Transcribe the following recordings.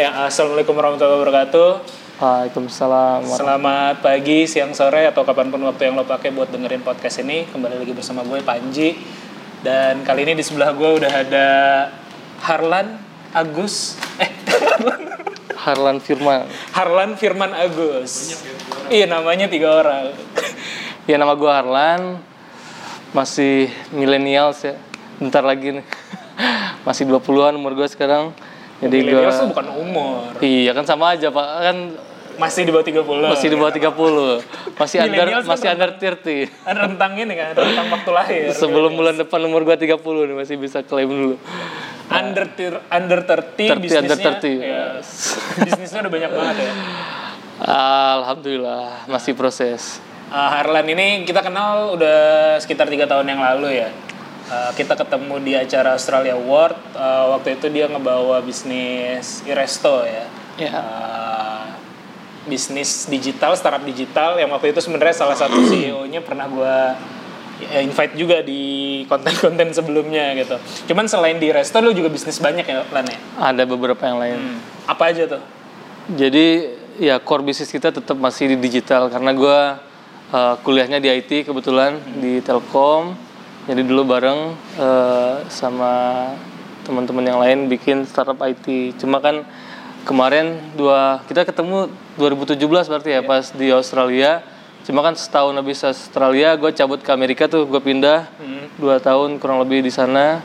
Ya, assalamualaikum warahmatullahi wabarakatuh. Waalaikumsalam. Selamat pagi, siang, sore, atau kapan pun waktu yang lo pakai buat dengerin podcast ini. Kembali lagi bersama gue Panji. Dan kali ini di sebelah gue udah ada Harlan Agus. Eh, Harlan Firman. Harlan Firman Agus. Iya, namanya tiga orang. Ya nama gue Harlan. Masih millennials ya. Bentar lagi nih. Masih 20-an umur gue sekarang. Jadi gue Millennials tuh bukan umur. Iya kan sama aja Pak. Kan Masih di bawah 30. masih di bawah 30. Masih under masih under 30. Ada rentang ini kan, rentang waktu lahir. Sebelum bulan depan umur gue 30 nih masih bisa klaim dulu. under under 30, 30, bisnisnya under 30. ya, bisnisnya udah banyak banget ya Alhamdulillah masih proses. Uh, Harlan ini kita kenal udah sekitar tiga tahun yang lalu ya Uh, kita ketemu di acara Australia Award Uh, waktu itu dia ngebawa bisnis Iresto ya Ya. Uh, bisnis digital startup digital yang waktu itu sebenarnya salah satu CEO-nya pernah gua ya, invite juga di konten-konten sebelumnya gitu cuman selain di Resto lu juga bisnis banyak ya Lan ya Ada beberapa yang lain. Hmm. apa aja tuh Jadi ya core bisnis kita tetap masih di digital karena gue kuliahnya di IT kebetulan di Telkom. Jadi dulu bareng eh, sama teman-teman yang lain bikin startup IT. Cuma kan kemarin dua kita ketemu 2017 berarti ya pas di Australia. Cuma kan setahun habis Australia gue cabut ke Amerika tuh gue pindah Hmm. dua tahun kurang lebih di sana.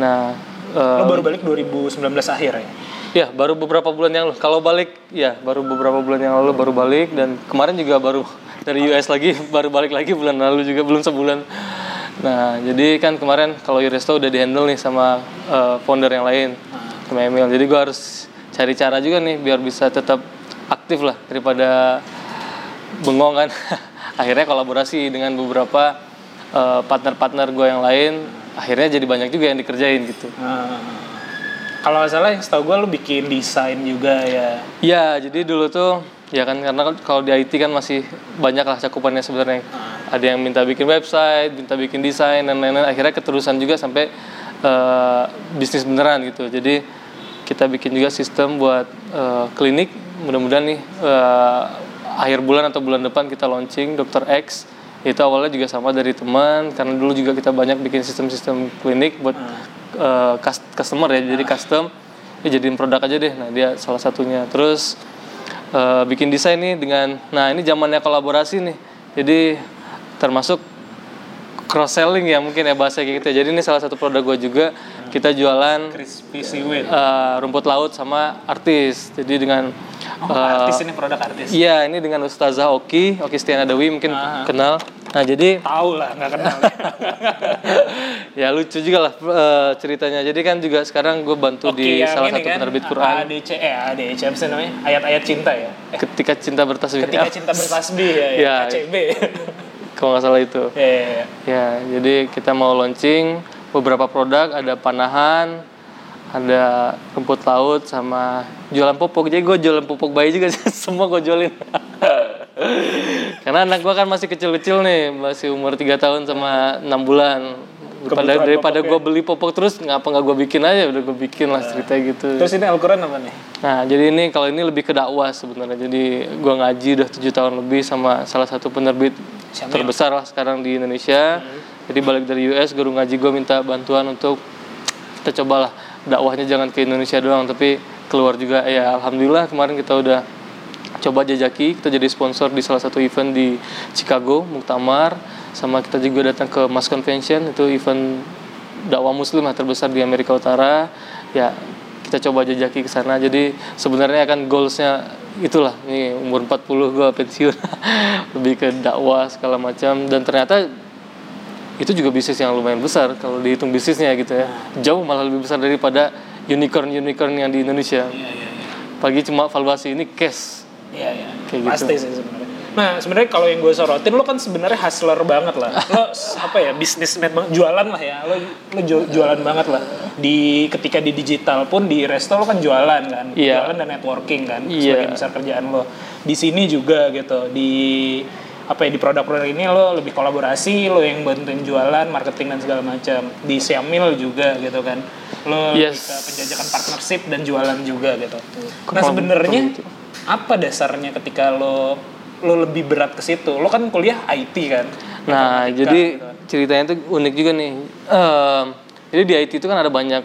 Nah eh, lo baru balik 2019 akhir ya Ya, baru beberapa bulan yang lalu. Kalau balik, ya baru beberapa bulan yang lalu baru balik dan kemarin juga baru dari US lagi, baru balik lagi bulan lalu juga belum sebulan. Nah, jadi kan kemarin kalau Yuresto udah dihandle nih sama eh, founder yang lain, sama Emil. Jadi gua harus cari cara juga nih biar bisa tetap aktif lah daripada bengong kan. Akhirnya kolaborasi dengan beberapa eh, partner-partner gue yang lain. Akhirnya jadi banyak juga yang dikerjain gitu. Nah, kalau nggak salah yang setahu gue lu bikin desain juga ya. Ya, jadi dulu tuh ya kan karena kan kalau di IT kan masih banyak lah cakupannya sebenarnya. Ada yang minta bikin website, minta bikin desain dan lain-lain. Akhirnya keterusan juga sampai eh, bisnis beneran gitu. Jadi kita bikin juga sistem buat eh, klinik. Mudah-mudahan nih eh, akhir bulan atau bulan depan kita launching Dr. X. Itu awalnya juga sama dari teman karena dulu juga kita banyak bikin sistem-sistem klinik buat cus- customer ya. Jadi custom ya jadiin produk aja deh. Nah, dia salah satunya. Terus eh, bikin desain nih dengan nah ini zamannya kolaborasi nih. Jadi termasuk cross selling ya mungkin ya bahasa kayak gitu. ya. Jadi ini salah satu produk gue juga kita jualan Crispy seaweed. eh, rumput laut sama artis. Jadi dengan Oh, eh, artis ini produk artis. Iya, ini dengan Ustazah Oki, Oki Stiana Dewi mungkin Ah. kenal. Nah, jadi Tahu lah, nggak kenal. ya lucu juga lah eh, ceritanya. Jadi kan juga sekarang gue bantu Oke, di salah satu kan, penerbit Quran. ADC, eh ADC apa sih namanya? Ayat-ayat cinta ya. Eh, Ketika cinta bertasbih. ketika cinta bertasbih ya, ya. Ya. KCB. Kalau nggak salah itu. ya, ya, ya. Ya, jadi kita mau launching beberapa produk, ada panahan, ada rumput laut, sama jualan pupuk. Jadi gue jualan pupuk bayi juga, semua gue jualin. Karena anak gue kan masih kecil-kecil nih, masih umur 3 tahun sama 6 bulan. Daripada, Kebutuhan daripada pupuknya. gue beli pupuk terus, ngapa nggak gue bikin aja, udah gue bikin lah cerita gitu. Terus ini Al-Quran apa nih? Nah, jadi ini kalau ini lebih ke dakwah sebenarnya. Jadi gua ngaji udah tujuh tahun lebih sama salah satu penerbit Syamil. terbesar lah sekarang di Indonesia. Jadi balik dari US, guru ngaji gue minta bantuan untuk kita cobalah dakwahnya jangan ke Indonesia doang, tapi keluar juga. Ya, alhamdulillah kemarin kita udah coba jajaki, kita jadi sponsor di salah satu event di Chicago, Muktamar, sama kita juga datang ke Mas Convention, itu event dakwah muslim lah terbesar di Amerika Utara. Ya, kita coba jajaki ke sana. Jadi sebenarnya kan goalsnya itulah, nih umur 40 gue pensiun, lebih ke dakwah segala macam. Dan ternyata itu juga bisnis yang lumayan besar kalau dihitung bisnisnya gitu ya. Jauh malah lebih besar daripada unicorn-unicorn yang di Indonesia. Iya, iya, iya. Pagi cuma valuasi ini cash. Iya, iya. Kayak gitu. Pasti sih sebenarnya. Nah, sebenarnya kalau yang gue sorotin lo kan sebenarnya hustler banget lah. Lo apa ya, bisnismen banget, jualan lah ya. Lo lo ju- jualan banget lah. Di ketika di digital pun di resto lo kan jualan kan. Iya. Jualan dan networking kan Iya. sebagian besar kerjaan lo. Di sini juga gitu. Di apa ya di produk-produk ini lo lebih kolaborasi, lo yang bantuin jualan, marketing dan segala macam. Di Xiaomil juga gitu kan. lo Yes. ke penjajakan partnership dan jualan juga gitu. Nah sebenarnya gitu. apa dasarnya ketika lo lo lebih berat ke situ? Lo kan kuliah IT kan? Nah, Informatika jadi gitu kan. ceritanya tuh unik juga nih. Ehm, jadi di IT itu kan ada banyak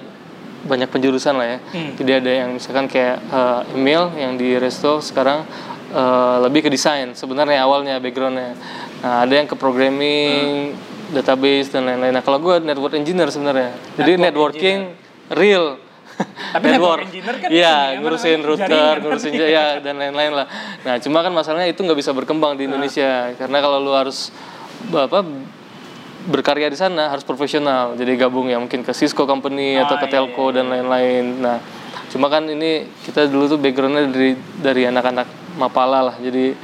banyak penjurusan lah ya. Hmm. Jadi ada yang misalkan kayak eh, email yang di resto sekarang eh, lebih ke desain sebenarnya awalnya backgroundnya. Nah, ada yang ke programming, database dan lain-lain. Nah, kalau gue network engineer sebenarnya. Jadi Network networking real. Tapi network engineer kan Iya, apa ngurusin router, jaringan. ngurusin ya dan lain-lain lah. Nah, cuma kan masalahnya itu nggak bisa berkembang di Indonesia karena kalau lu harus apa berkarya di sana harus profesional. Jadi gabung ya mungkin ke Cisco company atau Ah, ke iya, telco dan lain-lain. Nah, cuma kan ini kita dulu tuh backgroundnya dari dari anak-anak Mapala lah. Jadi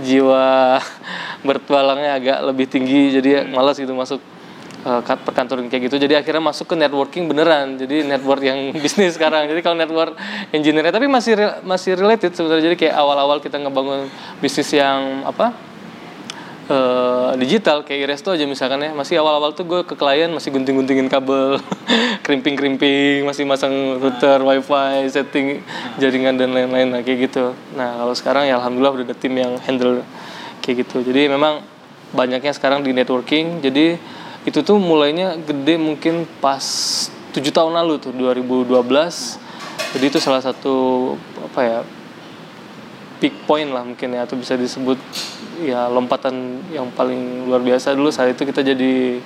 jiwa bertualangnya agak lebih tinggi. Jadi malas gitu masuk uh, kat- perkantoran kayak gitu. Jadi akhirnya masuk ke networking beneran. Jadi network yang bisnis sekarang. Jadi kalau network engineer tapi masih re- masih related sebenarnya. Jadi kayak awal-awal kita ngebangun bisnis yang apa eh, digital kayak Iresto aja misalkan ya. Masih awal-awal tuh gue ke klien masih gunting-guntingin kabel krimping-krimping masih masang router wifi setting jaringan dan lain-lain nah kayak gitu. Nah kalau sekarang ya alhamdulillah udah ada tim yang handle kayak gitu. Jadi memang banyaknya sekarang di networking. Jadi itu tuh mulainya gede mungkin pas tujuh tahun lalu tuh 2012 jadi itu salah satu apa ya peak point lah mungkin ya atau bisa disebut ya lompatan yang paling luar biasa. Dulu saat itu kita jadi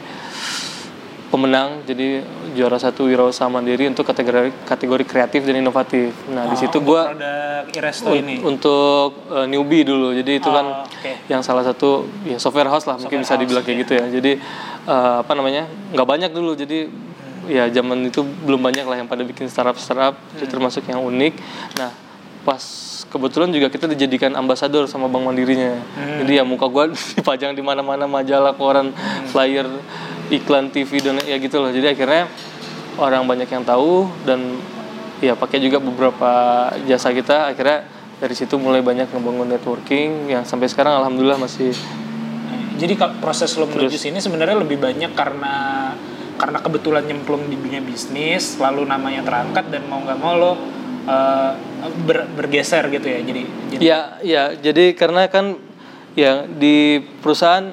pemenang jadi juara satu wirausaha mandiri untuk kategori kategori kreatif dan inovatif. Nah di situ gua Iresto ini. untuk uh, newbie dulu. Jadi itu kan Oh, oke. yang salah satu ya software house lah mungkin bisa dibilang kayak gitu ya. Jadi uh, apa namanya nggak banyak dulu. Jadi ya zaman itu belum banyak lah yang pada bikin startup startup itu termasuk yang unik. Nah pas kebetulan juga kita dijadikan ambasador sama bank mandirinya. Jadi ya muka gua dipajang di mana-mana majalah koran flyer iklan TV dan ya gitu loh. Jadi akhirnya orang banyak yang tahu dan ya pakai juga beberapa jasa kita. Akhirnya dari situ mulai banyak ngebangun networking yang sampai sekarang alhamdulillah masih Jadi proses lo menuju sini sebenarnya lebih banyak karena karena kebetulan nyemplung di dunia bisnis, lalu namanya terangkat dan mau nggak mau lo eh, ber- bergeser gitu ya. Jadi, jadi. Ya ya jadi karena kan ya di perusahaan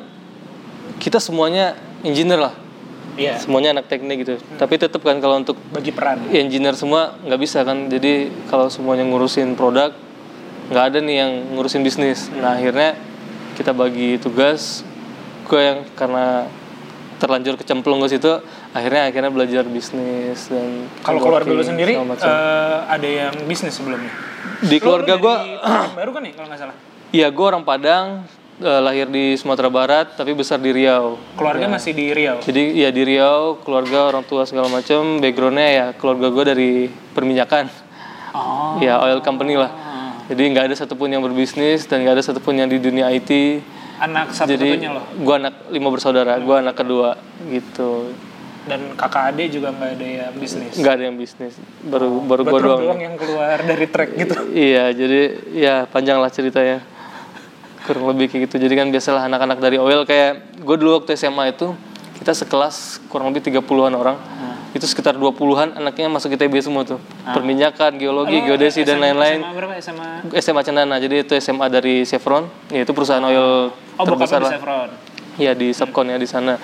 kita semuanya engineer lah. Iya, semuanya anak teknik gitu. Tapi tetap kan kalau untuk bagi peran. engineer semua nggak bisa kan. Jadi kalau semuanya ngurusin produk nggak ada nih yang ngurusin bisnis. Nah akhirnya kita bagi tugas gue yang karena terlanjur kecemplung ke situ akhirnya akhirnya belajar bisnis dan Kalau keluarga lo networking, sendiri eh, ada yang bisnis sebelumnya. di keluarga gue baru kan nih kalau nggak salah. iya gue orang Padang eh, lahir di Sumatera Barat tapi besar di Riau Keluarga masih di Riau. jadi ya di Riau keluarga orang tua segala macam backgroundnya ya keluarga gue dari perminyakan Oh. ya oil company lah jadi nggak ada satupun yang berbisnis dan nggak ada satupun yang di dunia IT Anak jadi satu-satunya lo. gue anak lima bersaudara gue anak kedua gitu Dan kakak adik juga nggak ada yang bisnis. nggak ada yang bisnis. Baru baru gue doang doang. yang keluar dari track gitu. iya jadi ya panjang lah ceritanya. Kurang lebih kayak gitu. Jadi kan biasalah anak-anak dari oil kayak gue dulu waktu SMA itu kita sekelas kurang lebih 30-an orang. Itu sekitar 20-an anaknya masuk ITB semua tuh. Perminyakan geologi geodesi dan lain-lain. SMA berapa? SMA? SMA Cendana. Jadi itu SMA dari Chevron. Yaitu perusahaan oil Oh, terbesar lah. Chevron. Ya di subcon ya di sana.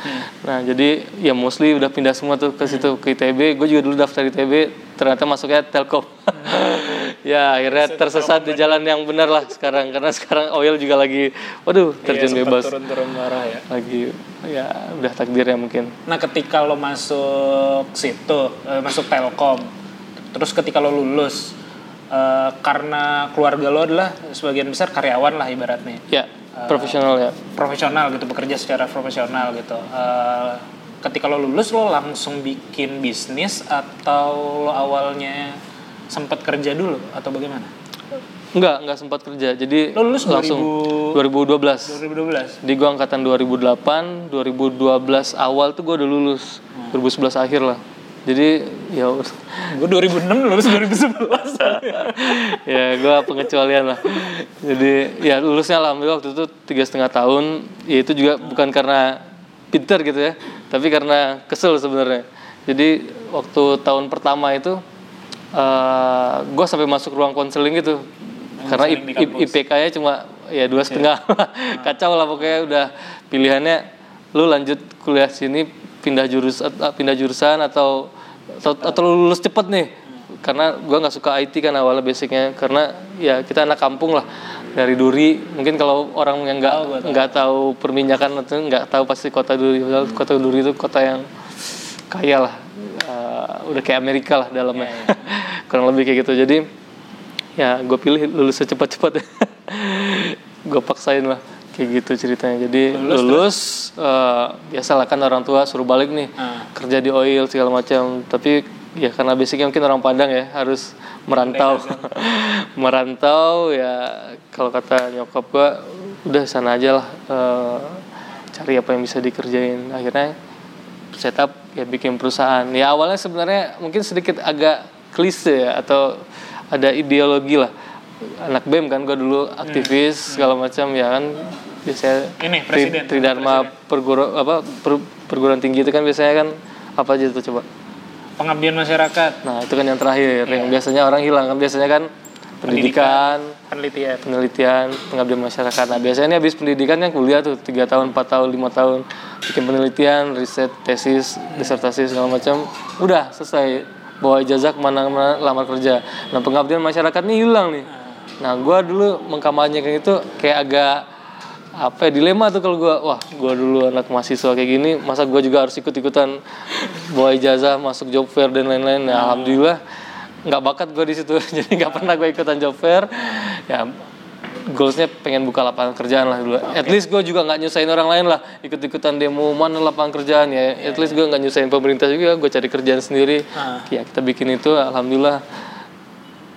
Nah jadi ya mostly udah pindah semua tuh ke situ ke ITB gue juga dulu daftar ITB ternyata masuknya Telkom. Ya akhirnya tersesat di jalan yang benar lah sekarang karena sekarang oil juga lagi waduh terjun Iya, bebas. Turun-turun marah ya. lagi ya udah takdirnya mungkin. Nah, ketika lo masuk situ, eh, masuk Telkom, terus ketika lo lulus, eh, karena keluarga lo adalah sebagian besar karyawan lah ibaratnya, ya profesional ya profesional gitu, bekerja secara profesional gitu. Eh, ketika lo lulus, lo langsung bikin bisnis atau lo awalnya sempat kerja dulu atau bagaimana? enggak enggak sempat kerja jadi Lo lulus langsung 2012 2012. di gua angkatan 2008 2012 awal tuh gua udah lulus 2011 akhir lah jadi ya Gue 2006 lulus 2011. ya gua pengecualian lah jadi ya lulusnya alhamdulillah waktu itu tiga setengah tahun ya itu juga bukan karena pinter gitu ya tapi karena kesel sebenarnya Jadi waktu tahun pertama itu eh gue sampai masuk ruang konseling gitu. Karena di kampus. IPK-nya cuma ya dua setengah, kacau lah pokoknya udah pilihannya lu lanjut kuliah sini pindah jurus at- pindah jurusan atau atau, atau lu lulus cepet nih. Karena gua nggak suka IT kan awalnya basicnya. Karena ya kita anak kampung lah dari Duri. Mungkin kalau orang yang nggak nggak tahu perminyakan itu nggak tahu pasti kota Duri. Kota Duri itu kota yang kaya lah. Eh, udah kayak Amerika lah dalamnya. Kurang lebih kayak gitu. Jadi ya gue pilih lulus secepat-cepat gue paksain lah kayak gitu ceritanya. Jadi lulus, eh, biasalah kan orang tua suruh balik nih Ah. kerja di oil segala macam. Tapi ya karena basicnya mungkin orang Padang ya harus merantau. Merantau ya kalau kata nyokap gue udah sana aja lah eh, cari apa yang bisa dikerjain. Akhirnya setup ya bikin perusahaan. Ya awalnya sebenarnya mungkin sedikit agak klise ya atau ada ideologi lah anak bem kan gue dulu aktivis segala macam ya kan. Biasanya Ini, Tri- presiden. tridharma perguruan apa per- perguruan tinggi itu kan biasanya kan apa aja tuh coba? Pengabdian masyarakat, nah itu kan yang terakhir yang Iya. biasanya orang hilang kan biasanya kan pendidikan penelitian. penelitian pengabdian masyarakat. Nah biasanya ini habis pendidikan kan kuliah tuh tiga tahun 4 tahun lima tahun bikin penelitian riset tesis disertasi segala macam. Udah selesai. Bawa ijazah ke mana mana lamar kerja. Nah pengabdian masyarakat nih hilang nih nah gua dulu mengkampanyekan itu kayak agak apa ya, dilema tuh kalau gua wah gua dulu anak mahasiswa kayak gini masa gua juga harus ikut ikutan bawa ijazah masuk job fair dan lain-lain. Nah, alhamdulillah nggak bakat gue di situ jadi nggak pernah gue ikutan job fair. Ya goalsnya pengen buka lapangan kerjaan lah dulu. At least gue juga nggak nyusahin orang lain lah ikut ikutan demo mana lapangan kerjaan. Ya at least gue nggak nyusahin pemerintah juga gue cari kerjaan sendiri. Ah. ya kita bikin itu alhamdulillah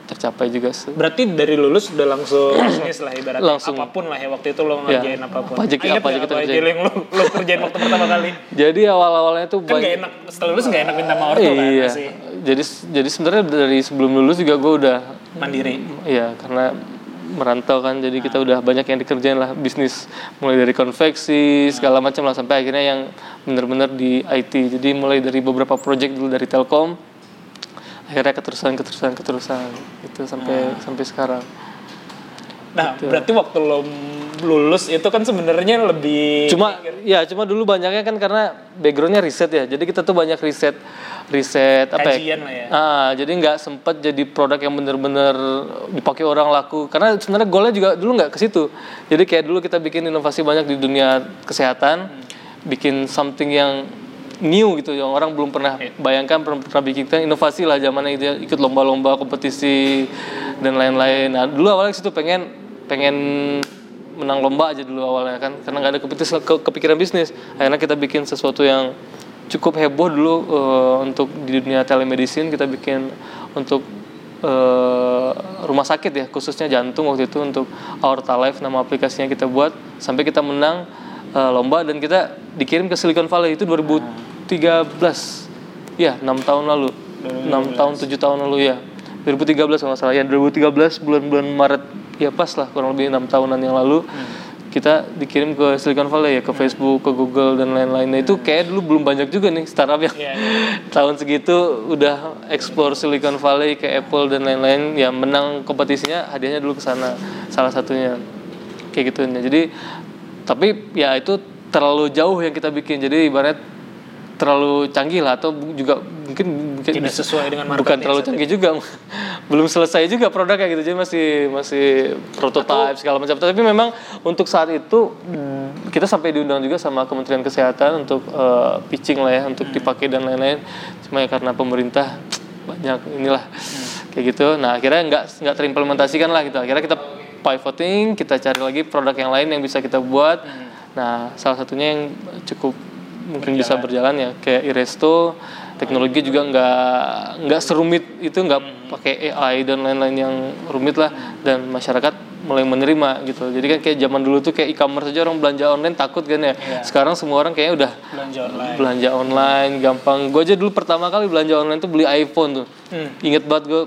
tercapai juga sih. Berarti dari lulus udah langsung bisnis lah ibaratnya. Langsung. apa pun lah ya waktu itu lo ngerjain apa pun. Apa aja- apa kita apa aja kerjain? yang lo, lo kerjain waktu pertama kali? jadi awal awalnya tuh Kan gak enak, setelah lulus gak enak minta sama ortu kan iya masih jadi jadi sebenarnya dari sebelum lulus juga gue udah mandiri. Iya, karena merantau kan, jadi kita udah banyak yang dikerjain lah bisnis, mulai dari konveksi segala macam lah sampai akhirnya yang bener-bener di IT. Jadi mulai dari beberapa project dulu dari Telkom, akhirnya keterusan, keterusan, keterusan itu sampai sampai sekarang. Nah, berarti waktu lo lulus itu kan sebenarnya lebih Cuma ya cuma dulu banyaknya kan karena backgroundnya riset ya, jadi kita tuh banyak riset riset apa ya? lah ya. Ah, jadi nggak sempet jadi produk yang bener-bener dipakai orang laku. Karena sebenarnya goalnya juga dulu nggak ke situ. Jadi kayak dulu kita bikin inovasi banyak di dunia kesehatan, bikin something yang new gitu, yang orang belum pernah bayangkan, pernah, pernah bikin Kita inovasi lah zamannya itu ya, ikut lomba-lomba, kompetisi dan lain-lain. Nah dulu awalnya situ pengen pengen menang lomba aja dulu awalnya kan, karena nggak ada kepikiran, ke- kepikiran bisnis. Akhirnya kita bikin sesuatu yang cukup heboh dulu eh, untuk di dunia telemedicine kita bikin untuk eh, rumah sakit ya khususnya jantung waktu itu untuk Aorta Life nama aplikasinya kita buat sampai kita menang eh, lomba dan kita dikirim ke Silicon Valley itu 2013 ya enam tahun lalu. Enam tahun tujuh tahun lalu ya. 2013 kalau nggak salah. Ya 2013 bulan-bulan Maret ya pas lah kurang lebih enam tahunan yang lalu kita dikirim ke Silicon Valley ya ke Facebook ke Google dan lain-lain nah itu kayak dulu belum banyak juga nih startup yang Iya, tahun segitu udah explore Silicon Valley ke Apple dan lain-lain. Ya menang kompetisinya hadiahnya dulu ke sana salah satunya. Kayak gitu jadi tapi ya itu terlalu jauh yang kita bikin. Jadi ibarat terlalu canggih lah atau juga mungkin mungkin Tidak sesuai dengan market bukan terlalu canggih juga. belum selesai juga produknya gitu jadi masih masih prototype segala macam. Tapi memang untuk saat itu mm, kita sampai diundang juga sama Kementerian Kesehatan untuk eh, pitching lah ya untuk dipakai dan lain-lain. Cuma ya karena pemerintah banyak inilah kayak gitu. Nah akhirnya nggak nggak terimplementasikan lah gitu. Akhirnya kita pivoting kita cari lagi produk yang lain yang bisa kita buat. Nah salah satunya yang cukup mungkin bisa berjalan. ya kayak Iresto. Teknologi juga nggak nggak serumit itu nggak pakai AI dan lain-lain yang rumit lah. Dan masyarakat mulai menerima gitu. Jadi kan kayak zaman dulu tuh kayak e-commerce aja orang belanja online takut kan ya. Sekarang semua orang kayaknya udah belanja online. belanja online gampang. Gue aja dulu pertama kali belanja online tuh beli iPhone tuh. Hmm. inget banget gue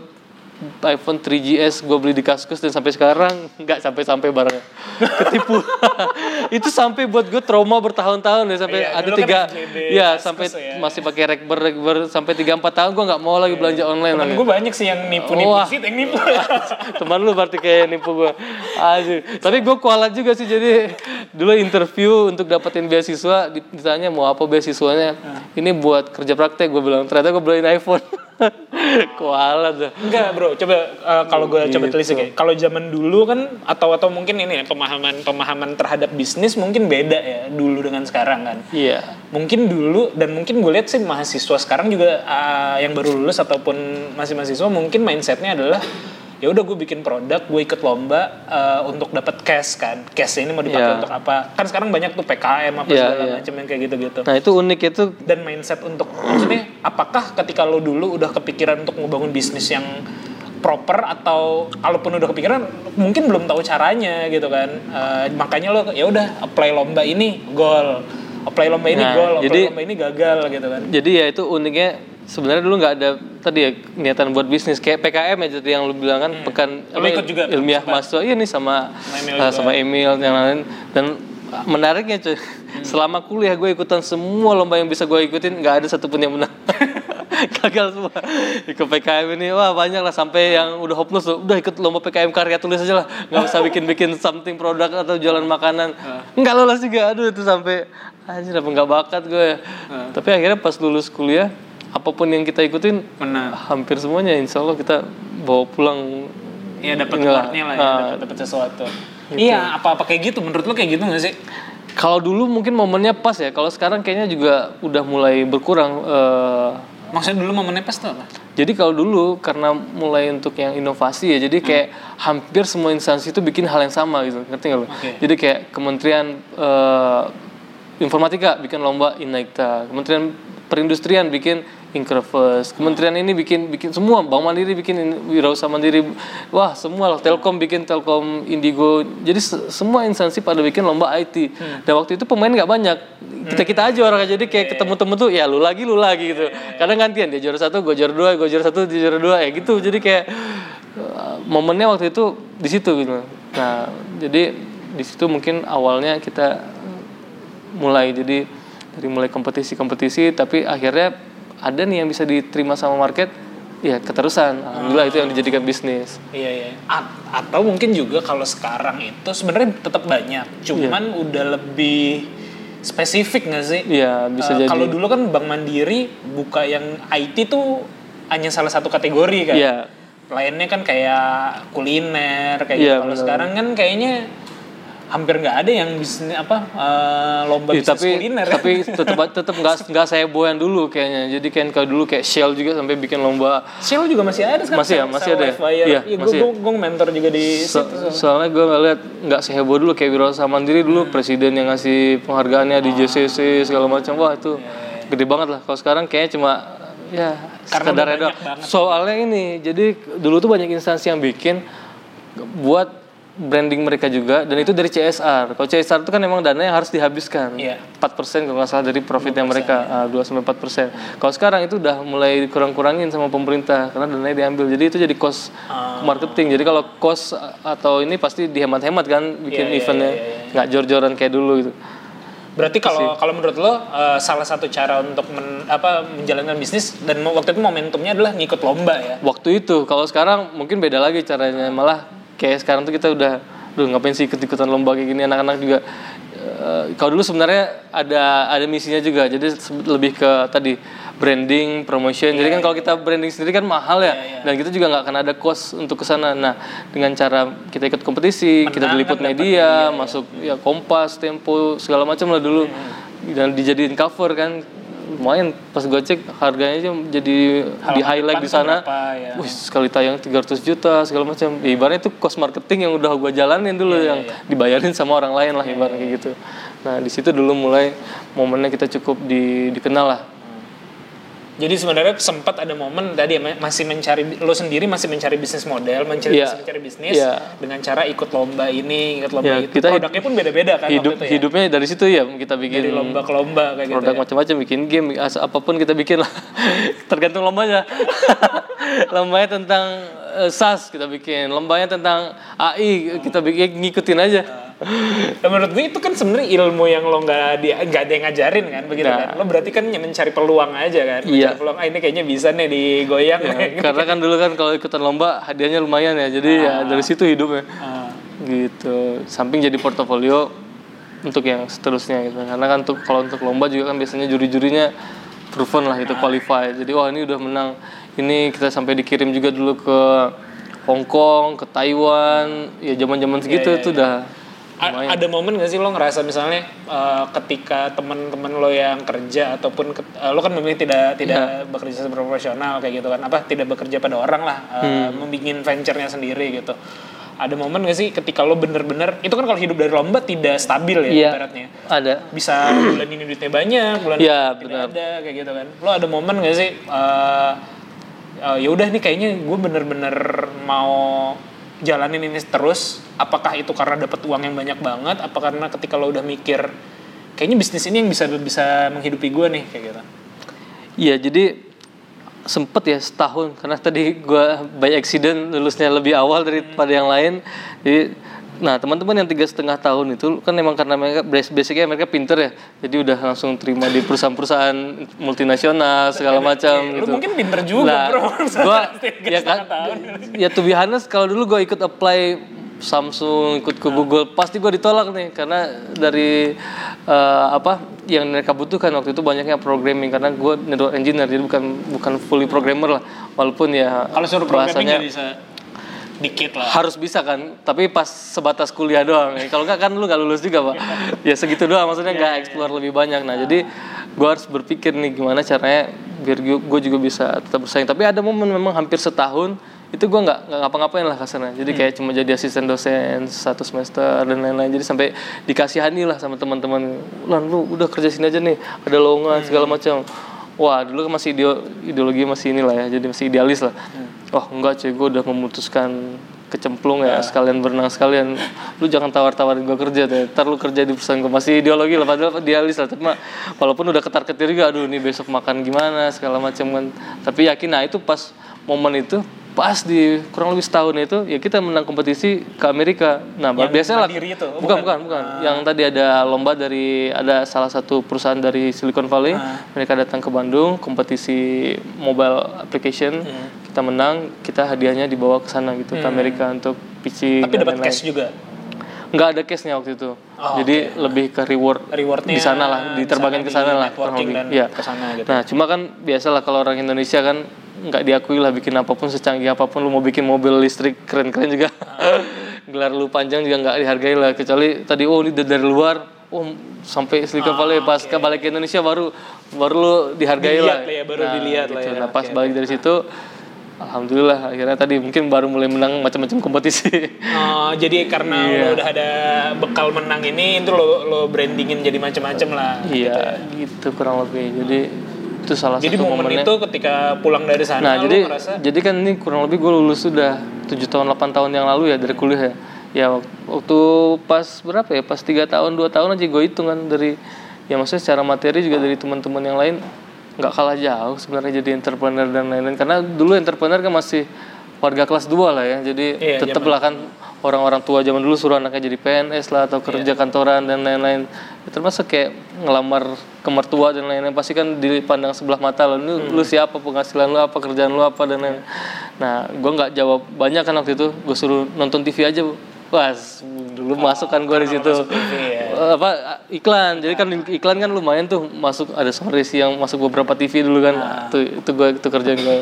iPhone 3GS gue beli di Kaskus dan sampai sekarang nggak sampai-sampai barangnya ketipu itu sampai buat gue trauma bertahun-tahun ya sampai Iya, ada kan tiga FJB ya Kaskus sampai ya. masih pakai rekber rekber sampai tiga empat tahun gue nggak mau lagi belanja online Temen lagi. gue banyak sih yang nipu-nipu Wah. sih, yang nipu. teman lu berarti kayak nipu gue Aduh. tapi gue kualat juga sih jadi dulu interview untuk dapetin beasiswa ditanya mau apa beasiswanya ini buat kerja praktek gue bilang ternyata gue beliin iPhone kualat tuh Enggak bro, coba eh, kalau gue coba Gitu. telisik ya. Kalau zaman dulu kan atau atau mungkin ini ya, pemahaman pemahaman terhadap bisnis mungkin beda ya dulu dengan sekarang kan. iya Mungkin dulu dan mungkin gue lihat sih mahasiswa sekarang juga eh, yang baru lulus ataupun masih mahasiswa mungkin mindsetnya adalah ya udah gue bikin produk, gue ikut lomba eh, untuk dapat cash kan. Cash ini mau dipakai Iya. untuk apa? Kan sekarang banyak tuh PKM apa Iya, segala iya. macam yang kayak gitu-gitu. nah itu unik itu dan mindset untuk maksudnya apakah ketika lo dulu udah kepikiran untuk ngebangun bisnis yang proper atau kalaupun udah kepikiran mungkin belum tahu caranya gitu kan Eh, makanya lo ya udah apply lomba ini gol apply lomba ini Nah, gol apply jadi- lomba ini gagal gitu kan jadi ya itu uniknya sebenarnya dulu nggak ada tadi ya niatan buat bisnis. Kayak PKM ya jadi yang lu bilang kan pekan Lu ikut juga ilmiah mahasiswa. Iya nih sama Sama Emil sama Emil yang lain. Dan menariknya cuy selama kuliah gue ikutan semua lomba yang bisa gue ikutin nggak ada satupun yang menang. Gagal semua. Ikut PKM ini wah banyak lah sampai yang udah hopeless tuh. Udah ikut lomba PKM karya tulis aja lah. Nggak usah bikin bikin something produk atau jualan makanan. Nggak lolos juga. Aduh itu sampai anjir apa nggak bakat gue. Tapi akhirnya pas lulus kuliah apa pun yang kita ikutin menang. hampir semuanya insya Allah kita bawa pulang. Ya dapat rewardnya lah ya Ah. dapat sesuatu. Iya apa apa kayak gitu menurut lo kayak gitu nggak sih? Kalau dulu mungkin momennya pas ya kalau sekarang kayaknya juga udah mulai berkurang eh, maksudnya dulu momennya pas tuh apa? Jadi kalau dulu karena mulai untuk yang inovasi ya, jadi kayak hampir semua instansi itu bikin hal yang sama gitu, ngerti nggak lo? Oke. Jadi kayak Kementerian eh, Informatika bikin lomba Inaikta, Kementerian Perindustrian bikin Inkrevest, Kementerian ini bikin bikin semua, Bank Mandiri bikin in- Wirausaha Mandiri, wah semua lah, Telkom bikin Telkom Indigo, jadi se- semua instansi pada bikin lomba IT. Dan waktu itu pemain nggak banyak, kita kita aja orang jadi kayak ketemu temen tuh ya lu lagi lu lagi gitu. Kadang gantian dia juara satu, gue juara dua, gue juara satu, dia juara dua, ya gitu. Jadi kayak uh, momennya waktu itu di situ gitu. Nah jadi di situ mungkin awalnya kita mulai. Jadi dari mulai kompetisi-kompetisi tapi akhirnya ada nih yang bisa diterima sama market ya keterusan alhamdulillah itu yang dijadikan bisnis Iya iya. A- atau mungkin juga kalau sekarang itu sebenarnya tetap banyak, cuman udah lebih spesifik nggak sih? Iya bisa Eh, jadi Kalau dulu kan Bank Mandiri buka yang IT tuh hanya salah satu kategori kan. Iya. Lainnya kan kayak kuliner kayak Iya, gitu. Kalau sekarang kan kayaknya hampir nggak ada yang bisnis apa eh, lomba Ih, bisnis tapi kuliner. tapi tetap tetap nggak nggak saya boyan dulu kayaknya jadi kan kalau dulu kayak Shell juga sampai bikin lomba Shell juga masih ada sekarang. Masih ya? Masih ada ya? Iya, Iya, masih gue ya? gue mentor juga di So- situ. soalnya gue ngeliat nggak seheboh dulu kayak Wirausaha Mandiri dulu presiden yang ngasih penghargaannya di JCC segala macam wah itu gede banget lah kalau sekarang kayaknya cuma ya Karena sekedar banget. soalnya ini jadi dulu tuh banyak instansi yang bikin buat branding mereka juga dan itu dari CSR kalau CSR itu kan memang dana yang harus dihabiskan. Iya. 4% kalau nggak salah dari profitnya mereka ah, 2 sampai 4 persen. Kalau sekarang itu udah mulai kurang-kurangin sama pemerintah karena dananya diambil. Jadi itu jadi cost Ah. marketing. Jadi kalau cost atau ini pasti dihemat-hemat kan bikin Iya, iya, eventnya. iya, iya. nggak jor-joran kayak dulu gitu. Berarti kalau kalau menurut lo eh, salah satu cara untuk men- apa menjalankan bisnis dan waktu itu momentumnya adalah ngikut lomba ya. waktu itu. Kalau sekarang mungkin beda lagi caranya. Malah kayak sekarang tuh kita udah Duh ngapain sih ikut-ikutan lomba kayak gini? Anak-anak juga eh, kalau dulu sebenarnya ada ada misinya juga. Jadi lebih ke tadi branding promotion. Jadi kan kalau kita branding sendiri kan mahal ya. Dan kita juga nggak akan ada cost untuk ke sana. Nah dengan cara kita ikut kompetisi kita Menang diliput kan dapat media masuk ya Kompas Tempo segala macam lah dulu. Dan dijadiin cover kan lumayan pas gue cek harganya aja jadi di highlight di sana ya. Wih, sekali tayang 300 juta segala macam. Ya, ibaratnya itu cost marketing yang udah gua jalanin dulu Iya, yang dibayarin sama orang lain lah ibaratnya kayak gitu. Nah, di situ dulu mulai momennya kita cukup di, dikenal lah. Jadi sebenarnya sempat ada momen tadi ya, ma- masih mencari lo sendiri masih mencari bisnis model, mencari masih mencari bisnis Iya. dengan cara ikut lomba ini, ikut lomba Ya, itu. kita Produknya pun beda-beda kan hidup itu ya. hidupnya dari situ ya kita bikin Dari lomba ke lomba kayak gitu. produk ya. macam-macam bikin game apa pun kita bikin lah tergantung lombanya lombanya tentang eh, SAS kita bikin lombanya tentang AI kita bikin ngikutin aja menurut gue itu kan sebenarnya ilmu yang lo nggak di nggak ada yang ngajarin kan begitu Nah. kan. Lo berarti kan mencari peluang aja kan. Mencari Iya. peluang ah ini kayaknya bisa nih digoyang. Ya, karena kan dulu kan kalau ikutan lomba hadiahnya lumayan ya. Jadi ya dari situ hidupnya. Ah. gitu. Samping jadi portofolio untuk yang seterusnya gitu. Karena kan untuk kalau untuk lomba juga kan biasanya juri-jurinya proven lah itu qualify. Jadi wah ini udah menang. Ini kita sampai dikirim juga dulu ke Hong Kong ke Taiwan. Ya zaman-zaman segitu iya, itu udah A- ada momen gak sih lo ngerasa misalnya eh, ketika teman-teman lo yang kerja ataupun ket- eh, lo kan memilih tidak tidak Iya. bekerja secara profesional kayak gitu kan apa tidak bekerja pada orang lah eh, Hmm. membikin venture-nya sendiri gitu ada momen gak sih ketika lo bener-bener itu kan kalau hidup dari lomba tidak stabil ya Iya. ibaratnya ada bisa bulan ini duitnya banyak bulan Iya, ini tidak ada kayak gitu kan lo ada momen gak sih eh eh, ya udah nih kayaknya gue bener-bener mau jalanin ini terus apakah itu karena dapat uang yang banyak banget apa karena ketika lo udah mikir kayaknya bisnis ini yang bisa bisa menghidupi gue nih kayak gitu Iya, jadi sempet ya setahun karena tadi gua by accident lulusnya lebih awal daripada yang lain. Jadi nah teman-teman yang tiga setengah tahun itu kan memang karena mereka bas- basicnya mereka pinter ya, jadi udah langsung terima di perusahaan-perusahaan multinasional segala macam lo gitu. mungkin pinter juga Nah, bro gua ya kan tahun. ya to be honest kalau dulu gue ikut apply Samsung ikut ke Google pasti gue ditolak nih karena dari eh, apa yang mereka butuhkan waktu itu banyaknya programming karena gue network engineer jadi bukan bukan fully programmer lah. Walaupun ya kalau suruh programming bahasanya bisa dikit lah. harus bisa kan tapi pas sebatas kuliah doang. Kalau nggak kan lu nggak lulus juga pak. Ya segitu doang maksudnya Iya, nggak explore lebih banyak. Nah jadi gue harus berpikir nih gimana caranya biar gue juga bisa tetap bersaing. Tapi ada momen memang hampir setahun itu gue nggak nggak ngapa-ngapain lah kasarnya jadi Hmm. kayak cuma jadi asisten dosen satu semester dan lain-lain. Jadi sampai dikasihani lah sama teman-teman. Lan lu udah kerja sini aja nih ada lowongan segala Hmm. macam. Wah dulu kan masih ideo- ideologi masih inilah ya jadi masih idealis lah. Hmm. wah enggak cuy gue udah memutuskan kecemplung Nah. ya. sekalian berenang sekalian. Lu jangan tawar-tawarin gue kerja deh ntar lu kerja di perusahaan gue masih ideologi lah padahal idealis lah. Tapi mah, walaupun udah ketar ketir juga aduh ini besok makan gimana segala macam kan. Tapi yakin nah itu pas momen itu pas di kurang lebih setahun itu ya kita menang kompetisi ke Amerika. Nah Yang biasanya lah itu? Oh, bukan bukan. bukan. Yang tadi ada lomba dari ada salah satu perusahaan dari Silicon Valley. Ah. mereka datang ke Bandung kompetisi mobile application. Hmm. kita menang kita hadiahnya dibawa ke sana gitu ke Amerika untuk pitching tapi dapat cash juga nggak ada cashnya waktu itu Oh, jadi lebih ke reward rewardnya di sana lah diterbangin ke sana lah sana gitu Nah, cuma kan biasalah kalau orang Indonesia kan nggak diakui lah bikin apa pun secanggih apa pun lu mau bikin mobil listrik keren-keren juga. Gelar lu panjang juga nggak dihargai lah kecuali tadi oh ini dari luar oh sampai Silicon Valley pas ke balik ke Indonesia baru baru lu dihargai Dilihat lah. lah ya, baru dilihat lah gitu. ya. Nah, pas Oke, balik dari situ Alhamdulillah akhirnya tadi mungkin baru mulai menang macam-macam kompetisi. Oh, jadi karena Iya. lo udah ada bekal menang ini itu lo lo brandingin jadi macam-macam lah. Iya, gitu kurang lebih. Jadi itu salah Jadi satu momen momennya. itu ketika pulang dari sana Nah, lo jadi ngerasa jadi kan ini kurang lebih gue lulus sudah 7 tahun 8 tahun yang lalu ya dari kuliah ya. Ya wak- waktu pas berapa ya? Pas tiga tahun 2 tahun aja gue hitung kan dari ya maksudnya secara materi juga dari teman-teman yang lain nggak kalah jauh sebenarnya jadi entrepreneur dan lain-lain karena dulu entrepreneur kan masih warga kelas 2 lah ya. Jadi Iya, tetap lah kan orang-orang tua zaman dulu suruh anaknya jadi PNS lah atau kerja kantoran dan lain-lain. Ya, termasuk kayak ngelamar ke mertua dan lain-lain pasti kan dipandang sebelah mata lo. Lu, lu siapa penghasilan lu apa kerjaan lu apa dan lain. Nah, gua nggak jawab banyak kan waktu itu. Gue suruh nonton TV aja. Wah, dulu masuk kan gue di situ. ya. Eh, apa iklan. Jadi kan iklan kan lumayan tuh masuk ada sore yang masuk beberapa TV dulu kan. Ah. tuh itu gue itu kerjaan gue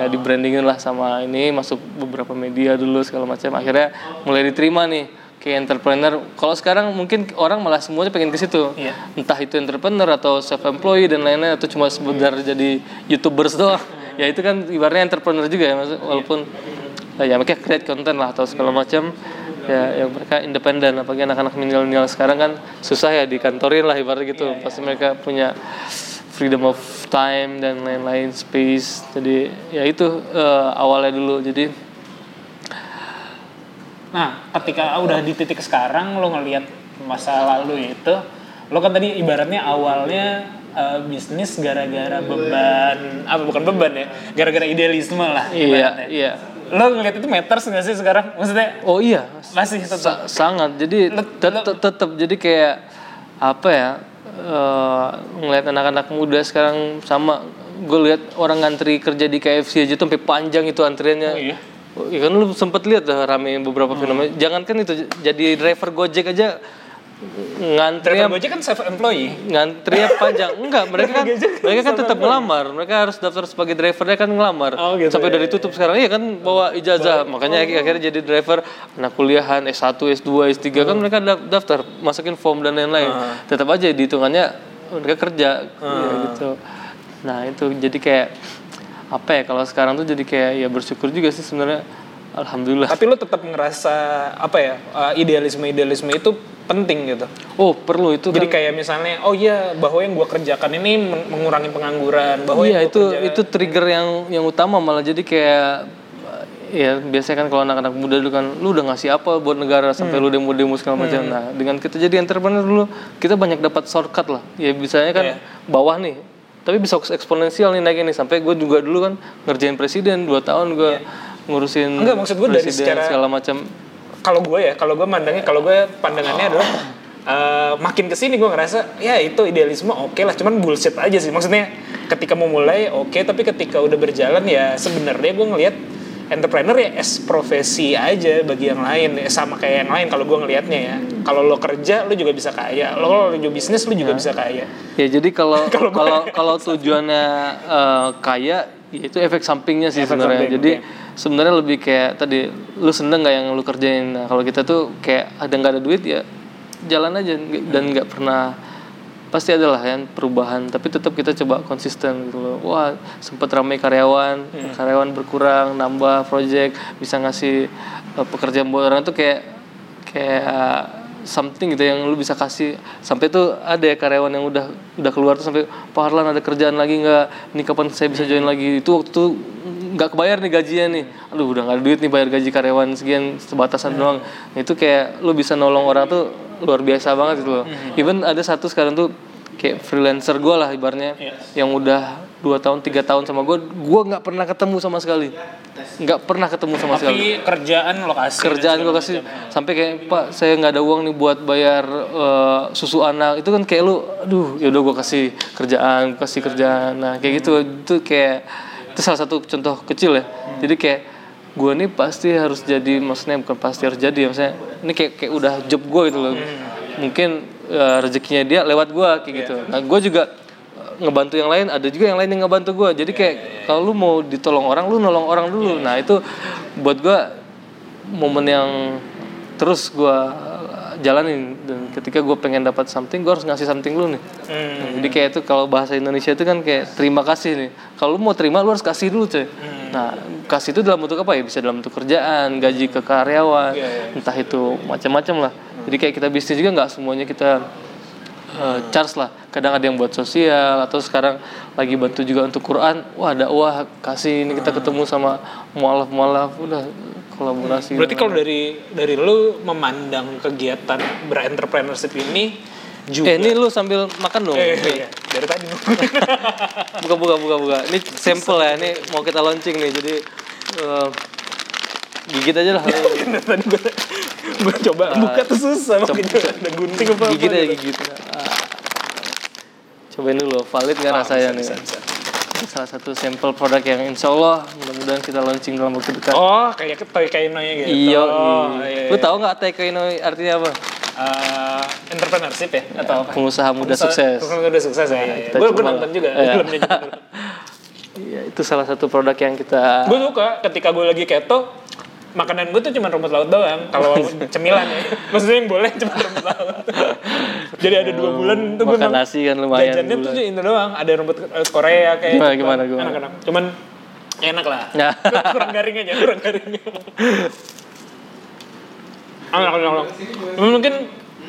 ya di brandingin lah sama ini masuk beberapa media dulu segala macam. Akhirnya mulai diterima nih kayak entrepreneur. Kalau sekarang mungkin orang malah semuanya pengen ke situ. Iya. entah itu entrepreneur atau self employed dan lain-lain atau cuma sekedar jadi youtubers doang. Ya itu kan ibaratnya entrepreneur juga ya maksud walaupun ya mereka create content lah atau segala macam ya yang mereka independen apalagi anak-anak milenial sekarang kan susah ya dikantorin lah ibaratnya gitu. Pasti mereka punya freedom of time dan lain-lain space. Jadi ya itu eh, awalnya dulu. Jadi Nah, ketika udah di titik sekarang lo ngelihat masa lalu itu, lo kan tadi ibaratnya awalnya eh, bisnis gara-gara beban, apa bukan beban ya, gara-gara idealisme lah. iya iya Lo ngelihat itu matters nggak sih sekarang? Maksudnya oh iya. masih tetap Sa- sangat. Jadi tetap tetap jadi kayak apa ya eh, ngelihat anak-anak muda sekarang sama. Gue lihat orang ngantri kerja di KFC aja tuh sampai panjang itu antriannya. Oh, iya? Iya kan lu sempet lihat dah rame beberapa fenomena jangankan itu jadi driver gojek aja ngantri driver Gojek kan self employee. ngantrinya panjang enggak mereka kan mereka kan tetap ngelamar. Mereka harus daftar sebagai drivernya kan ngelamar. Oh, gitu, sampai ya, dari tutup sekarang iya kan bawa ijazah. Makanya akhirnya jadi driver anak kuliahan S1 S2 S3 kan Hmm. mereka daf- daftar masukin form dan lain-lain. Ah. tetap aja dihitungannya mereka kerja. Ya gitu. Nah itu jadi kayak apa ya kalau sekarang tuh jadi kayak ya bersyukur juga sih sebenarnya alhamdulillah. Tapi lo tetap ngerasa apa ya idealisme idealisme itu penting gitu. oh perlu itu Jadi kan. kayak misalnya, oh iya bahwa yang gua kerjakan ini men- mengurangi pengangguran, bahwa iya itu kerja- itu trigger yang yang utama malah. Jadi kayak ya biasanya kan kalau anak-anak muda dulu kan lu udah ngasih apa buat negara sampai lu demo-demo segala macam. Nah dengan kita jadi entrepreneur dulu kita banyak dapat shortcut lah. Ya misalnya kan Iya. bawah nih. Tapi bisa eksponensial nih naik ini. Sampai gue juga dulu kan ngerjain presiden dua tahun gue ngurusin Enggak, maksud gua dari secara- segala macam. Kalau gue ya, kalau gue mandangnya, kalau gue pandangannya adalah eh, makin ke sini gue ngerasa ya itu idealisme oke lah, cuman bullshit aja sih. Maksudnya ketika mau mulai oke, tapi ketika udah berjalan ya sebenarnya gue ngelihat entrepreneur ya as profesi aja bagi yang lain ya sama kayak yang lain kalau gue ngelihatnya ya. Kalau lo kerja lo juga bisa kaya. Lo kalau lo bisnis lo juga bisa kaya. Ya jadi kalau kalau kalau tujuannya eh, kaya ya itu efek sampingnya sih sebenarnya. samping, jadi sebenarnya lebih kayak tadi lu seneng nggak yang lu kerjain? Nah kalau kita tuh kayak ada nggak ada duit ya jalan aja. Dan nggak pernah pasti ada lah ya perubahan tapi tetap kita coba konsisten gitu loh. Wah sempat ramai karyawan karyawan berkurang nambah project bisa ngasih eh, pekerjaan buat orang tuh kayak kayak something gitu yang lu bisa kasih. Sampai tuh ada ya karyawan yang udah udah keluar tuh sampai Pak Harlan ada kerjaan lagi nggak? Ini kapan saya bisa join lagi? Itu waktu tuh nggak kebayar nih gajinya nih. Aduh udah nggak ada duit nih bayar gaji karyawan sekian sebatasan doang. Nah, itu kayak lu bisa nolong orang tuh luar biasa banget gitu loh. Even ada satu sekarang tuh kayak freelancer gue lah ibarnya yang udah dua tahun tiga tahun sama gue gue nggak pernah ketemu sama sekali. Nggak pernah ketemu sama sekali. tapi kerjaan lokasi kerjaan gue kasih sampai kayak pak saya nggak ada uang nih buat bayar eh, susu anak. Itu kan kayak lu aduh ya udah gue kasih kerjaan kasih kerjaan. Nah kayak gitu. Itu kayak itu salah satu contoh kecil ya. Jadi kayak gue nih pasti harus jadi maksudnya bukan pasti harus jadi ya maksudnya ini kayak kayak udah job gue gitu loh. Mungkin eh, rezekinya dia lewat gue kayak gitu. Nah gue juga eh, ngebantu yang lain ada juga yang lain yang ngebantu gue jadi kayak kalau lu mau ditolong orang lu nolong orang dulu. Nah itu buat gue momen yang terus gue jalanin. Dan ketika gue pengen dapat something gue harus ngasih something lu nih. Hmm. Nah, jadi kayak itu kalau bahasa Indonesia itu kan kayak terima kasih nih. Kalau lu mau terima lu harus kasih dulu coy. Nah kasih itu dalam bentuk apa ya? Bisa dalam bentuk kerjaan gaji ke karyawan entah itu macam-macam lah. Jadi kayak kita bisnis juga nggak semuanya kita eh, charge lah. Kadang ada yang buat sosial atau sekarang lagi bantu juga untuk Quran. Wah dakwah kasih ini kita ketemu sama mualaf mualaf udah kolaborasi Berarti kalau dari dari lu memandang kegiatan berentrepreneurship ini juga eh ini lu sambil makan dong. Eh, iya, dari tadi buka buka buka buka. Ini sampel ya ini mau kita launching nih. Jadi eh, gigit aja lah tadi gue gue coba buka tuh susah makanya ada gunting apa gigit aja gigit Ah. cobain dulu valid nggak rasanya nih salah satu sampel produk yang insya Allah mudah-mudahan kita launching dalam waktu dekat Oh, kayak toy kainonya gitu. Iya, Oh, iya. Lu tahu nggak Taekwondo artinya apa? Eh, entrepreneurship ya atau apa? Pengusaha muda sukses. Pengusaha muda sukses ya. kita Gue coba nonton juga Iya. filmnya juga. Iya, itu salah satu produk yang kita gue suka ketika gue lagi keto makanan gue tuh cuma rumput laut doang kalau cemilan ya maksudnya yang boleh cuma rumput laut jadi ada dua bulan tuh gue makan nasi kan lumayan jajannya tuh bulan. itu doang ada rumput laut Korea kayak Gimana, gitu. gimana, gimana? enak-enak cuman enak lah Ya. kurang garing aja kurang garing enak enak enak. Mungkin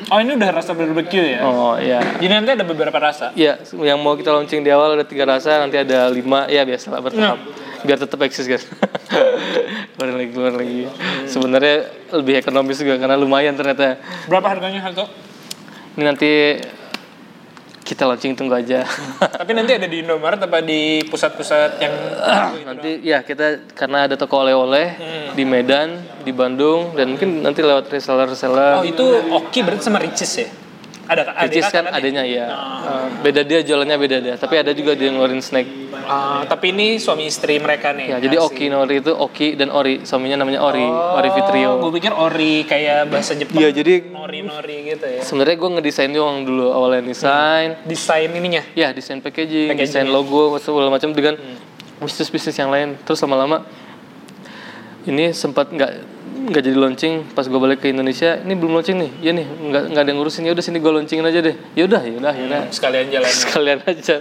Oh ini udah rasa barbecue ya? Oh iya. Jadi nanti ada beberapa rasa. Iya, yang mau kita launching di awal ada tiga rasa, nanti ada lima, ya biasa lah bertahap. Biar tetap eksis kan. Keluar lagi, keluar lagi. Sebenarnya lebih ekonomis juga karena lumayan ternyata. Berapa harganya satu? Ini nanti kita launching tunggu aja. Tapi nanti ada di Indomaret apa di pusat-pusat yang nanti ya kita karena ada toko oleh-oleh di Medan, di Bandung dan mungkin nanti lewat reseller-reseller. Oh itu Oki berarti sama Ricis ya? Ada Ricis kan adanya ya. Beda dia jualannya beda dia, tapi ada juga dia ngeluarin snack. Ah, tapi ini suami istri mereka nih. Ya, jadi Oki Nori itu Oki dan Ori, suaminya namanya Ori, Ori Fitrio. Gue pikir ori kayak bahasa Jepang. Iya, jadi Nori Nori gitu ya. sebenarnya gue ngedesain doang dulu awalnya desain. Desain ininya. Ya, desain packaging, Packaging, desain logo, segala macam dengan bisnis-bisnis yang lain. Terus lama-lama ini sempat nggak nggak jadi launching pas gue balik ke Indonesia. Ini belum launching nih. Ya nih nggak nggak ada yang ngurusin. Ya udah sini gue launchingin aja deh. Ya udah ya udah ya udah. Sekalian jalan. sekalian aja.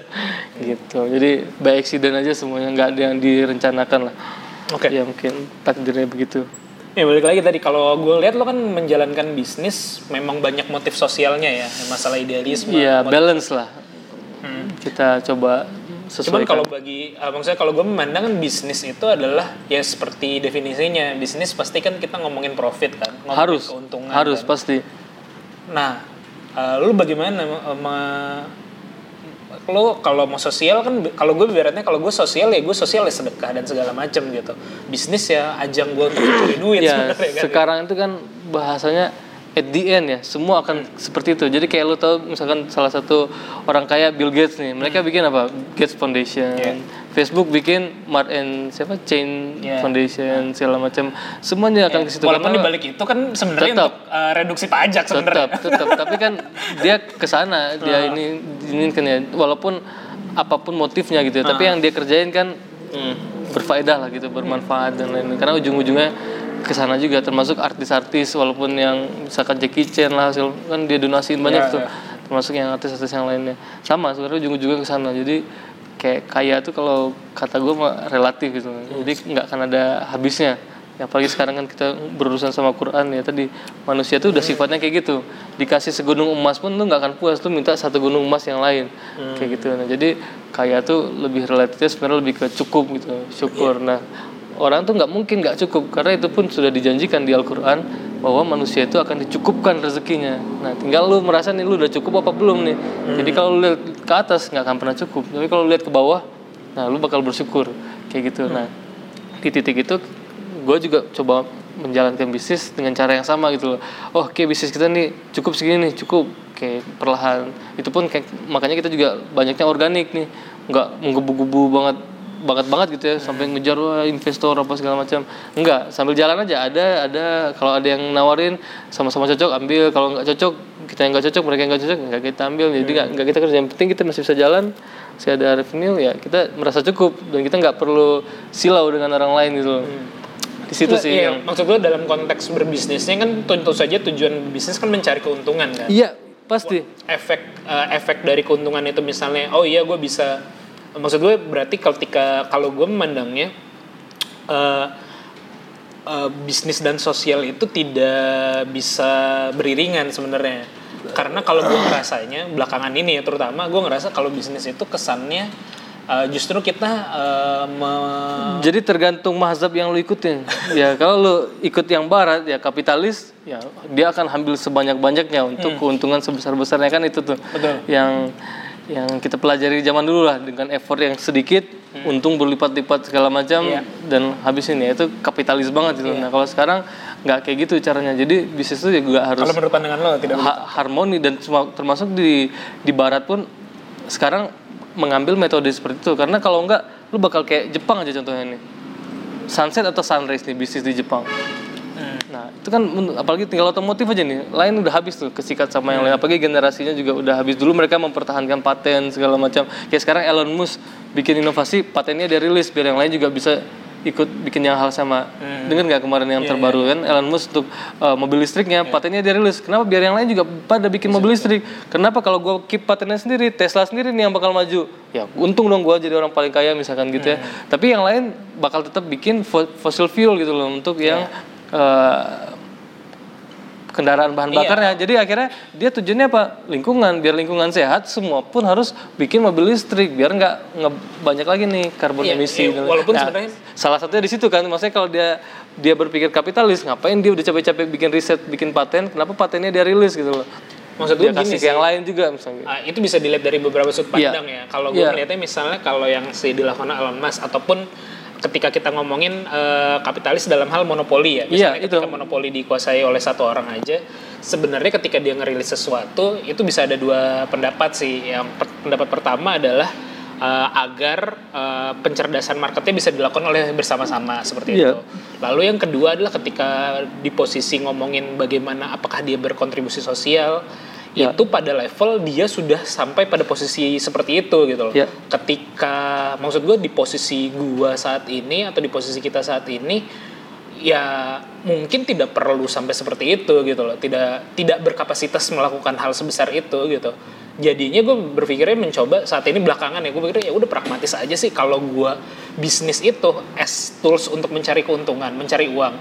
Gitu. Jadi by accident aja semuanya. Nggak ada yang direncanakan lah. Oke. ya mungkin takdirnya begitu. Ya balik lagi tadi. Kalau gue lihat lo kan menjalankan bisnis memang banyak motif sosialnya ya. Masalah idealisme. Iya balance lah. Hmm. kita coba Cuman sesuaikan kalau bagi, uh, maksudnya kalau gue memandang kan bisnis itu adalah ya seperti definisinya bisnis pasti kan kita ngomongin profit kan, ngomongin harus keuntungan. harus kan. pasti Nah, uh, lu bagaimana uh, me- lo kalau mau sosial kan kalau gue ibaratnya kalau gue sosial ya gue sosial ya sedekah dan segala macam gitu. Bisnis ya ajang gue untuk cari duit ya kan. sekarang itu kan bahasanya at the end ya semua akan seperti itu. Jadi kayak lu tahu misalkan salah satu orang kaya Bill Gates nih mereka bikin apa? Gates Foundation. Iya. Facebook bikin Mart and siapa? Chain Iya. Foundation segala macam. Semuanya akan ke situ Walaupun di balik itu kan sebenarnya Tetap. untuk uh, reduksi pajak sebenarnya. tetap. Tetap tapi kan dia ke sana dia ini ini kan ya. Walaupun apa pun motifnya gitu ya tapi yang dia kerjain kan berfaedah lah gitu bermanfaat dan lain-lain. Karena ujung-ujungnya ke sana juga termasuk artis-artis walaupun yang misalkan Jackie Chan lah hasil kan dia donasiin banyak Iya, tuh iya. termasuk yang artis-artis yang lainnya. Sama sebenarnya ujung-ujungnya ke sana. Jadi kayak kaya tuh kalau kata gue mah relatif gitu. Jadi nggak akan ada habisnya. Ya apalagi sekarang kan kita berurusan sama Quran ya tadi. Manusia tuh udah sifatnya kayak gitu. Dikasih segunung emas pun lu nggak akan puas tuh minta satu gunung emas yang lain. Kayak gitu. Nah jadi kaya tuh lebih relatifnya sebenarnya lebih ke cukup gitu syukur. Nah orang tuh nggak mungkin nggak cukup. Karena itu pun sudah dijanjikan di Al-Quran bahwa manusia itu akan dicukupkan rezekinya. Nah tinggal lu merasa nih lu udah cukup apa belum nih? Jadi kalau lu lihat ke atas nggak akan pernah cukup. Tapi kalau lu lihat ke bawah nah lu bakal bersyukur. Kayak gitu. Nah di titik itu gue juga coba menjalankan bisnis dengan cara yang sama gitu loh. Oh oke bisnis kita nih cukup segini nih cukup. Kayak perlahan. Itu pun kayak makanya kita juga banyaknya organik nih. Nggak menggebu-gebu banget banget banget gitu ya sampai ngejar wah, investor apa segala macam. Enggak sambil jalan aja. Ada ada kalau ada yang nawarin sama-sama cocok ambil. Kalau nggak cocok kita yang nggak cocok mereka yang nggak cocok nggak kita ambil. Jadi nggak nggak kita kerja. Yang penting kita masih bisa jalan. Masih ada revenue ya kita merasa cukup. Dan kita nggak perlu silau dengan orang lain gitu loh. Di situ sih iya, yang maksud gue dalam konteks berbisnisnya kan tentu saja tujuan bisnis kan mencari keuntungan kan. iya pasti. Efek eh, efek dari keuntungan itu misalnya, oh iya gue bisa, maksud gue berarti ketika kalau gue memandangnya eh, eh, bisnis dan sosial itu tidak bisa beriringan sebenarnya. Karena kalau gue ngerasanya belakangan ini ya terutama gue ngerasa kalau bisnis itu kesannya eh, justru kita eh, me- Jadi tergantung mazhab yang lu ikutin. ya kalau lu ikut yang barat ya kapitalis, ya dia akan ambil sebanyak-banyaknya untuk keuntungan sebesar-besarnya kan itu tuh. Betul. Yang yang kita pelajari zaman dulu lah dengan effort yang sedikit, untung berlipat-lipat segala macam Iya. dan habisin ya itu kapitalis banget gitu. Nah, kalau sekarang nggak kayak gitu caranya. Jadi bisnis itu juga harus kalau menurut pandangan lo tidak ha- harmoni dan termasuk di di barat pun sekarang mengambil metode seperti itu karena kalau enggak lu bakal kayak Jepang aja contohnya nih sunset atau sunrise nih bisnis di Jepang Hmm. nah itu kan apalagi tinggal otomotif aja nih. Lain udah habis tuh kesikat sama yang lain. Apalagi generasinya juga udah habis. Dulu mereka mempertahankan paten segala macam. Kayak sekarang Elon Musk bikin inovasi patennya dia rilis biar yang lain juga bisa ikut bikin yang hal sama. Dengar nggak kemarin yang terbaru kan? Elon Musk untuk uh, mobil listriknya patennya dia rilis. Kenapa? Biar yang lain juga pada bikin mobil listrik. Kenapa kalau gue keep patennya sendiri? Tesla sendiri nih yang bakal maju. Ya untung dong gue jadi orang paling kaya misalkan gitu ya. Tapi yang lain bakal tetap bikin fo- fossil fuel gitu loh untuk yang uh, kendaraan bahan Iya. bakarnya. Jadi akhirnya dia tujuannya apa? Lingkungan, biar lingkungan sehat, semua pun harus bikin mobil listrik biar nggak nge- banyak lagi nih karbon Iya, emisi. iya, walaupun sebenarnya- salah satunya di situ kan, maksudnya kalau dia dia berpikir kapitalis, ngapain dia udah capek-capek bikin riset, bikin paten, kenapa patennya dia rilis gitu loh? Maksud Dia gue kasih gini ke yang sih. lain juga misalnya. Ah, itu bisa dilihat dari beberapa sudut Iya. pandang ya. Kalau gue Iya. melihatnya misalnya kalau yang si dilakukan Elon Musk ataupun ketika kita ngomongin eh, kapitalis dalam hal monopoli ya. Misalnya Iya, ketika itu. monopoli dikuasai oleh satu orang aja, sebenarnya ketika dia ngerilis sesuatu itu bisa ada dua pendapat sih. Yang per- pendapat pertama adalah eh, agar eh, pencerdasan marketnya bisa dilakukan oleh bersama-sama seperti Iya. itu. Lalu yang kedua adalah ketika di posisi ngomongin bagaimana apakah dia berkontribusi sosial Ya. itu pada level dia sudah sampai pada posisi seperti itu gitu loh. Ya. Ketika maksud gue di posisi gua saat ini atau di posisi kita saat ini ya mungkin tidak perlu sampai seperti itu gitu loh. Tidak tidak berkapasitas melakukan hal sebesar itu gitu. Jadinya gue berpikirnya mencoba saat ini belakangan ya gue pikir ya udah pragmatis aja sih kalau gua bisnis itu as tools untuk mencari keuntungan, mencari uang.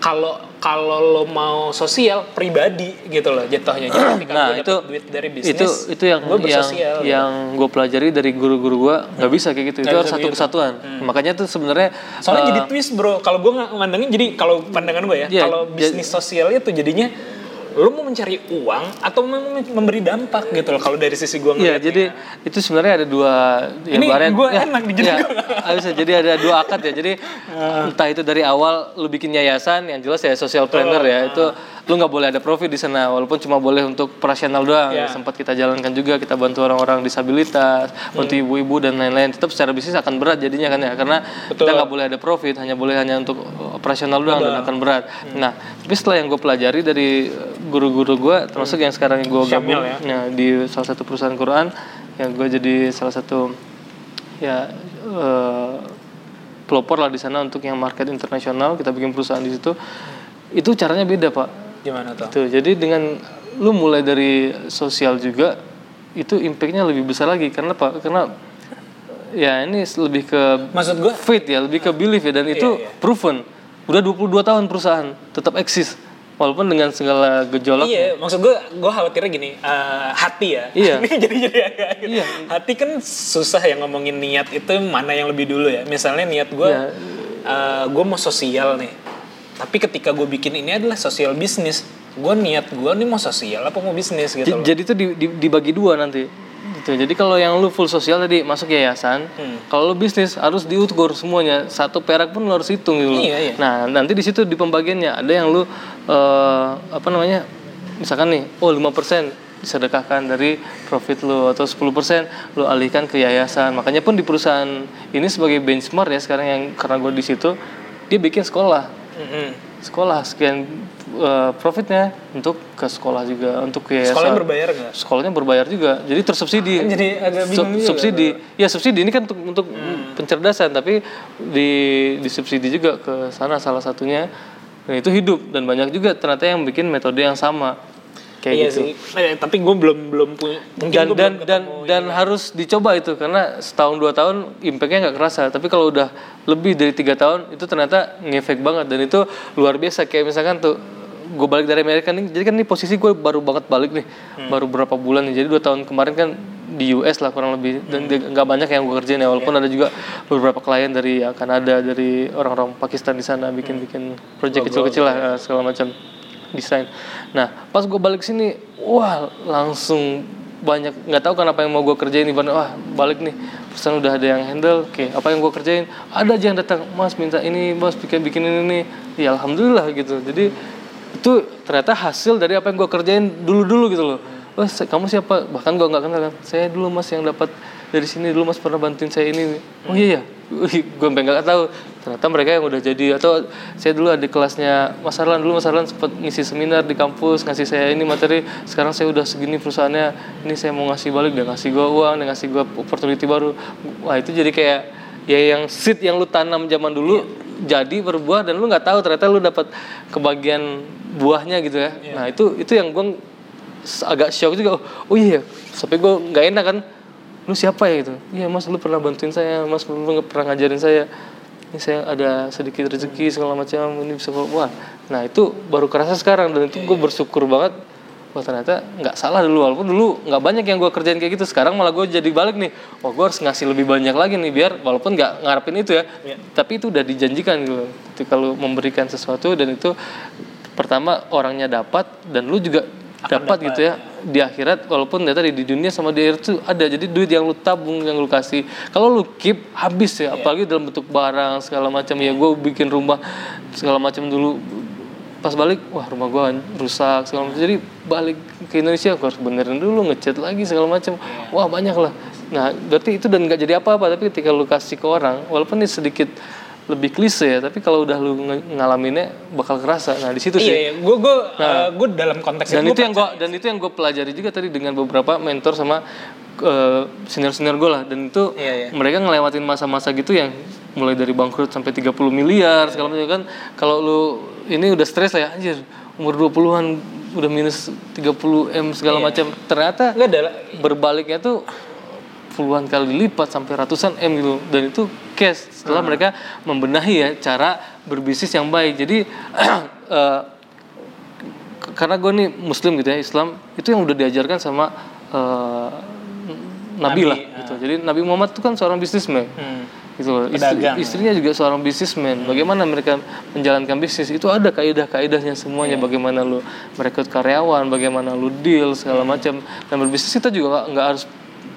Kalau kalau lo mau sosial pribadi gitu loh jatuhnya. Jadi ketika Nah, gua itu duit dari bisnis itu itu yang gue yang gitu. yang gue pelajari dari guru-guru gue nggak bisa kayak gitu. Nggak itu harus satu gitu. kesatuan. Makanya tuh sebenarnya Soalnya eh, jadi twist bro, kalau gue nggak mandangin jadi kalau pandangan gue ya, Iya, kalau bisnis sosial itu jadinya lo mau mencari uang atau mau mem- memberi dampak gitu loh kalau dari sisi gue Iya, ngeliatnya. jadi itu sebenarnya ada dua ya, Ini ibaratnya- gua ya, enak jadi ya, gua ah, bisa. jadi ada dua akad ya. Jadi entah itu dari awal lu bikin yayasan yang jelas ya social planner ya, itu lu nggak boleh ada profit di sana walaupun cuma boleh untuk operasional doang. Iya. Sempat kita jalankan juga, kita bantu orang-orang disabilitas, bantu ibu-ibu dan lain-lain. Tetap secara bisnis akan berat jadinya kan ya karena Betul. kita nggak boleh ada profit, hanya boleh hanya untuk operasional doang dan akan berat. Nah, tapi setelah yang gue pelajari dari eh, guru-guru gue, termasuk yang sekarang gue gabung ya. Nah, di salah satu perusahaan Quran yang gue jadi salah satu ya eh, pelopor lah di sana untuk yang market internasional kita bikin perusahaan di situ itu caranya beda pak Gimana tuh? Tuh, jadi dengan lu mulai dari sosial juga itu impactnya lebih besar lagi karena apa karena ya ini lebih ke Maksud gue faith ya lebih ke belief ya dan itu iya. proven udah 22 tahun perusahaan tetap eksis walaupun dengan segala gejolak Iya, maksud gue, gue khawatirnya gini, eh, hati ya. Iya. Ini jadi jadi agak. Iya. Hati kan susah ya ngomongin niat itu mana yang lebih dulu ya. Misalnya niat gue, Iya. eh, gue mau sosial nih. Tapi ketika gue bikin ini adalah sosial bisnis, gue niat gue nih mau sosial apa mau bisnis gitu J- loh. Jadi itu di- di- dibagi dua nanti. Gitu. Jadi kalau yang lu full sosial tadi masuk yayasan, Hmm. kalau lu bisnis harus diukur semuanya. Satu perak pun lu harus hitung gitu. Iya, iya. Nah, nanti di situ di pembagiannya ada yang lu eh, apa namanya? Misalkan nih, oh 5% disedekahkan dari profit lu atau 10% lu alihkan ke yayasan. Makanya pun di perusahaan ini sebagai benchmark ya sekarang yang karena gue di situ dia bikin sekolah Sekolah sekian eh, profitnya untuk ke sekolah juga untuk ke yayasan. Sekolahnya berbayar nggak? Sekolahnya berbayar juga, jadi tersubsidi. Jadi agak bingung Sub- juga, subsidi, ya subsidi ini kan untuk untuk Hmm. pencerdasan, tapi di disubsidi juga ke sana salah satunya. Dan itu hidup dan banyak juga ternyata yang bikin metode yang sama kayak iya gitu. sih. Eh, tapi gue belum belum punya. Mungkin Dan dan belum dan ketemu dan harus dicoba itu karena setahun dua tahun impactnya nggak kerasa. Tapi kalau udah lebih dari tiga tahun itu ternyata ngefek banget. Dan itu luar biasa. Kayak misalkan tuh gue balik dari Amerika nih jadi kan ini posisi gue baru banget balik nih. Baru berapa bulan nih. Jadi dua tahun kemarin kan di US lah kurang lebih. Dan dia- nggak banyak yang gue kerjain ya. Walaupun ada juga beberapa klien dari ya, Kanada dari orang-orang Pakistan di sana bikin bikin project kecil-kecil lah eh, segala macam desain. Nah pas gue balik sini, wah langsung banyak nggak tahu kan apa yang mau gue kerjain ibaratnya wah balik nih perusahaan udah ada yang handle oke apa yang gue kerjain? Ada aja yang datang mas minta ini mas bikin bikin ini nih. Ya alhamdulillah gitu. Jadi itu ternyata hasil dari apa yang gue kerjain dulu dulu gitu loh. Wah kamu siapa? Bahkan gue nggak kenal kan saya dulu mas yang dapat dari sini dulu mas pernah bantuin saya ini oh iya ya gue sampai nggak tahu. Ternyata mereka yang udah jadi atau saya dulu ada kelasnya Mas Arlan dulu Mas Arlan sempat ngisi seminar di kampus ngasih saya ini materi. Sekarang saya udah segini perusahaannya. Ini saya mau ngasih balik dia ngasih gue uang dia ngasih gue opportunity baru. Wah itu jadi kayak ya yang seed yang lu tanam zaman dulu jadi berbuah dan lu nggak tahu ternyata lu dapat kebagian buahnya gitu ya. Nah itu itu yang gue agak shock juga. Oh, oh iya sampai gue nggak enak kan lu siapa ya? Gitu. Iya mas lu pernah bantuin saya mas lu pernah ngajarin saya. Ini saya ada sedikit rezeki segala macam ini bisa wah nah itu baru kerasa sekarang dan itu gue bersyukur banget. Wah ternyata nggak salah dulu walaupun dulu nggak banyak yang gue kerjain kayak gitu sekarang malah gue jadi balik nih. Wah gue harus ngasih lebih banyak lagi nih biar walaupun nggak ngarepin itu ya Iya. tapi itu udah dijanjikan gitu ketika lu memberikan sesuatu dan itu pertama orangnya dapat dan lu juga dapat gitu ya di akhirat walaupun ternyata di, di dunia sama di akhirat tuh ada. Jadi duit yang lu tabung yang lu kasih. Kalau lu keep habis ya. Apalagi dalam bentuk barang segala macam. Ya gue bikin rumah segala macam dulu. Pas balik wah rumah gua rusak segala macam. Jadi balik ke Indonesia gua harus benerin dulu ngecat lagi segala macam. Wah banyak lah nah berarti itu dan nggak jadi apa-apa. Tapi ketika lu kasih ke orang walaupun ini sedikit lebih klise ya tapi kalau udah lu ngalaminnya bakal kerasa. Nah di situ sih. Iya, iya. Gue gue gue dalam konteks dan itu itu yang gua dan itu yang gue pelajari juga tadi dengan beberapa mentor sama senior senior gue lah. Dan itu Iya, iya. mereka ngelewatin masa-masa gitu yang mulai dari bangkrut sampai 30 miliar segala macam kan. Kalau lu ini udah stres lah ya anjir. Umur 20-an udah minus 30 m segala Iya. macam. Ternyata Enggak ada berbaliknya tuh puluhan kali lipat sampai ratusan m gitu dan itu cash setelah mereka membenahi ya cara berbisnis yang baik jadi k- karena gue nih muslim gitu ya Islam itu yang udah diajarkan sama eh, Nabi, Nabi, lah gitu jadi Nabi Muhammad itu kan seorang bisnismen Hmm. gitu loh. Istri- Pedagang. istrinya juga seorang bisnismen. Bagaimana mereka menjalankan bisnis itu ada kaidah-kaidahnya semuanya. Iya. Bagaimana lu merekrut karyawan, bagaimana lu deal segala Hmm. macam. Dan berbisnis kita juga nggak harus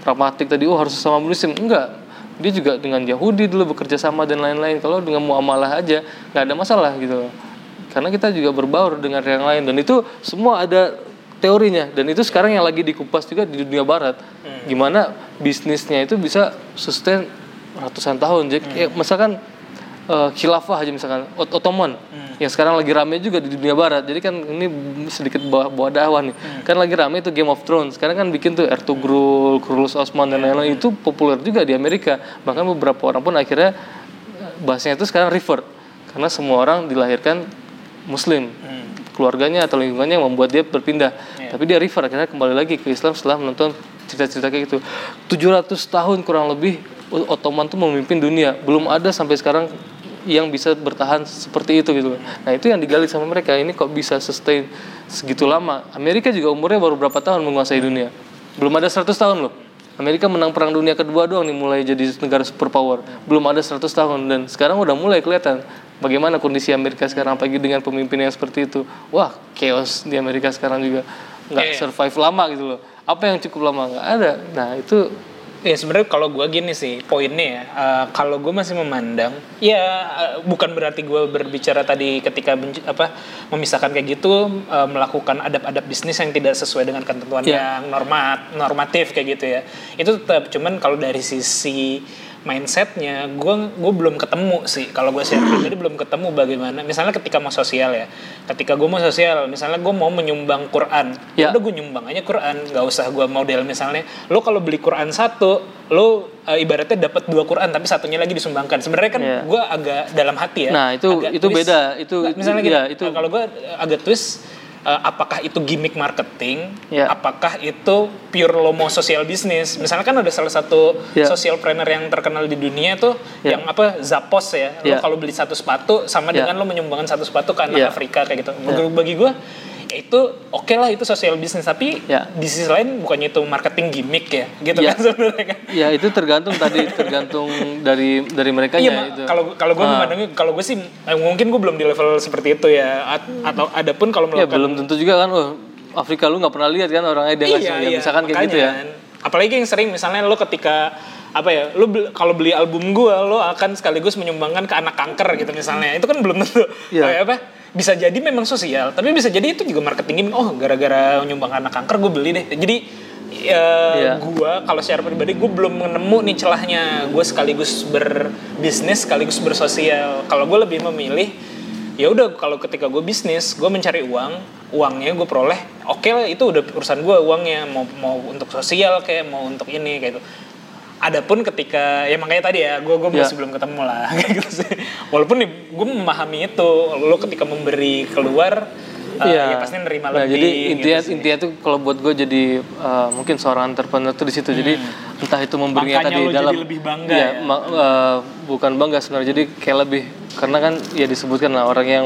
pragmatik tadi. Oh harus sama muslim enggak. Dia juga dengan Yahudi dulu bekerja sama dan lain-lain. Kalau dengan muamalah aja nggak ada masalah gitu. Karena kita juga berbaur dengan yang lain dan itu semua ada teorinya dan itu sekarang yang lagi dikupas juga di dunia barat. Hmm. Gimana bisnisnya itu bisa sustain ratusan tahun. Jadi kayak misalkan eh, khilafah aja misalkan. Ot- Ottoman. Yang sekarang lagi rame juga di dunia barat. Jadi kan ini sedikit bawa, bawa dakwah nih. Kan lagi rame itu Game of Thrones. Sekarang kan bikin tuh Ertugrul, Kurulus Osman dan lain-lain. Itu populer juga di Amerika. Bahkan beberapa orang pun akhirnya eh, bahasanya itu sekarang revert. Karena semua orang dilahirkan muslim. Keluarganya atau lingkungannya yang membuat dia berpindah. Tapi dia revert akhirnya kembali lagi ke Islam setelah menonton cerita-cerita kayak gitu. 700 tahun kurang lebih Ottoman tuh memimpin dunia. Belum ada sampai sekarang yang bisa bertahan seperti itu gitu nah itu yang digali sama mereka ini kok bisa sustain segitu lama Amerika juga umurnya baru berapa tahun menguasai dunia belum ada 100 tahun loh Amerika menang perang dunia kedua doang nih mulai jadi negara superpower. Belum ada 100 tahun dan sekarang udah mulai kelihatan bagaimana kondisi Amerika sekarang apalagi dengan pemimpin yang seperti itu. Wah, chaos di Amerika sekarang juga nggak Iya. survive lama gitu loh. Apa yang cukup lama nggak ada. Nah, itu Ya sebenarnya kalau gue gini sih poinnya ya, eh, kalau gue masih memandang, ya eh, bukan berarti gue berbicara tadi ketika benj- apa memisahkan kayak gitu eh, melakukan adab-adab bisnis yang tidak sesuai dengan ketentuan Ya. yang normat normatif kayak gitu ya. Itu tetap cuman kalau dari sisi mindsetnya, gue gue belum ketemu sih. Kalau gue share pribadi belum ketemu bagaimana. Misalnya ketika mau sosial ya, ketika gue mau sosial, misalnya gue mau menyumbang Quran, Ya. udah gue nyumbang aja Quran nggak usah gue model misalnya lo kalau beli Quran satu lo eh, ibaratnya dapat dua Quran tapi satunya lagi disumbangkan sebenarnya kan Iya. gue agak dalam hati ya Nah, itu- itu twist. beda. Itu- Nggak, misalnya itu- gini ya, itu- kalau gue agak twist eh, apakah itu gimmick marketing Ya. apakah itu pure lo mau sosial bisnis misalnya kan ada salah satu Ya. social planner yang terkenal di dunia tuh Ya. yang apa Zappos ya lo Ya. kalau beli satu sepatu sama Ya. dengan lo menyumbangkan satu sepatu ke anak Ya. Afrika kayak gitu bagi, bagi gue ya itu oke lah itu sosial bisnis tapi Ya. di sisi lain bukannya itu marketing gimmick ya gitu Ya. kan sebenarnya kan ya itu tergantung tadi tergantung dari dari mereka iya ya kalau kalau gue Ah. memandangnya kalau gue sih eh, mungkin gue belum di level seperti itu ya At- atau ada pun kalau ya melakukan belum tentu juga kan oh Afrika lu nggak pernah lihat kan orangnya dia ngasih ya, misalkan kayak gitu ya. kan. apalagi yang sering misalnya lo ketika apa ya lo bel- kalau beli album gue lo akan sekaligus menyumbangkan ke anak kanker gitu misalnya itu kan belum tentu Iya. Kayak apa bisa jadi memang sosial tapi bisa jadi itu juga marketing oh gara-gara menyumbang ke anak kanker gue beli deh. Jadi ya Iya. gue kalau secara pribadi gue belum menemu nih celahnya. Gue sekaligus berbisnis sekaligus bersosial. Kalau gue lebih memilih ya udah kalau ketika gue bisnis gue mencari uang uangnya gue peroleh oke lah itu udah urusan gue uangnya. Mau mau untuk sosial kayak mau untuk ini kayak gitu Adapun ketika ya makanya tadi ya gue gue Ya. masih belum ketemu lah gitu walaupun nih gue memahami itu lo ketika memberi keluar ya pasti nerima nah, lebih jadi gitu intinya sih. intinya tuh kalau buat gue jadi uh, mungkin seorang entrepreneur tuh di situ jadi entah itu memberinya Hmm. Makanya tadi lo jadi dalam lebih bangga Iya, ya? ma- uh, bukan bangga sebenarnya jadi kayak lebih karena kan ya disebutkan lah orang yang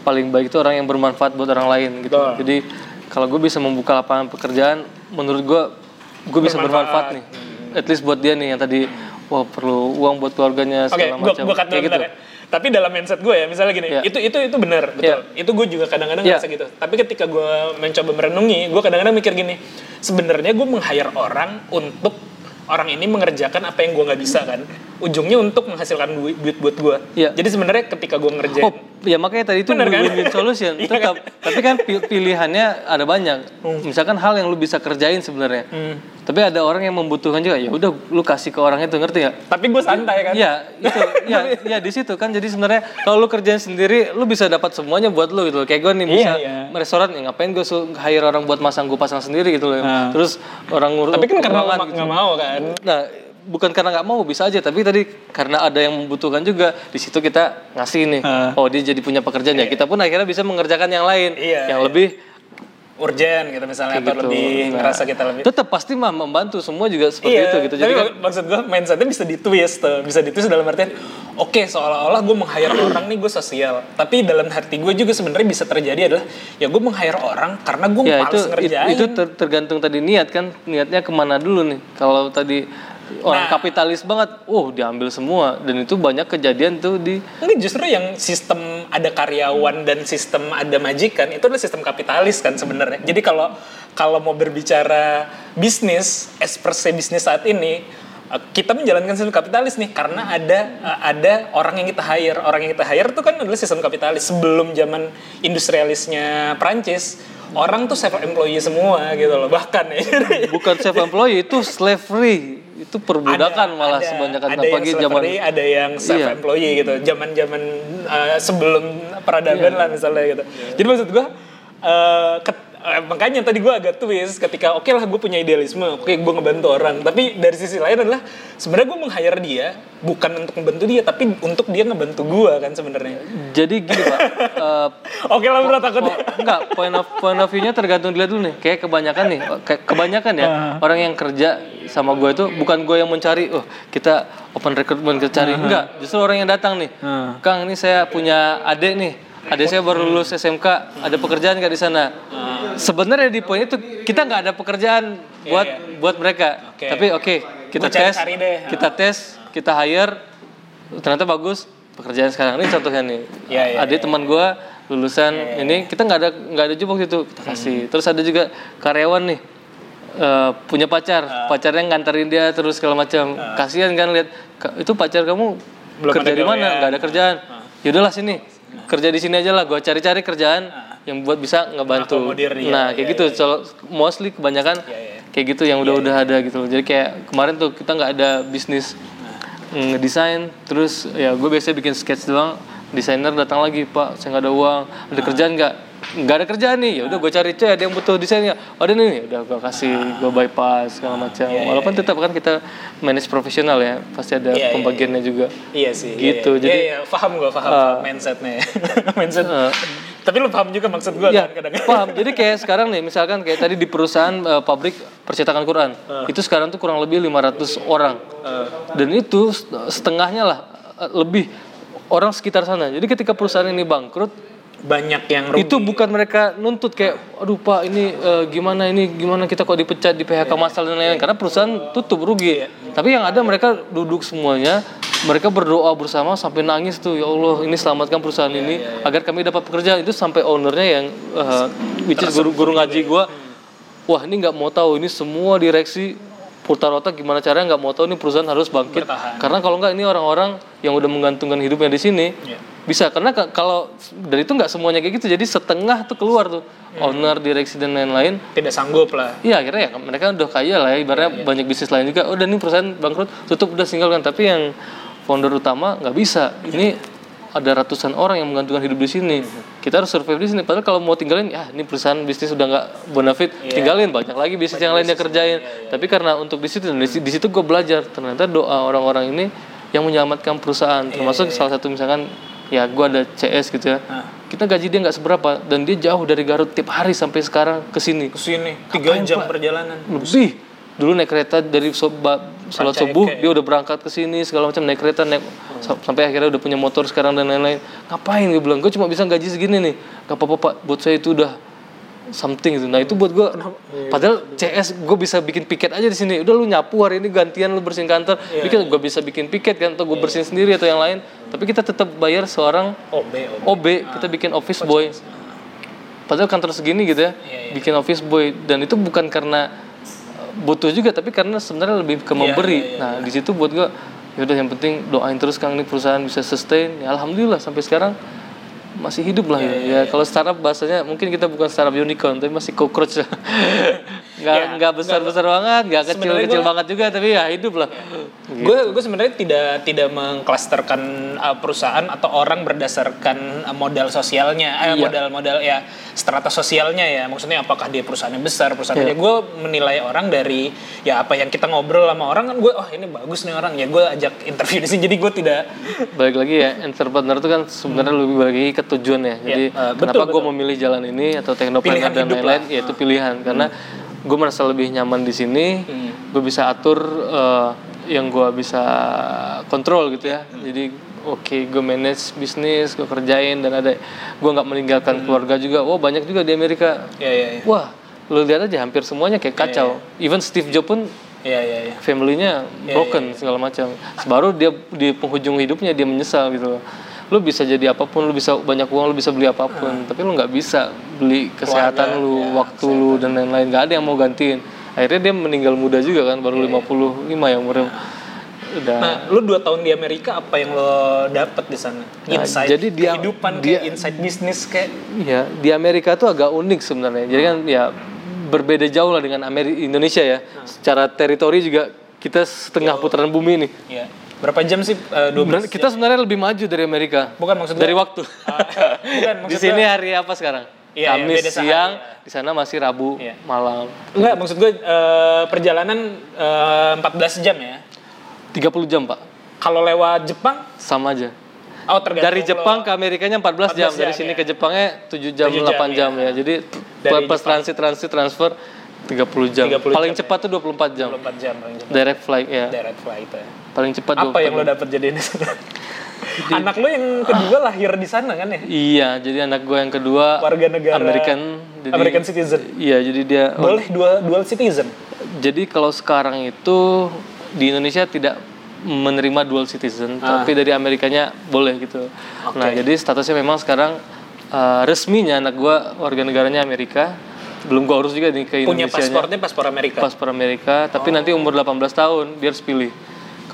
paling baik itu orang yang bermanfaat buat orang lain gitu Betul. jadi kalau gue bisa membuka lapangan pekerjaan menurut gue gue bisa bermanfaat nih at least buat dia nih yang tadi wah perlu uang buat keluarganya Oke, segala gua macam dulu kayak gitu ya. Tapi dalam mindset gue ya, misalnya gini, Iya. itu itu itu benar, betul. Itu gue juga kadang-kadang Iya. ngerasa gitu. Tapi ketika gue mencoba merenungi, gue kadang-kadang mikir gini, sebenarnya gue meng-hire orang untuk orang ini mengerjakan apa yang gue nggak bisa kan. Ujungnya untuk menghasilkan duit, duit buat gue. Iya. Jadi sebenarnya ketika gue ngerjain, Oh, ya makanya tadi itu Bener kan? win-win solution. Iya Tetap. Tapi kan pi- pilihannya ada banyak. Misalkan hal yang lu bisa kerjain sebenarnya. Hmm. Tapi ada orang yang membutuhkan juga. Ya udah lu kasih ke orang itu ngerti gak? tapi gue santai kan. Iya, itu. Ya, ya di situ kan. Jadi sebenarnya kalau lu kerjain sendiri, lu bisa dapat semuanya buat lu gitu. Kayak gue nih Iya, bisa iya. restoran ya ngapain gue hire orang buat masang gue pasang sendiri gitu loh. Nah. Terus orang ngurus Tapi kan karena lo nggak mau kan. Nah, bukan karena nggak mau bisa aja, tapi tadi karena ada yang membutuhkan juga di situ kita ngasih nih. Ah. Oh dia jadi punya pekerjaan ya. Kita pun akhirnya bisa mengerjakan yang lain, Iya, yang lebih Urgent gitu misalnya atau gitu. lebih Nah, ngerasa kita lebih Tetap pasti mah membantu semua juga seperti iya, itu gitu. tapi Jadi kan mak- maksud gue mindsetnya bisa ditwist tuh, bisa ditwist dalam artian, oke seolah-olah gue meng-hire orang nih gue sosial, tapi dalam hati gue juga sebenarnya bisa terjadi adalah ya gue meng-hire orang karena gue ya itu males it- ngerjain. itu ter- tergantung tadi niat kan niatnya ke mana dulu nih. Kalau tadi orang Nah. kapitalis banget, oh diambil semua dan itu banyak kejadian tuh di Enggak justru yang sistem ada karyawan dan sistem ada majikan itu adalah sistem kapitalis kan sebenarnya. Jadi kalau kalau mau berbicara bisnis, as per se bisnis saat ini eh, kita menjalankan sistem kapitalis nih karena ada eh, ada orang yang kita hire. Orang yang kita hire itu kan adalah sistem kapitalis sebelum zaman industrialisnya Prancis. Orang tuh self employee semua gitu loh. Bahkan ya. bukan self employee itu slavery itu perbudakan malah ada, sebanyakan ada yang apalagi zaman slavery, ada yang self Iya. employee gitu zaman zaman sebelum peradaban Iya. lah misalnya gitu jadi maksud gua eh, ket- eh, makanya tadi gua agak twist ketika oke lah gue punya idealisme oke gue ngebantu orang. Tapi dari sisi lain adalah sebenarnya gue meng-hire dia bukan untuk membantu dia tapi untuk dia ngebantu gua kan sebenarnya. Jadi gini pak eh, oke lah bro takut Po- enggak point of point of view-nya tergantung dilihat dulu nih. Kayak kebanyakan nih kayak kebanyakan ya orang yang kerja sama gue itu bukan gue yang mencari oh kita open recruitment kita cari. Enggak justru orang yang datang nih. Kang ini saya punya adik nih adik saya baru lulus SMK ada pekerjaan nggak di sana? Sebenarnya di poin itu kita nggak ada pekerjaan buat buat mereka. Oke. tapi oke kita Gua cari- tes kita tes kita hire. Ternyata bagus pekerjaan sekarang ini contohnya nih. Iya, iya, ada teman gue lulusan ini kita nggak ada nggak ada job waktu itu kita kasih. Terus ada juga karyawan nih eh, punya pacar. Pacarnya nganterin dia terus segala macam. Kasihan kan lihat "Ka- itu pacar kamu Belum kerja di mana? Gawean." nggak ada kerjaan. Yaudahlah sini kerja di sini aja lah gue cari-cari kerjaan yang buat bisa ngebantu. Nah iya, kayak gitu Kalau mostly kebanyakan iya. kayak gitu yang udah-udah ada gitu. Loh jadi kayak kemarin tuh kita nggak ada bisnis Nah. ngedesain. Terus ya gue biasanya bikin sketch doang. Desainer datang lagi pak saya nggak ada uang. Ada Nah. kerjaan nggak nggak ada kerjaan nih. Ya udah gue cari cuy ada yang butuh desainnya ada nih udah gue kasih Nah. gue bypass segala macam. Walaupun tetap kan kita manage profesional ya pasti ada Iya, iya, pembagiannya juga. Iya sih Gitu, iya, iya. jadi- Iya, iya, paham gue paham, paham mindsetnya mindset. Tapi lu paham juga maksud gue Iya, kan kadang. paham. Jadi kayak sekarang nih, misalkan kayak tadi di perusahaan eh, pabrik percetakan Quran, itu sekarang tuh kurang lebih 500 orang. Dan itu set- setengahnya lah eh, lebih orang sekitar sana. Jadi ketika perusahaan ini bangkrut, banyak yang rugi. itu bukan mereka nuntut kayak, aduh pak ini eh, gimana ini gimana kita kok dipecat di PHK massal dan lain-lain. Karena perusahaan tutup rugi. Tapi yang ada mereka duduk semuanya, mereka berdoa bersama sampai nangis tuh ya Allah ini selamatkan perusahaan ini agar kami dapat pekerjaan itu sampai ownernya yang eh, which is guru guru ngaji gua, wah ini nggak mau tahu ini semua direksi putar otak gimana caranya nggak mau tahu ini perusahaan harus bangkit. Bertahan. karena kalau nggak ini orang-orang yang udah menggantungkan hidupnya di sini Iya. bisa. Karena ka- kalau dari itu nggak semuanya kayak gitu jadi setengah tuh keluar tuh. Hmm. owner direksi dan lain-lain. Tidak sanggup lah. Iya akhirnya ya mereka udah kaya lah ya ibaratnya banyak bisnis lain juga. Udah nih perusahaan bangkrut tutup udah tinggalkan. Tapi yang founder utama nggak bisa. Ini ada ratusan orang yang menggantungkan hidup di sini. Kita harus survive di sini. Padahal kalau mau tinggalin ya ini perusahaan bisnis udah nggak bonafit tinggalin. Banyak lagi bisnis yang lain yang kerjain. tapi karena untuk di situ di, di situ gue belajar. Ternyata doa orang-orang ini yang menyelamatkan perusahaan. Termasuk salah satu misalkan ya gue ada CS gitu ya. Kita gaji dia nggak seberapa dan dia jauh dari Garut tiap hari sampai sekarang ke sini. Ke sini tiga jam Pak? perjalanan. lebih dulu naik kereta dari sobat sholat subuh dia udah berangkat ke sini segala macam naik kereta naik sa- sampai akhirnya udah punya motor sekarang dan lain-lain. Ngapain? Gue bilang gue cuma bisa gaji segini nih. Gak apa-apa pak buat saya itu udah something gitu. nah itu buat gue padahal CS gue bisa bikin piket aja di sini. Udah lu nyapu hari ini gantian lu bersihin kantor. Bikin gue bisa bikin piket kan atau gue bersihin sendiri atau yang lain. Tapi kita tetap bayar seorang OB, OB. OB kita bikin office boy. padahal kantor segini gitu ya bikin office boy. Dan itu bukan karena butuh juga tapi karena sebenarnya lebih ke memberi. nah di situ buat gua yaudah yang penting doain terus kang ini perusahaan bisa sustain. Ya alhamdulillah sampai sekarang masih hidup lah ya. ya kalau startup bahasanya mungkin kita bukan startup unicorn tapi masih cockroach lah. nggak Ya, nggak besar besar banget nggak kecil kecil gua- banget juga tapi ya hidup lah Gue gue sebenarnya tidak tidak mengklasterkan uh, perusahaan atau orang berdasarkan uh, modal sosialnya, eh, Iya. modal-modal ya strata sosialnya ya. Maksudnya apakah dia perusahaannya besar, perusahaan Iya. kecil. Gue menilai orang dari ya apa yang kita ngobrol sama orang kan gue, oh ini bagus nih orang ya gue ajak interview di sini. Jadi gue tidak balik lagi ya entrepreneur itu kan sebenarnya lebih balik lagi ke tujuan ya jadi eh, kenapa betul, gue memilih jalan ini atau teknopreneur dan lain-lain? ya itu pilihan. Karena gue merasa lebih nyaman di sini. Gue bisa atur eh, yang gue bisa kontrol gitu ya. Jadi oke gue manage bisnis gue kerjain dan ada gue nggak meninggalkan keluarga juga. Oh banyak juga di Amerika. Ya ya ya wah lu lihat aja hampir semuanya kayak kacau. even Steve Jobs pun ya ya, ya. family-nya broken segala macam. Baru dia di penghujung hidupnya dia menyesal gitu loh. Lu bisa jadi apa pun, lu bisa banyak uang, lu bisa beli apa pun, tapi lu nggak bisa beli kesehatan lu, waktu lu dan lain-lain. Nggak ada yang mau gantiin. Akhirnya dia meninggal muda juga kan, baru 55 ya umurnya. Udah. Nah, lu dua tahun di Amerika apa yang lo dapet di sana? Insight jadi dia- kehidupan dia- kayak insight bisnis kayak Iya, di Amerika tuh agak unik sebenarnya. Jadi kan ya berbeda jauh lah dengan Ameri Indonesia ya. Secara teritori juga kita setengah putaran bumi nih. ya berapa jam sih? Eh, 12 Dan kita sebenarnya lebih maju dari Amerika. Bukan maksud dari waktu. Ah, bukan, di maksud sini hari apa sekarang? Iya, iya, Kamis sehari, siang, ya. di sana masih Rabu Iya. malam. Enggak, maksud gue eh, perjalanan eh, 14 jam ya. 30 jam, Pak. Kalau lewat Jepang, Sama aja. oh tergantung Dari Jepang ke Amerikanya 14, jam, 14 dari jam, sini ya. ke Jepangnya 7 jam, 7 jam, 8 jam, ya. ya. Jadi Dari pas transit transit transfer 30 jam. 30 Paling jam, cepat tuh 24 jam. 24 jam paling cepat. Direct flight ya. Direct flight ya. Paling cepat Apa 24 yang lo dapet jadi di sana? Anak lo yang kedua lahir di sana kan ya? Iya, jadi anak gue yang kedua Warga negara American. Jadi, American citizen. Iya, jadi dia Boleh dua dual citizen. Jadi kalau sekarang itu di Indonesia tidak menerima dual citizen, Ah. tapi dari Amerikanya boleh gitu. Nah, jadi statusnya memang sekarang uh, resminya anak gua warga negaranya Amerika. Belum gua urus juga nih ke Punya Indonesia. paspornya paspor Amerika. Paspor Amerika, tapi nanti umur 18 tahun dia harus pilih.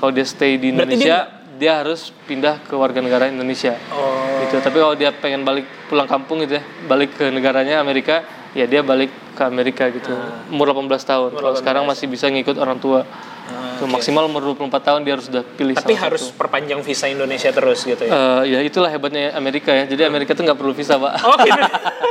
Kalau dia stay di Indonesia, dia, harus pindah ke warga negara Indonesia. Oh. Gitu. Tapi kalau dia pengen balik pulang kampung gitu ya, balik ke negaranya Amerika, ya dia balik ke Amerika gitu. Umur 18 tahun. Kalau sekarang masih bisa ngikut orang tua. Tuh, maksimal umur 24 tahun dia harus sudah pilih Tapi salah harus perpanjang visa Indonesia terus gitu ya. Eh, ya itulah hebatnya Amerika ya. Jadi Amerika tuh nggak perlu visa, Pak. Oh, gitu.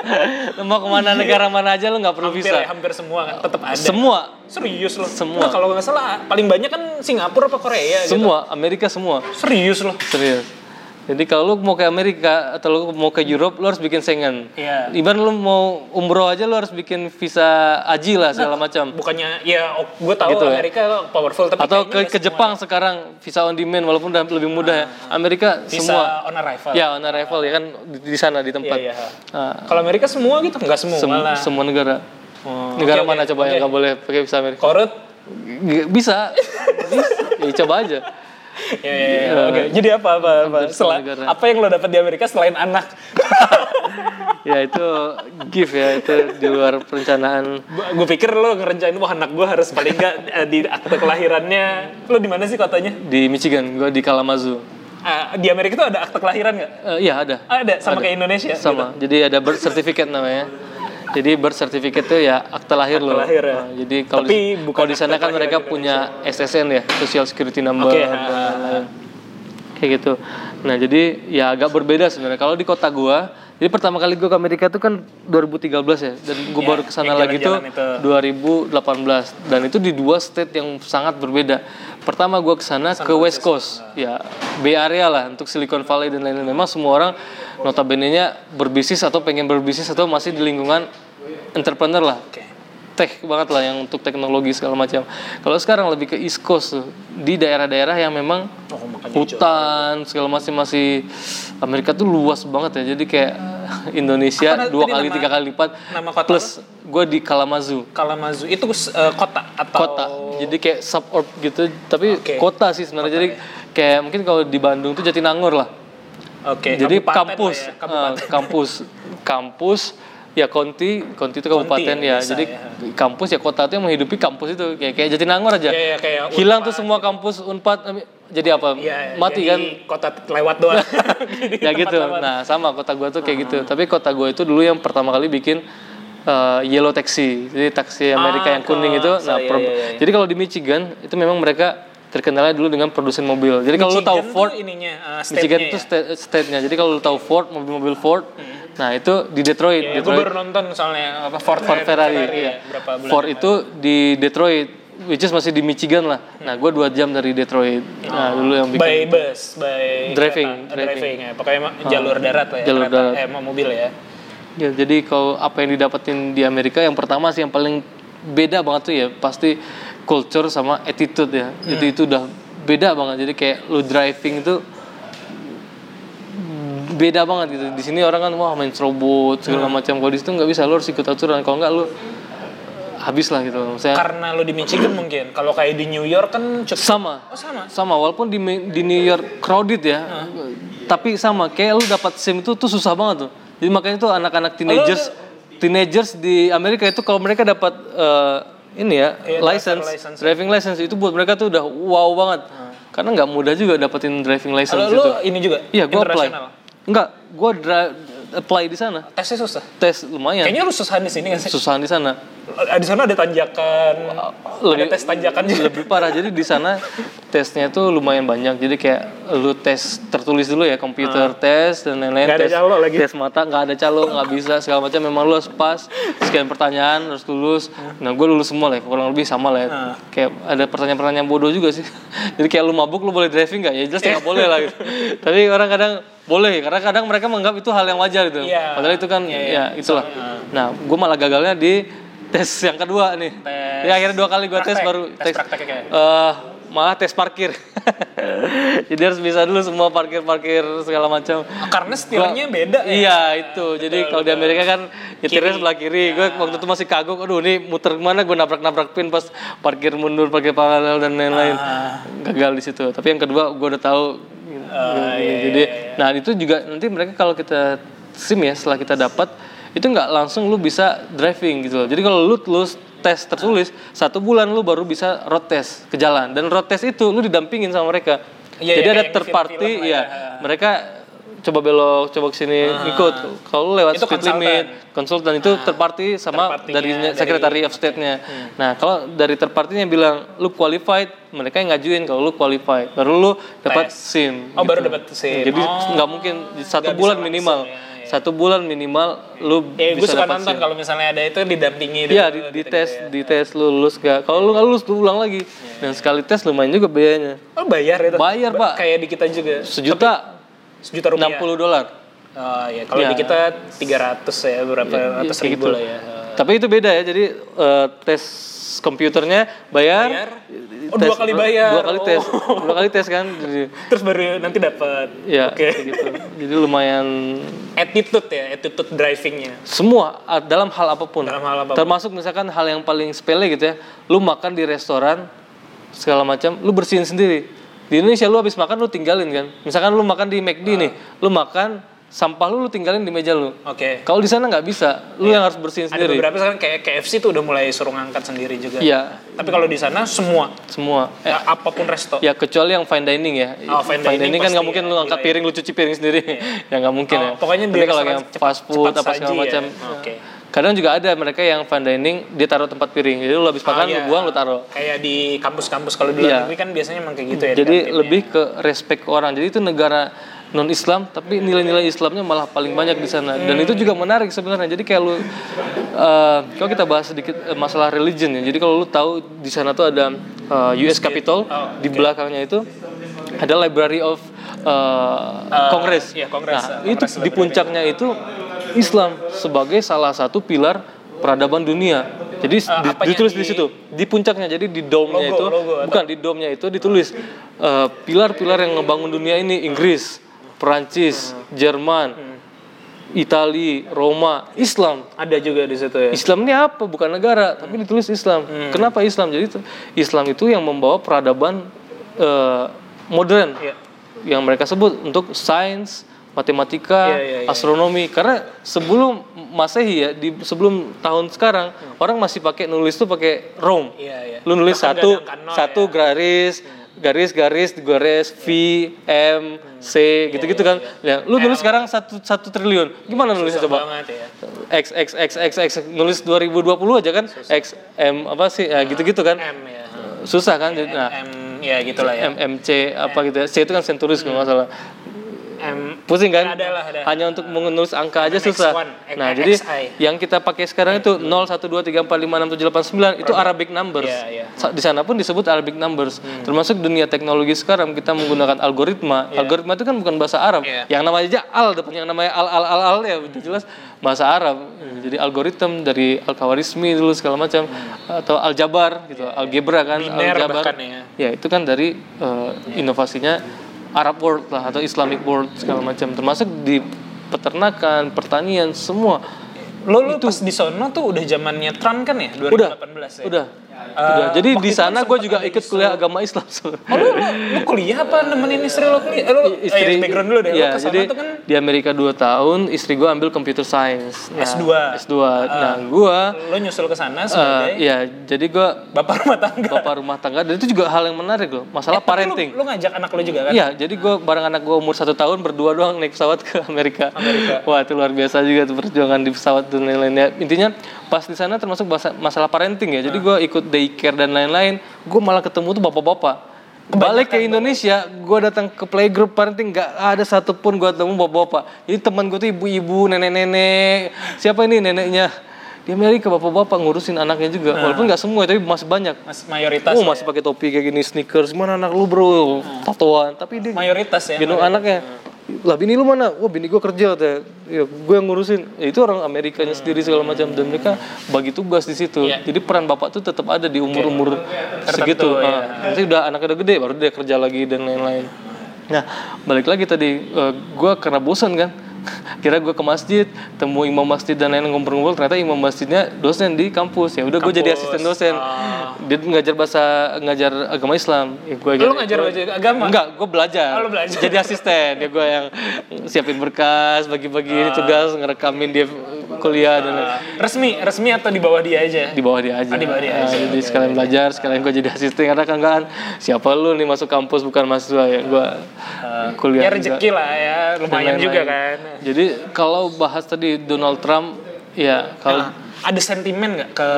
Mau ke mana negara mana aja lu nggak perlu hampir, visa. ya, hampir semua kan tetap ada. Semua, Serius loh. Semua. Nah, kalau nggak salah paling banyak kan Singapura apa Korea gitu. semua Amerika semua. Serius loh. Serius. Jadi kalau lu mau ke Amerika atau lu mau ke Europe, lu harus bikin Schengen. Iya. Ibarat lu mau umroh aja lu harus bikin visa haji lah segala macam. Bukannya ya gue tahu Gitu ya. Amerika powerful tapi Atau ke, ke semua Jepang sekarang visa on demand walaupun udah lebih mudah ya. Amerika visa semua. on arrival. Ya on arrival ya kan di, di sana di tempat. Iya, iya. Nah, Kalau Amerika semua gitu nggak semua sem- malah. semua negara. Oh, negara oke, mana oke, coba oke. yang nggak boleh pakai visa Amerika? Korut. Bisa. Bisa. Ya, coba aja. Ya, ya, ya. Oke. Jadi apa apa apa? Hampir semua Sela- negara. apa yang lo dapat di Amerika selain anak? ya itu gift ya itu di luar perencanaan. gue pikir lo ngerencanain wah anak gue harus paling nggak eh, di akte kelahirannya. Lo di mana sih kotanya? Di Michigan, gue di Kalamazoo. Ah, di Amerika itu ada akte kelahiran nggak? Eh, iya ada. Ada sama kayak Indonesia. Sama. Jadi ada birth certificate namanya. Jadi birth certificate itu ya akte lahir loh. lahir ya. Nah, jadi kalau Tapi di, bukan kalau di sana kan mereka punya SSN ya, Social Security Number dan lain-lain. Kayak gitu. Nah, jadi ya agak berbeda sebenarnya. Kalau di kota gua Jadi pertama kali gue ke Amerika itu kan 2013 ya, dan gue Iya, baru ke sana yang lagi tuh jalan-jalan itu. 2018 dan itu di dua state yang sangat berbeda. Pertama gue ke sana ke West Coast, ya Bay Area lah untuk Silicon Valley dan lain-lain. Memang semua orang notabene-nya berbisnis atau pengen berbisnis atau masih di lingkungan entrepreneur lah Oke. Tech banget lah yang untuk teknologi segala macam. Kalau sekarang lebih ke East Coast tuh, di daerah-daerah yang memang Oh, hutan segala macam masih Amerika tuh luas banget ya. Jadi kayak Indonesia Apa dua kali nama- tiga kali lipat nama kota plus gue di Kalamazoo Kalamazoo itu eh, kota atau kota. Jadi kayak suburb gitu, tapi Oke. kota sih sebenarnya. Jadi kayak mungkin kalau di Bandung tuh Jatinangor lah. Oke. Jadi kabupaten kampus, ya, kabupaten. kampus, kampus, ya konti, konti itu kabupaten ya, ya. bisa Jadi ya. kampus ya kota itu yang menghidupi kampus itu kayak kayak Jatinangor aja. Iya, iya, kayak Hilang Unpad tuh semua kampus Unpad eh, jadi apa? Iya, Mati jadi kan? Kota lewat doang. Ya tempat gitu. lewat. Nah sama kota gua tuh kayak gitu. Tapi kota gua itu dulu yang pertama kali bikin eh, yellow taxi. Jadi taksi Amerika Ah, yang kuning ke- itu. so, Nah, iya, per- iya, iya. jadi kalau di Michigan itu memang mereka terkenalnya dulu dengan produsen mobil. Jadi kalau lu tahu Ford ininya uh, Michigan itu ya? state- state-nya. Jadi kalau lu tahu Ford, mobil-mobil Ford, nah itu di Detroit. Ya, gue Detroit baru nonton soalnya apa Ford, Ford Ferrari. ya, iya. berapa bulan Ford itu di Detroit, which is masih di Michigan lah. Nah, gue dua jam dari Detroit. Nah, dulu yang bikin by bus, by Driving, kereta, driving. driving ya. Pokoknya emang jalur darat lah ya. jalur kereta, darat. Eh, mobil ya. Ya, jadi kalau apa yang didapetin di Amerika yang pertama sih yang paling beda banget tuh ya pasti culture sama attitude ya. Jadi itu udah beda banget. Jadi kayak lu driving itu beda banget gitu. Di sini orang kan wah main robot segala macam. Kalau di situ nggak bisa lu harus ikut aturan. Kalau nggak lu habis lah gitu. Maksudnya Karena lo di Michigan mungkin. Kalau kayak di New York kan cukup sama. Oh, sama. Sama walaupun di di New York crowded ya. Tapi sama kayak lu dapat SIM itu tuh susah banget tuh. Jadi makanya tuh anak-anak teenagers teenagers di Amerika itu kalau mereka dapat eh, ini ya Iya, license, license. driving license itu buat mereka tuh udah wow banget. Karena nggak mudah juga dapetin driving license Kalau itu. lo ini juga Iya, gua apply. Enggak, dra- apply di sana. Tesnya susah. Tes lumayan. Kayaknya lu susah di sini kan sih? Susahan di sana. Di sana ada tanjakan, ada tes tanjakan juga. lebih parah jadi di sana tesnya tuh lumayan banyak jadi kayak lu tes tertulis dulu ya komputer tes dan lain-lain Nggak ada tes calo lagi. tes mata nggak ada calo nggak bisa segala macam memang lu harus pas sekian pertanyaan harus lulus nah gue lulus semua lah ya, kurang lebih sama lah ya. Ah. kayak ada pertanyaan-pertanyaan bodoh juga sih jadi kayak lu mabuk lu boleh driving nggak ya jelas nggak boleh lah gitu. tapi orang kadang boleh karena kadang mereka menganggap itu hal yang wajar gitu Iya. padahal itu kan Iya, ya iya. itulah nah gue malah gagalnya di tes yang kedua nih Tes ya akhirnya dua kali gue tes baru Tes kayak. Eh, malah tes parkir. Jadi harus bisa dulu semua parkir-parkir segala macam. Karena setirnya beda ya. Iya itu. Jadi kalau di Amerika kan nyetirnya sebelah kiri. Gue waktu itu masih kagok. Aduh ini muter ke mana? Gue nabrak-nabrak pin pas parkir mundur, parkir paralel dan lain-lain. Ah. Gagal di situ. Tapi yang kedua gue udah tahu. Ah, iya, Jadi, nah itu juga nanti mereka kalau kita sim ya setelah kita dapat itu nggak langsung lu bisa driving gitu loh. Jadi kalau lu lulus tes tertulis satu bulan lu baru bisa road test ke jalan dan road test itu lu didampingin sama mereka. Iya, Jadi iya, ada kayak third party lah ya. ya. Mereka coba belok, coba ke sini ikut. Kalau lewat Ah. Itu speed konsultan. Ah. limit, konsultan itu third party sama dari Hmm. Secretary of State-nya. Nah, kalau dari third party-nya bilang lu qualified, mereka yang ngajuin kalau lu qualified. Baru lu dapat. SIM. Oh, baru dapat SIM. Jadi Oh. nggak mungkin satu bulan minimal. ya, ya. Satu bulan minimal lu gue bisa suka dapat nonton kalau misalnya ada itu didampingi Iya dulu, di, di gitu-gitu tes, ya. di tes lu lulus gak? Kalau lu nggak lulus lu ulang lagi. Dan sekali tes lumayan juga biayanya. Oh, bayar itu. Bayar, Ba- Pak. Kayak di kita juga. Sejuta Sejuta rupiah. 60 dolar. Oh, iya. Kalau Iya. di kita 300 ya, berapa ratus kayak ribu gitu. lah ya. Tapi itu beda ya. Jadi eh, tes komputernya bayar. Bayar? Oh, dua kali bayar. Dua kali Oh. tes. Dua kali tes kan. Jadi, Terus baru nanti dapat. ya Oke. kayak gitu. Jadi lumayan Attitude ya, attitude drivingnya. semua dalam hal apa pun. Dalam hal apa pun. Termasuk misalkan hal yang paling sepele gitu ya. Lu makan di restoran segala macam, lu bersihin sendiri. Di Indonesia lu habis makan lu tinggalin kan. Misalkan lu makan di McD nih, lu makan sampah lu lu tinggalin di meja lu. Oke. Kalau di sana nggak bisa, lu yang harus bersihin Ada sendiri. beberapa sekarang kayak KFC tuh udah mulai suruh ngangkat sendiri juga. Iya, Tapi kalau di sana semua, semua. Eh, ya, apa pun resto. ya kecuali yang fine dining ya. Oh, fine dining kan nggak mungkin ya, lu angkat ya. piring lu cuci piring sendiri. ya nggak mungkin Oh, ya. pokoknya Tapi kalau yang cepat- fast food cepat apa segala ya. macam. Oke. Kadang juga ada mereka yang fine dining dia taruh tempat piring. Jadi lu habis makan iya. lu buang lu taruh. Kayak di kampus-kampus kalau di luar negeri kan biasanya emang kayak gitu ya. di Jadi lebih ke respect ke orang. Jadi itu negara non Islam tapi nilai-nilai Islamnya malah paling banyak di sana dan itu juga menarik sebenarnya jadi kayak lu eh, kalau kita bahas sedikit eh, masalah religion ya jadi kalau lu tahu di sana tuh ada eh, US Capitol Oh, di belakangnya itu ada Library of eh, Congress iya, Congress. nah Eh, itu di puncaknya itu Islam sebagai salah satu pilar peradaban dunia jadi di- apanya ditulis di di- situ di puncaknya jadi di dome-nya Logo, itu logo atau- bukan di dome-nya itu ditulis pilar-pilar yang ngebangun dunia ini Inggris, Perancis, Jerman, Itali, Roma, Islam. Ada juga di situ ya. Islam ini apa? Bukan negara, tapi ditulis Islam. Kenapa Islam? Jadi Islam itu yang membawa peradaban eh, modern Iya. Yang mereka sebut untuk sains, matematika, Iya, iya, iya. astronomi. Karena sebelum Masehi ya, di sebelum tahun sekarang orang masih pakai nulis tuh pakai Rome. Iya, iya. Lu nulis Bahkan satu satu ya. garis garis garis garis V M C gitu-gitu kan. Ya, lu nulis sekarang satu satu triliun. Gimana nulisnya coba? banget ya. X X X X X nulis 2020 aja kan X M apa sih ya gitu-gitu kan M ya. susah kan jadi nah M ya gitulah ya. M M C apa gitu ya. C itu kan senturis kalau nggak salah. M pusing kan? Ada lah, ada. hanya untuk menulis angka aja susah. MX1, nah XI. jadi yang kita pakai sekarang itu 0 1 2 3 4 5 6 7 8 9 itu Arabic. Numbers. Iya. Sa- di sana pun disebut Arabic numbers. Termasuk dunia teknologi sekarang kita menggunakan algoritma. Algoritma itu kan bukan bahasa Arab. Iya. yang namanya aja al depan yang namanya al al al al ya udah jelas bahasa Arab. Jadi algoritma dari al khawarizmi dulu segala macam atau aljabar gitu algebra kan Biner aljabar. ya. ya itu kan dari eh, inovasinya Arab world lah atau Islamic world segala macam. Termasuk di peternakan pertanian semua. Lo lo pas di sono tuh udah zamannya Trump kan ya? 2018 udah ya. udah udah jadi di sana gue juga ikut kuliah agama Islam. Oh, lu, lu kuliah apa nemenin istri lo kuliah? Eh, Lo istri eh, background dulu deh. ya, ke sana jadi kan di Amerika 2 tahun istri gue ambil computer science Nah, S2. S2 nah gue lo nyusul ke sana eh, sebagai ya jadi gue bapak rumah tangga. bapak rumah tangga dan itu juga hal yang menarik loh masalah Eh, parenting Lo, lo ngajak anak lo juga kan? Iya, jadi gue bareng anak gue umur satu tahun berdua doang naik pesawat ke Amerika. Wah itu luar biasa juga tuh perjuangan di pesawat dan lain-lainnya. Intinya pas di sana termasuk masalah parenting ya. Jadi gue ikut daycare dan lain-lain. Gue malah ketemu tuh bapak-bapak. Balik ke Indonesia, gue datang ke playgroup parenting nggak ada satupun gue ketemu bapak-bapak. Jadi teman gue tuh ibu-ibu, nenek-nenek. Siapa ini neneknya? Di Amerika bapak-bapak ngurusin anaknya juga. Walaupun nggak semua, tapi masih banyak. Mas, mayoritas Oh masih pakai topi kayak gini sneakers gimana anak lu bro tatoan tapi dia ya. mayoritas ya. gendong anaknya lah bini lu mana? Wah bini gue kerja katanya. Ya gue yang ngurusin. Ya, itu orang Amerikanya sendiri segala macam. Dan mereka bagi tugas di situ. Iya. jadi peran bapak tuh tetap ada di umur umur segitu. ya. nah, nanti udah anaknya udah gede baru dia kerja lagi dan lain-lain. Nah balik lagi tadi eh, gue karena bosan kan kira gue ke masjid temu imam masjid dan lain ngobrol-ngobrol ternyata imam masjidnya dosen di kampus ya udah gue jadi asisten dosen dia ngajar bahasa ngajar agama Islam ya gue Lo ngajar belajar agama? Enggak, gue belajar. Oh, belajar. Jadi asisten. Ya gue yang siapin berkas, bagi-bagi ini tugas, ngerekamin dia kuliah dan lain- Resmi, resmi atau di bawah dia aja? di bawah dia aja. Oh, di bawah dia Nah, aja. jadi sekalian belajar, sekalian gue jadi asisten karena kan kan siapa lu nih masuk kampus bukan mahasiswa ya gue kuliah. ya juga. rezeki lah ya, lumayan Dan juga kan. Jadi kalau bahas tadi Donald Trump, ya kalau Ada sentimen nggak ke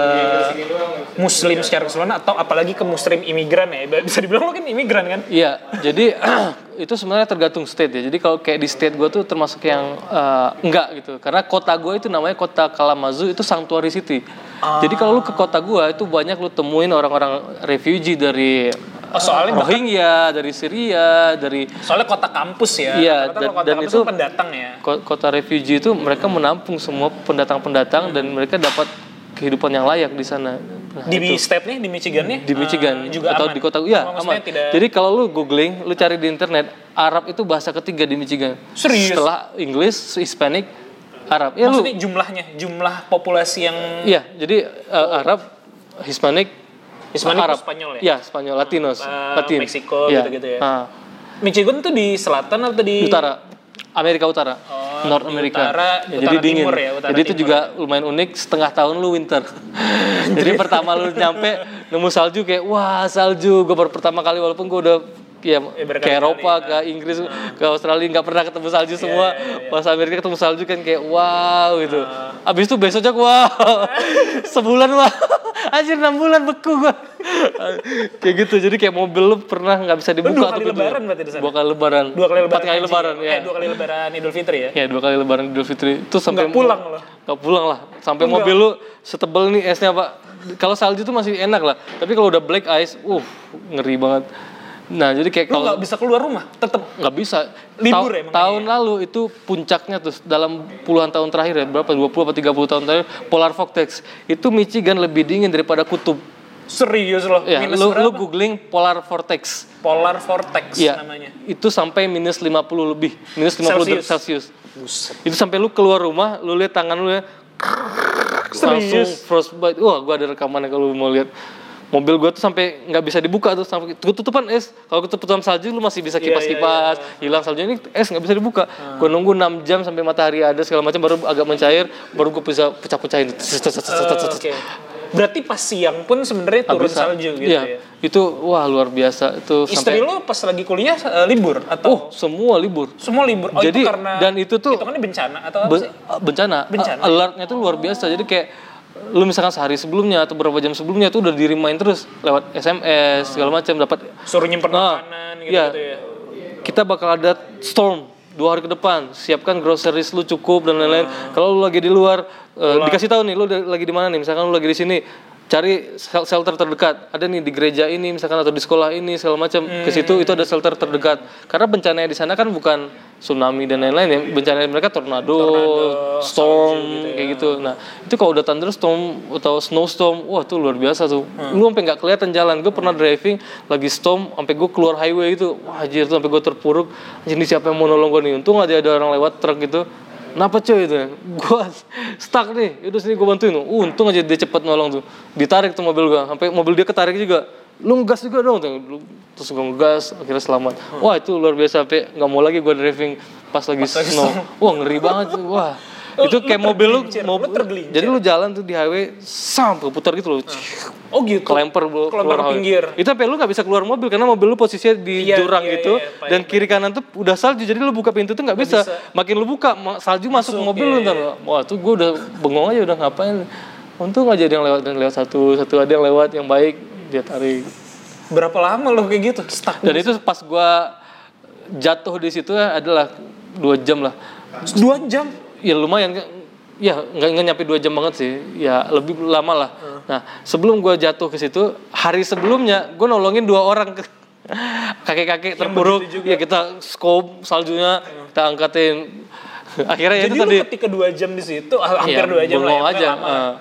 muslim secara keseluruhan atau apalagi ke muslim imigran ya? Bisa dibilang lo kan imigran kan? Iya, jadi itu sebenarnya tergantung state ya. Jadi kalau kayak di state gue tuh termasuk yang eh, enggak gitu. Karena kota gue itu namanya kota Kalamazoo itu sanctuary city. Jadi kalau lu ke kota gue itu banyak lu temuin orang-orang refugee dari Oh, soalnya bahkan- Rohingya, dari Syria, dari Soalnya kota kampus ya. Iya, dan- kota dan kampus itu- pendatang ya. ko- kota refugee itu mereka menampung semua pendatang-pendatang dan mereka dapat kehidupan yang layak di sana. Nah, Di state nih, di Michigan nih? di Michigan eh, juga atau aman? di kota ya Oh, aman. Tidak, Jadi kalau lu googling, lu cari di internet, Arab itu bahasa ketiga di Michigan. Serius? Setelah English, Hispanic, Arab. Ya lu maksudnya jumlahnya, jumlah populasi yang Iya, jadi uh, Arab, Hispanic, Hispanic Arab. Spanyol ya? Iya, Spanyol, Latinos, Eh, Latin. Meksiko Iya. gitu-gitu ya? Nah, Michigan tuh di selatan atau di utara. Amerika Utara, Oh, North America. utara- Ya, utara jadi dingin. timur ya, utara jadi itu timur juga lumayan unik. Setengah tahun lu winter. jadi pertama lu nyampe nemu salju kayak wah salju. Gue baru pertama kali walaupun gue udah ya, berkali-kali, ke Eropa, nah. ke Inggris, ke Australia nggak pernah ketemu salju semua. iya, iya. Pas Amerika ketemu salju kan kayak wow gitu. Ah. Abis itu besoknya wow, sebulan wah, anjir enam bulan beku gua. kayak gitu, jadi kayak mobil lu pernah nggak bisa dibuka dua tuh kali lebaran berarti di sana? Dua kali lebaran. Dua kali lebaran. Empat kali lebaran ya. Eh, dua kali lebaran Idul Fitri ya. Ya dua kali lebaran Idul Fitri itu sampai Nggak pulang loh. Nggak pulang lah. Sampai Enggak. mobil lu setebel nih esnya pak. Kalau salju tuh masih enak lah. Tapi kalau udah black ice, uh ngeri banget. Nah jadi kayak Lu kalau nggak bisa keluar rumah, tetep nggak bisa. Libur Tau- ya Tahun lalu itu puncaknya tuh dalam puluhan tahun terakhir ya berapa 20 atau 30 tahun terakhir polar vortex itu Michigan lebih dingin daripada kutub. serius loh. Ya, minus lu, lu berapa? googling polar vortex. Polar vortex Iya. namanya. Itu sampai minus 50 lebih, minus 50 derajat Celsius. Celsius. Itu sampai lu keluar rumah, lu lihat tangan lu ya langsung Serius? frostbite. Wah, gua ada rekamannya kalau lu mau lihat. Mobil gua tuh sampai nggak bisa dibuka tuh sampai ketutupan es. Kalau ketutupan salju lu masih bisa Iya, kipas-kipas, hilang saljunya ini es nggak bisa dibuka. Gua nunggu 6 jam sampai matahari ada segala macam baru agak mencair, baru gua bisa pecah-pecahin. Eh, Oke. Berarti pas siang pun sebenarnya turun Bisa. salju gitu Iya, ya. Itu wah luar biasa itu Istri sampai lu pas lagi kuliah eh, libur Oh, atau semua libur. semua libur? Oh, Jadi, itu karena dan itu tuh- hitungannya bencana atau apa sih? bencana, Bencana. A- alertnya tuh luar biasa jadi kayak lu misalkan sehari sebelumnya atau beberapa jam sebelumnya tuh udah di remind terus lewat SMS segala macam dapat Suruh nyimpen Nah, makanan gitu, gitu ya. kita bakal ada storm dua hari ke depan. Siapkan groceries lu cukup dan lain-lain. Kalau lu lagi di luar eh, dikasih tahu nih lu lagi di mana nih? Misalkan lu lagi di sini cari shel- shelter terdekat. Ada nih di gereja ini misalkan atau di sekolah ini segala macam. Ke situ itu ada shelter terdekat. Karena bencananya di sana kan bukan tsunami dan lain-lain ya. Bencana mereka tornado, storm kayak gitu. Nah itu kalau udah thunderstorm atau snowstorm wah tuh luar biasa tuh. Lu sampai nggak kelihatan jalan. Gue pernah driving lagi storm sampai gue keluar highway itu wah anjir tuh sampai gue terpuruk. Ini siapa yang mau nolong gue nih? Untung aja ada orang lewat truk gitu Kenapa cuy itu? Gue stuck nih, udah sini gue bantuin. Uh, untung aja dia cepet nolong tuh. Ditarik tuh mobil gue, sampai mobil dia ketarik juga. Lu ngegas juga dong, tuh. Terus gue ngegas, akhirnya selamat. Wah itu luar biasa, sampai nggak mau lagi gue driving pas lagi snow. Wah ngeri banget tuh, wah. Lu- itu lu kayak mobil lu, mobil, lu tergelincir. jadi lu jalan tuh di highway, sampai putar gitu loh. Oh gitu. Kelemper lu keluar pinggir. highway. Itu sampai lu nggak bisa keluar mobil karena mobil lu posisinya di Iya, jurang iya, gitu iya, dan kiri kanan tuh udah salju jadi lu buka pintu tuh nggak bisa. bisa. Makin lu buka salju masuk, ke mobil lu iya, ntar. Wah, tuh gue udah bengong aja udah ngapain. Untung aja ada yang lewat dan lewat satu, satu ada yang lewat yang baik dia tarik. Berapa lama lo kayak gitu? Stuck. Dan itu pas gua jatuh di situ adalah dua jam lah. Dua jam. Ya lumayan. Ya nggak nggak nyampe dua jam banget sih. Ya lebih lama lah. Nah sebelum gua jatuh ke situ hari sebelumnya gue nolongin dua orang. Ke kakek-kakek terpuruk begitu juga. ya kita scope saljunya kita angkatin. Akhirnya ya Jadi itu lu tadi. ketika dua jam di situ, ah, hampir Iya, dua jam lah ya, aja, lama. ah.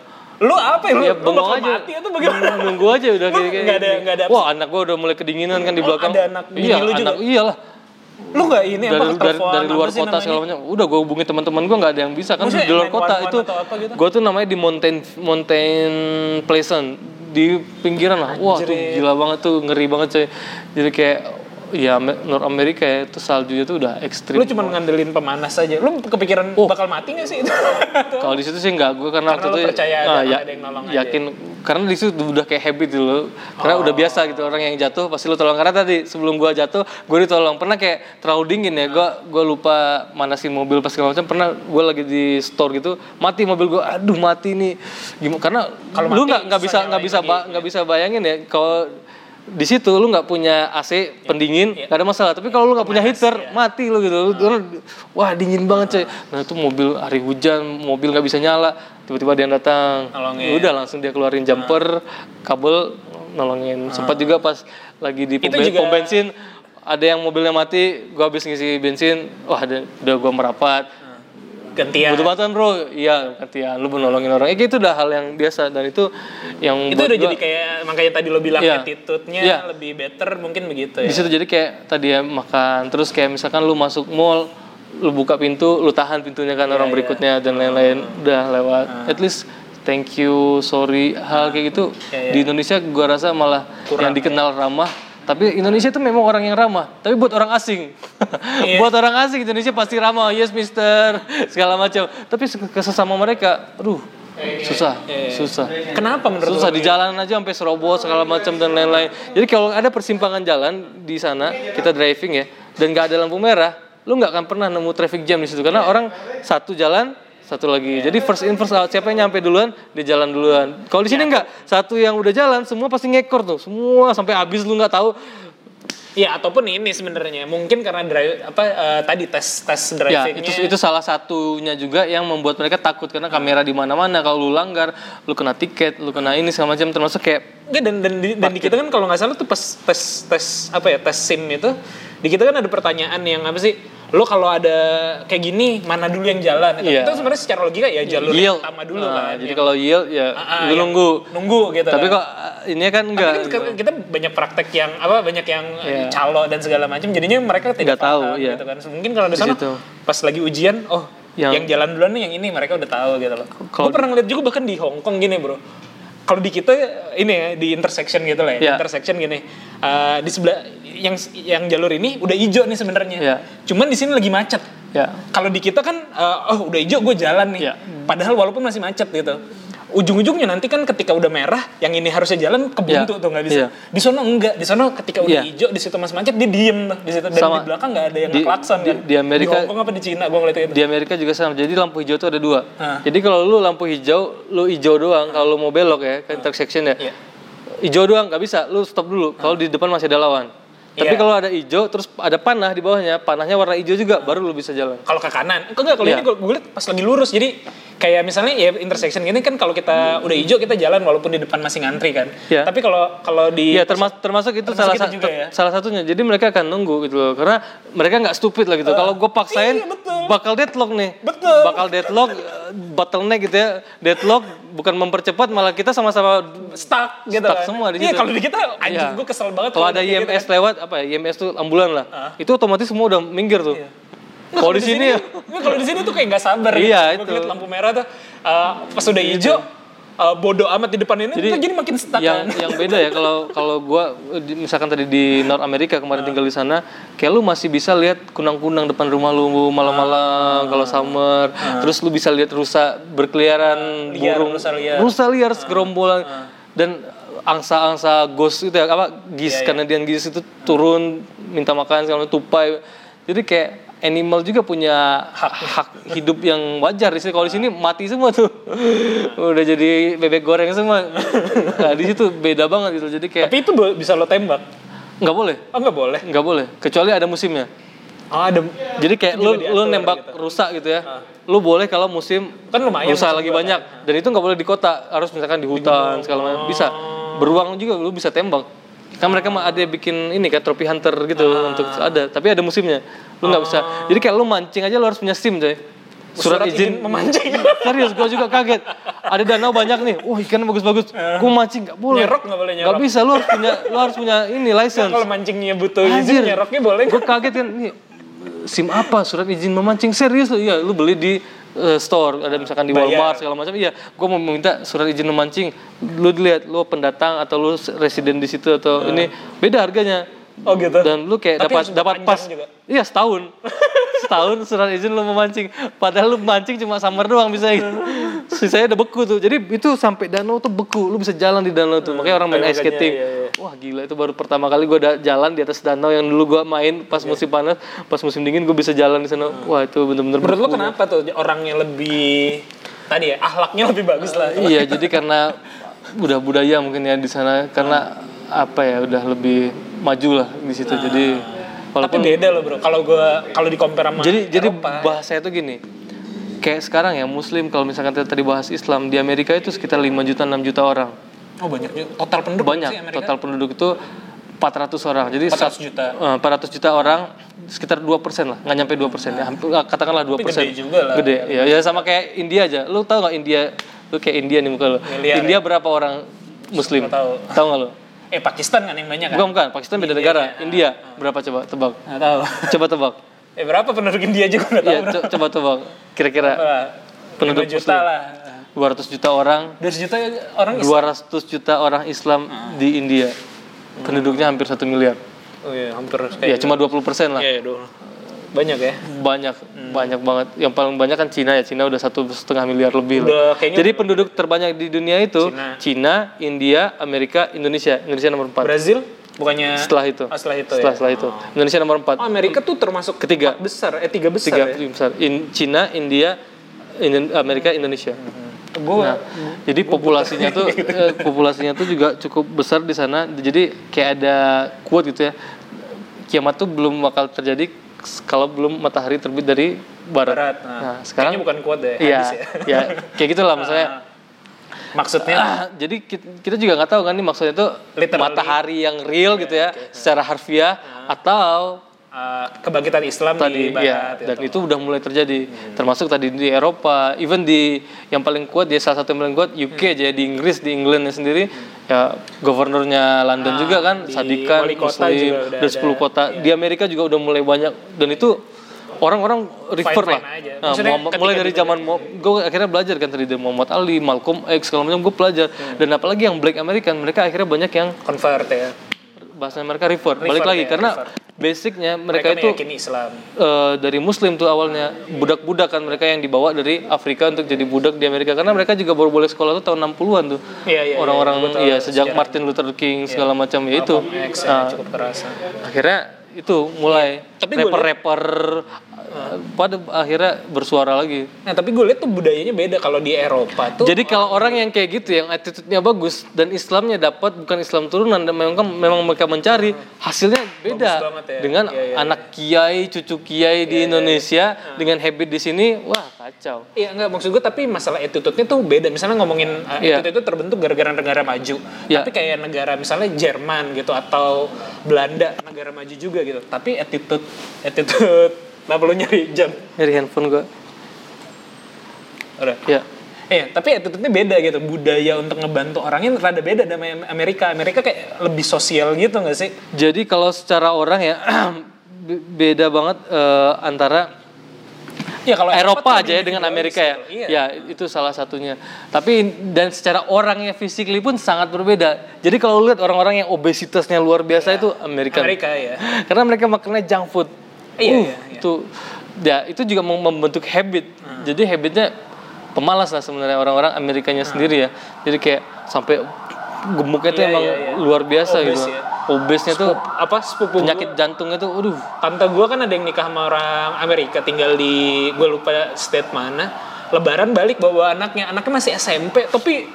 Lu apa ya? Lu, ya lu bakal aja. mati atau bagaimana? nunggu aja udah kayak kayak ada- nggak ada wah anak gua udah mulai kedinginan kan di Oh, belakang. ada anak iya lu juga? anak iyalah Lu nggak ini dari, apa dari, dari luar kota segala macam. Udah gue hubungi teman-teman gue nggak ada yang bisa kan Maksudnya di luar 911 kota itu gitu? gue tuh namanya di mountain mountain pleasant di pinggiran lah. Wah tuh gila banget tuh ngeri banget coy. Jadi kayak ya North Amerika ya itu saljunya tuh udah ekstrim. Lu cuma ngandelin pemanas aja. Lu kepikiran bakal mati gak sih? Itu? kalau di situ sih nggak. Gue karena, Karena waktu itu percaya ada- ah, ada yang nolong aja. yakin. Karena di situ udah kayak habit gitu loh. Karena udah biasa gitu orang yang jatuh pasti lu tolong. Karena tadi sebelum gua jatuh gue ditolong. Pernah kayak terlalu dingin ya. Gua gua lupa manasin mobil pas segala macam. Pernah gue lagi di store gitu mati mobil gua. Aduh mati nih. Gimana karena Kalau lu nggak nggak bisa nggak bisa nyalain ba- nggak bisa bayangin ya kalau di situ lu nggak punya AC pendingin Iya. nggak ada masalah. Tapi kalau lu nggak punya heater mati lu gitu. Lu- wah dingin banget coy. Nah itu mobil hari hujan mobil nggak bisa nyala. Tiba-tiba dia datang. Nolongin. udah langsung dia keluarin jumper kabel nolongin. Sempat juga pas lagi di pom, juga- pom bensin ada yang mobilnya mati gua habis ngisi bensin. Wah ada, udah gua merapat Gantian. butuh bantuan bro. Iya gantian. Lu nolongin orang. Ya itu udah hal yang biasa. Dan itu yang Itu udah gua- jadi kayak makanya tadi lo bilang Iya. attitude-nya Iya. lebih better mungkin begitu ya. di situ jadi kayak tadi ya makan. Terus kayak misalkan lu masuk mall lu buka pintu lu tahan pintunya kan orang berikutnya dan lain-lain. Udah lewat. At least thank you sorry. Hal kayak gitu Iya, iya. di Indonesia gua rasa malah yang dikenal ramah tapi Indonesia itu memang orang yang ramah. Tapi buat orang asing. Iya. buat orang asing Indonesia pasti ramah. Yes mister. Segala macam. Tapi se- ke sesama mereka aduh susah Iya. susah. Kenapa menurut susah di jalan aja sampai serobot segala macam dan lain-lain. Jadi kalau ada persimpangan jalan di sana kita driving ya dan nggak ada lampu merah lu nggak akan pernah nemu traffic jam di situ. Karena orang satu jalan satu lagi. Jadi first in first out. Siapa yang nyampe duluan dia jalan duluan. Kalau di sini nggak satu yang udah jalan semua pasti ngekor tuh. Semua sampai habis lu nggak tahu. Ya ataupun ini sebenarnya. Mungkin karena drive apa eh, tadi tes tes Ya, drivingnya. itu itu salah satunya juga yang membuat mereka takut. Karena kamera di mana-mana. Kalau lu langgar, lu kena tiket, lu kena ini segala macam. Termasuk kayak Enggak, dan dan dan di kita kan kalau nggak salah tuh pas tes tes apa ya tes sim itu di kita kan ada pertanyaan yang apa sih lo kalau ada kayak gini mana dulu yang jalan itu, Iya. itu sebenarnya secara logika ya jalur yield. yang pertama dulu Nah, kan Jadi yang- kalau yield ya Ah, ah, lu yang nunggu. nunggu gitu Tapi kan. kok uh, ini kan enggak. Tapi kan kita banyak praktek yang apa banyak yang Iya. calo dan segala macam jadinya mereka tidak Nggak tahu, paham iya. gitu kan mungkin kalau di sana pas lagi ujian oh yang, Yang- jalan duluan nih yang ini mereka udah tahu gitu loh gue pernah ngeliat juga bahkan di Hong Kong gini bro kalau di kita ini ya di intersection gitu lah ya, Iya. intersection gini eh, di sebelah yang yang jalur ini udah hijau nih sebenarnya Iya. cuman di sini lagi macet Ya. kalau di kita kan eh, oh udah hijau gue jalan nih Iya. padahal walaupun masih macet gitu ujung-ujungnya nanti kan ketika udah merah yang ini harusnya jalan kebuntu Iya. tuh nggak bisa Iya. di sono enggak di sono ketika udah Iya. hijau di situ masih macet dia diem tuh di situ dan Sama. di belakang nggak ada yang Di- ngeklakson di- kan di Amerika- di Hongkong apa di Cina gue ngeliat itu Di Amerika juga sama. Jadi lampu hijau tuh ada dua. Hah. Jadi kalau lu lampu hijau, lu hijau doang. Kalau lu mau belok ya ke intersection ya. Iya. Hijau doang nggak bisa. Lu stop dulu. Kalau di depan masih ada lawan. Tapi Iya. kalau ada hijau terus ada panah di bawahnya, panahnya warna hijau juga, baru lu bisa jalan. kalau ke kanan enggak kalau Iya. ini gue liat pas lagi lurus jadi kayak misalnya ya intersection gini kan kalau kita udah hijau kita jalan walaupun di depan masih ngantri kan Iya. tapi kalau kalau di Iya termasuk termasuk itu termasuk salah satu ya? salah satunya. Jadi mereka akan nunggu gitu loh. Karena mereka nggak stupid lah gitu. Kalau gue paksain iya, betul. bakal deadlock nih. Betul. Bakal deadlock eh, bottleneck gitu ya. Deadlock bukan mempercepat malah kita sama-sama stuck gitu Stuck kan. semua di Iya kalau di kita anjing Iya. gue kesel banget kalau ada kayak gitu IMS kan. lewat apa ya? IMS tuh ambulan lah. Itu otomatis semua udah minggir tuh. Nggak, Kalau di sini ya. Kalau di sini tuh kayak nggak sabar Iya, gitu. itu. Liat lampu merah tuh uh, pas udah hijau uh, bodoh amat di depan ini Jadi, jadi makin stuck yang kan. yang beda ya kalau kalau gua misalkan tadi di North America kemarin tinggal di sana kayak lu masih bisa lihat kunang-kunang depan rumah lu malam-malam kalau summer. Terus lu bisa lihat rusa berkeliaran Liar, burung. rusa liar. rusa liar segerombolan. Dan angsa-angsa ghost itu ya apa Iya, gis Canadian gis itu turun minta makan segala tupai. Jadi kayak animal juga punya hak, hak hidup yang wajar di sini. Kalau di sini mati semua tuh, udah jadi bebek goreng semua. Nah, di situ beda banget gitu. Jadi kayak Tapi itu bisa lo tembak. nggak boleh, Oh nggak boleh. nggak boleh. Kecuali ada musimnya. Oh ada. Jadi kayak lu lu diatur nembak gitu. rusak gitu ya. Lu boleh kalau musim Kan lumayan rusa musim lagi banyak. Dan itu nggak boleh di kota, harus misalkan di hutan segala macam. Bisa. Beruang juga lu bisa tembak. Kan mereka mah ada bikin ini kan tropi hunter gitu untuk ada, tapi ada musimnya. Lu nggak bisa. Jadi kayak lu mancing aja lu harus punya SIM coy. Surat, izin memancing. Serius, gue juga kaget. Ada danau banyak nih. Wah ikan bagus-bagus. Gue mancing nggak boleh. Nyerok nggak boleh Nggak nyerok. bisa. Lu harus punya, lu harus punya ini license. Kalau mancingnya butuh Anjir. izin nyeroknya boleh Gue kaget kan, ini SIM apa? Surat izin memancing serius lu? Iya, lu beli di eh, store, ada misalkan di Bayar. Walmart segala macam. Iya, gue mau minta surat izin memancing. Lu dilihat, lu pendatang atau lu residen di situ atau ini beda harganya. Oh gitu. Dan lu kayak Tapi dapat dapat pas. juga. Iya, setahun. setahun surat izin lu memancing. Padahal lu mancing cuma summer doang bisa gitu. Sisanya udah beku tuh. Jadi itu sampai danau tuh beku. Lu bisa jalan di danau tuh. Makanya orang main ice skating. iya, iya. Wah gila itu baru pertama kali gue jalan di atas danau yang dulu gue main pas musim panas, pas musim dingin gue bisa jalan di sana. Wah itu bener-bener. Menurut beku. kenapa tuh orangnya lebih tadi ya ahlaknya lebih bagus lah. Iya jadi karena udah budaya mungkin ya di sana karena apa ya udah lebih maju lah di situ. Jadi Tapi walaupun beda loh bro. Kalau gua kalau di compare sama jadi jadi Eropa, bahasanya tuh gini. Kayak sekarang ya Muslim kalau misalkan tadi bahas Islam di Amerika itu sekitar 5 juta 6 juta orang. oh banyak juga. Total penduduk banyak sih Amerika. total penduduk itu 400 orang jadi 400 sat- juta. eh, 400 juta orang sekitar 2 persen lah nggak nyampe 2 persen ya hampir ah, katakanlah 2 Tapi persen gede juga lah. gede ya, ya sama kayak India aja lu tahu nggak India lu kayak India nih muka lu Miliar, India berapa orang Muslim tahu. tahu nggak lu Eh Pakistan kan yang banyak kan? bukan bukan Pakistan beda negara India berapa coba tebak Nggak tahu. coba tebak Eh berapa penduduk India juga nggak tahu. ya co- coba tebak kira-kira Berapa? penduduk 5 juta Muslim. lah. 200 juta orang 200 juta orang Islam. 200 juta orang Islam di India penduduknya hampir satu miliar Oh iya, hampir ya cuma 20 persen lah Iya, iya. Banyak ya. banyak banyak banget yang paling banyak kan Cina ya Cina udah satu setengah miliar lebih Udah lah. jadi penduduk terbanyak di dunia itu Cina. Cina. India Amerika Indonesia Indonesia nomor 4 Brazil bukannya setelah itu Oh, setelah itu setelah, ya. setelah itu Indonesia nomor 4 Oh, Amerika tuh termasuk Ketiga. besar, eh tiga besar tiga ya. besar In- Cina India Indo- Amerika Indonesia Gue Nah, jadi populasinya tuh eh, populasinya tuh juga cukup besar di sana. Jadi kayak ada quote gitu ya. Kiamat tuh belum bakal terjadi kalau belum matahari terbit dari barat. barat. Nah, Nah, sekarang kayaknya bukan kuat deh, Iya, hadis ya. ya kayak gitulah maksudnya. Maksudnya Ah, jadi kita, juga nggak tahu kan nih maksudnya tuh Literally. matahari yang real gitu ya, secara harfiah atau uh, kebangkitan Islam di tadi barat ya dan gitu. itu udah mulai terjadi termasuk tadi di Eropa even di yang paling kuat dia salah satu yang paling kuat UK aja di Inggris di Englandnya sendiri ya gubernurnya London juga kan di Sadikan Muslim udah dan 10 ada. kota di Amerika juga udah mulai banyak dan itu orang-orang refer lah. Nah, Muhammad- mulai dari di- zaman gue akhirnya belajar kan tadi dari Muhammad Ali Malcolm X segala macam gue pelajar Hmm. dan apalagi yang Black American mereka akhirnya banyak yang convert ya. Bahasa mereka balik Revert lagi ya, karena revert. basicnya Mereka, mereka, itu Islam. eh, dari Muslim tuh awalnya budak-budak kan mereka yang dibawa dari Afrika untuk jadi budak di Amerika karena mereka juga baru boleh sekolah tuh tahun 60-an tuh Iya, iya, orang-orang iya, gua tahu iya sejak sejarah. Martin Luther King segala macam ya itu ya, Nah, cukup kerasa. akhirnya itu mulai rapper-rapper pada akhirnya bersuara lagi Nah, tapi gue lihat tuh budayanya beda kalau di Eropa tuh. jadi kalau orang yang kayak gitu yang attitude-nya bagus dan Islamnya dapat bukan Islam turunan dan memang memang mereka mencari hasilnya beda ya. dengan Iya, iya, anak kiai cucu kiai di Indonesia dengan habit di sini wah kacau Iya enggak maksud gue tapi masalah attitude-nya tuh beda. Misalnya ngomongin uh, Iya. attitude itu terbentuk gara-gara negara maju. Iya. Tapi kayak negara misalnya Jerman gitu atau Belanda negara maju juga gitu. Tapi attitude attitude Kenapa lu nyari jam? dari handphone gua Udah. ya Iya, tapi attitude-nya beda gitu. Budaya untuk ngebantu orangnya rada beda sama Amerika. Amerika kayak lebih sosial gitu nggak sih? jadi kalau secara orang ya be- beda banget eh, antara Ya kalau Eropa aja ya dengan Amerika ya. Iya. Ya, itu salah satunya. Tapi dan secara orangnya physically pun sangat berbeda. Jadi kalau lihat orang-orang yang obesitasnya luar biasa itu Amerika. Amerika ya. Karena mereka makannya junk food. Iya, Uh, iya, iya. Itu ya itu juga mem- membentuk habit. Hmm. Jadi habitnya pemalas lah sebenarnya orang-orang Amerikanya sendiri ya. Jadi kayak sampai gemuknya tuh Iya, emang iya, iya. luar biasa Obes gitu. ya. Obesnya tuh Apa sepupu penyakit jantungnya tuh aduh tante gue kan ada yang nikah sama orang Amerika tinggal di gue lupa state mana lebaran balik bawa anaknya anaknya masih SMP tapi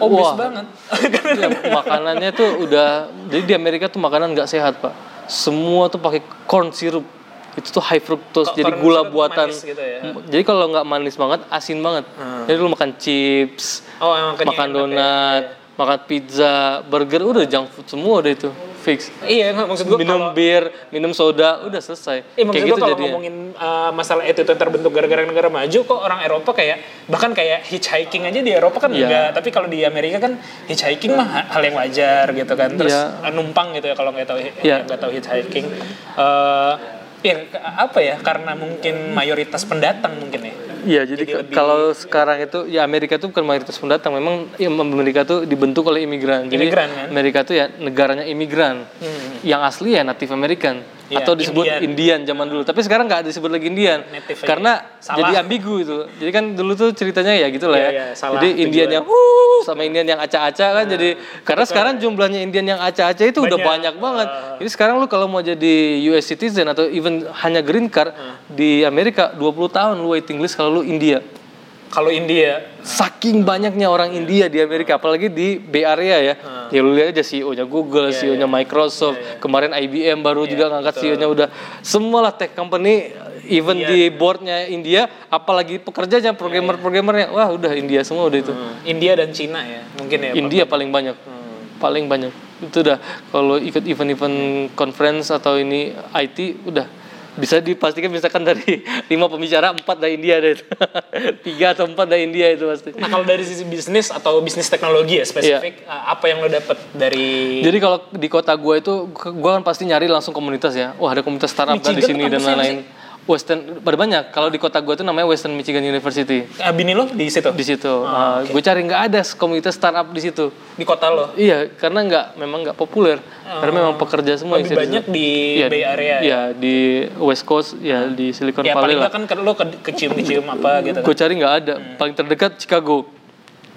obes Wah. banget Ya, makanannya tuh udah jadi di Amerika tuh makanan nggak sehat pak semua tuh pakai corn syrup itu tuh high fructose Kok jadi gula buatan gitu ya? Jadi kalau nggak manis banget asin banget jadi lu makan chips oh makan ya. donat makan pizza burger udah junk food semua udah itu fix iya maksud gue minum bir minum soda udah selesai Iya maksud kayak gue gitu kalau jadinya ngomongin uh, masalah itu terbentuk gara-gara negara maju kok orang Eropa kayak bahkan kayak hitchhiking aja di Eropa kan Iya. enggak tapi kalau di Amerika kan hitchhiking mah ha- hal yang wajar gitu kan terus Iya. uh, numpang gitu ya kalau nggak tahu Iya. nggak tahu hitchhiking Eh, ya apa ya karena mungkin mayoritas pendatang mungkin ya Iya, jadi, Jadi lebih- kalau sekarang itu ya Amerika itu bukan mayoritas pendatang, memang ya, Amerika itu dibentuk oleh imigran. Jadi Imigran, kan? Amerika itu ya negaranya imigran. Yang asli ya Native American Iya, atau disebut Indian. Indian. zaman dulu. Tapi sekarang nggak disebut lagi Indian Native karena Salah. jadi ambigu itu. Jadi kan dulu tuh ceritanya ya gitu lah Iya, ya. iya, salah jadi tujuan. Indian yang uh sama Indian yang acak-acak kan jadi karena sekarang jumlahnya Indian yang acak-acak itu udah Banyak. banyak banget. Jadi sekarang lu kalau mau jadi US citizen atau even hanya green card di Amerika 20 tahun lu waiting list kalau lu India kalau India. Saking banyaknya orang India di Amerika apalagi di Bay Area ya. Ya lu lihat aja CEO-nya Google, CEO-nya Microsoft kemarin IBM baru juga ngangkat CEO-nya udah. Semua lah tech company even di boardnya India apalagi pekerjanya programmer-programmernya. Wah udah India semua udah itu. Hmm, India dan Cina ya mungkin ya India paling banyak. Paling banyak. Itu udah kalau ikut event-event conference atau ini IT udah bisa dipastikan misalkan dari lima pembicara empat dari India deh tiga atau empat dari India itu pasti Nah kalau dari sisi bisnis atau bisnis teknologi ya spesifik, uh, apa yang lo dapet dari Jadi kalau di kota gua itu gua kan pasti nyari langsung komunitas ya. Wah, ada komunitas startup kan di Michigan sini tuh dan lain-lain. Western pada banyak. Kalau di kota gue tuh namanya Western Michigan University. Ah, bini lo di situ? Di situ, gue cari nggak ada komunitas startup di situ. Di kota lo? Iya, karena nggak memang nggak populer. Karena memang pekerja semua Lebih di banyak di Iya, Bay Area ya? Iya, di West Coast, ya di Silicon Ya Valley paling lah. nggak kan ke- lo ke- kecium-kecium apa gitu kan? Gue cari nggak ada. Hmm. Paling terdekat Chicago.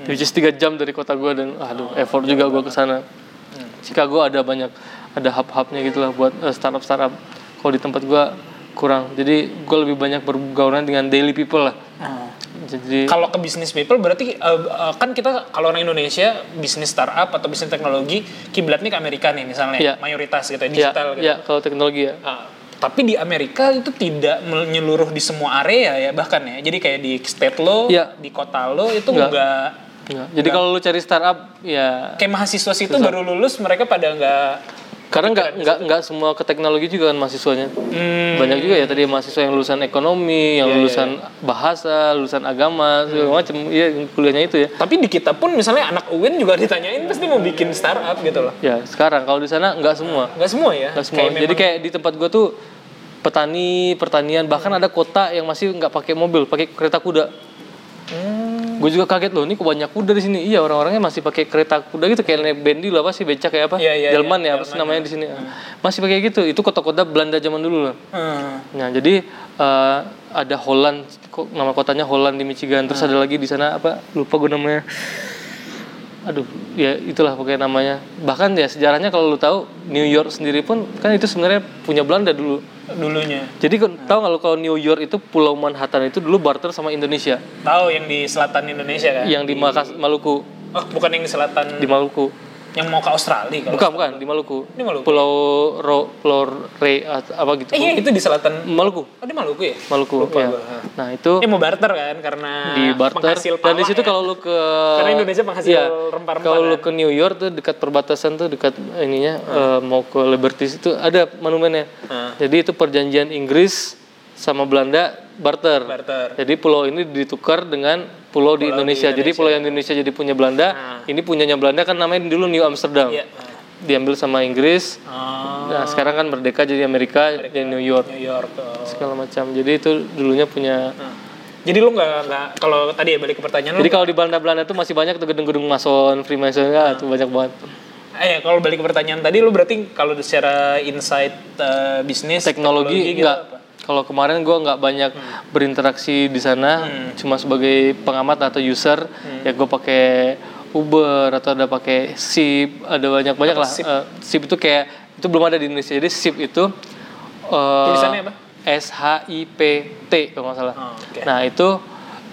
Which is 3 jam dari kota gue dan aduh effort juga gue ke sana. Hmm. Chicago ada banyak ada hub-hubnya gitu lah buat eh, startup-startup. Kalau di tempat gue kurang. Jadi gue lebih banyak bergaulan dengan daily people lah. Ah. Jadi Kalau ke bisnis people berarti eh, kan kita kalau orang Indonesia bisnis startup atau bisnis teknologi kiblatnya ke Amerika nih misalnya Iya. mayoritas gitu ya, digital gitu. ya kalau teknologi ya. Ah, tapi di Amerika itu tidak menyeluruh di semua area ya bahkan ya. Jadi kayak di state lo, Iya. di kota lo itu Nggak. enggak Enggak. Jadi kalau lu cari startup ya kayak mahasiswa situ baru lulus mereka pada enggak karena nggak nggak nggak semua ke teknologi juga kan mahasiswanya. hmm, Banyak juga ya tadi mahasiswa yang lulusan ekonomi, yang lulusan bahasa, lulusan agama, segala macam. Iya, yang kuliahnya itu ya. tapi di kita pun misalnya anak UIN juga ditanyain pasti mau bikin startup gitu loh. Ya, sekarang kalau di sana nggak semua. Enggak semua ya. Nggak semua. Kayak Jadi kayak di tempat gua tuh petani, pertanian, bahkan ada kota yang masih nggak pakai mobil, pakai kereta kuda. Hmm. Gue juga kaget loh, ini kok banyak kuda di sini. Iya, orang-orangnya masih pakai kereta kuda gitu kayak naik bendi lah apa sih becak kayak apa? Iya, iya, Delman iya, ya, apa sih namanya di sini. Masih pakai gitu. Itu kota-kota Belanda zaman dulu lah. Hmm. Nah, jadi eh, ada Holland, kok nama kotanya Holland di Michigan. Terus ada lagi di sana apa? Lupa gue namanya. Aduh, ya itulah pokoknya namanya. Bahkan ya sejarahnya kalau lu tahu New York sendiri pun kan itu sebenarnya punya Belanda dulu. dulunya. Jadi kan tahu lu kalau New York itu Pulau Manhattan itu dulu barter sama Indonesia, Tahu yang di selatan Indonesia kan? yang di Makas Maluku, Oh, bukan yang di selatan di Maluku. Yang mau ke Australia kalau. Bukan, bukan di Maluku. Di Maluku. Pulau Ro, Pulau Re apa gitu. Eh, iya, itu di selatan. Maluku, Oh, di Maluku ya? Maluku. Lupa ya. Nah, itu Ini mau barter kan karena di barter dan di situ ya. kalau lu ke Karena Indonesia penghasil Iya, rempah-rempah kalau lu kan. ke New York tuh dekat perbatasan tuh dekat ininya eh, mau ke Liberty itu ada monumennya Hmm. jadi itu perjanjian Inggris sama Belanda barter barter. jadi pulau ini ditukar dengan pulau di Indonesia. jadi pulau yang Indonesia jadi punya Belanda ini punyanya Belanda kan namanya dulu New Amsterdam Iya. diambil sama Inggris Oh, nah sekarang kan merdeka jadi Amerika jadi New York New York. oh. segala macam jadi itu dulunya punya Nah. Jadi lu nggak nggak kalau tadi ya balik ke pertanyaan Jadi kalau di Belanda-Belanda tuh masih banyak tuh gedung-gedung mason, Freemason, ya, tuh banyak banget. Eh, kalau balik ke pertanyaan tadi lu berarti kalau secara insight eh, bisnis Teknologi, gitu enggak. apa? Kalau kemarin gua nggak banyak berinteraksi di sana, cuma sebagai pengamat atau user, ya gue pakai Uber atau ada pakai Sip, ada banyak banyak lah. Sip? Eh, Sip itu kayak itu belum ada di Indonesia. Jadi Sip itu eh, Tulisannya apa? S H I P T kalau nggak salah. Oh, oke. Nah itu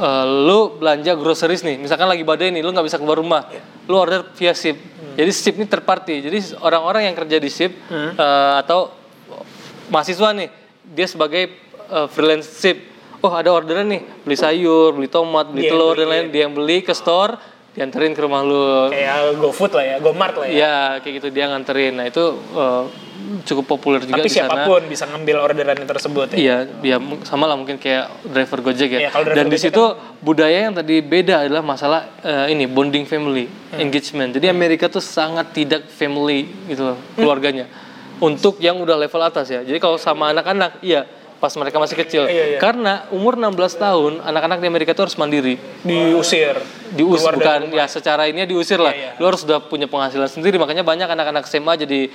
eh, lu belanja groceries nih, misalkan lagi badai nih, lu nggak bisa keluar rumah, Iya. lu order via Sip. Hmm. Jadi Sip ini third party. Jadi orang-orang yang kerja di Sip eh, atau mahasiswa nih, dia sebagai eh, freelance Sip. Oh ada orderan nih, beli sayur, beli tomat, beli Dia yang telur beli, dan lain, dia yang beli ke store, dianterin ke rumah lu. Kayak GoFood lah ya, GoMart lah ya. Iya kayak gitu dia nganterin. Nah itu eh, cukup populer juga Tapi di sana. siapa pun bisa ngambil orderan tersebut ya. Iya, dia mu- sama lah mungkin kayak driver Gojek ya. Iya, kalau driver Dan di situ budaya yang tadi beda adalah masalah eh, ini bonding family, Hmm. engagement. Jadi Amerika tuh sangat tidak family gitu loh, keluarganya. Untuk yang udah level atas ya. Jadi kalau sama anak-anak, iya pas mereka masih kecil. Iya, iya. Karena umur 16 tahun anak-anak di Amerika tuh harus mandiri. Diusir. Dius Keluar dari bukan ya secara ini diusir lah. Iya, iya. Lu harus sudah punya penghasilan sendiri makanya banyak anak-anak SMA jadi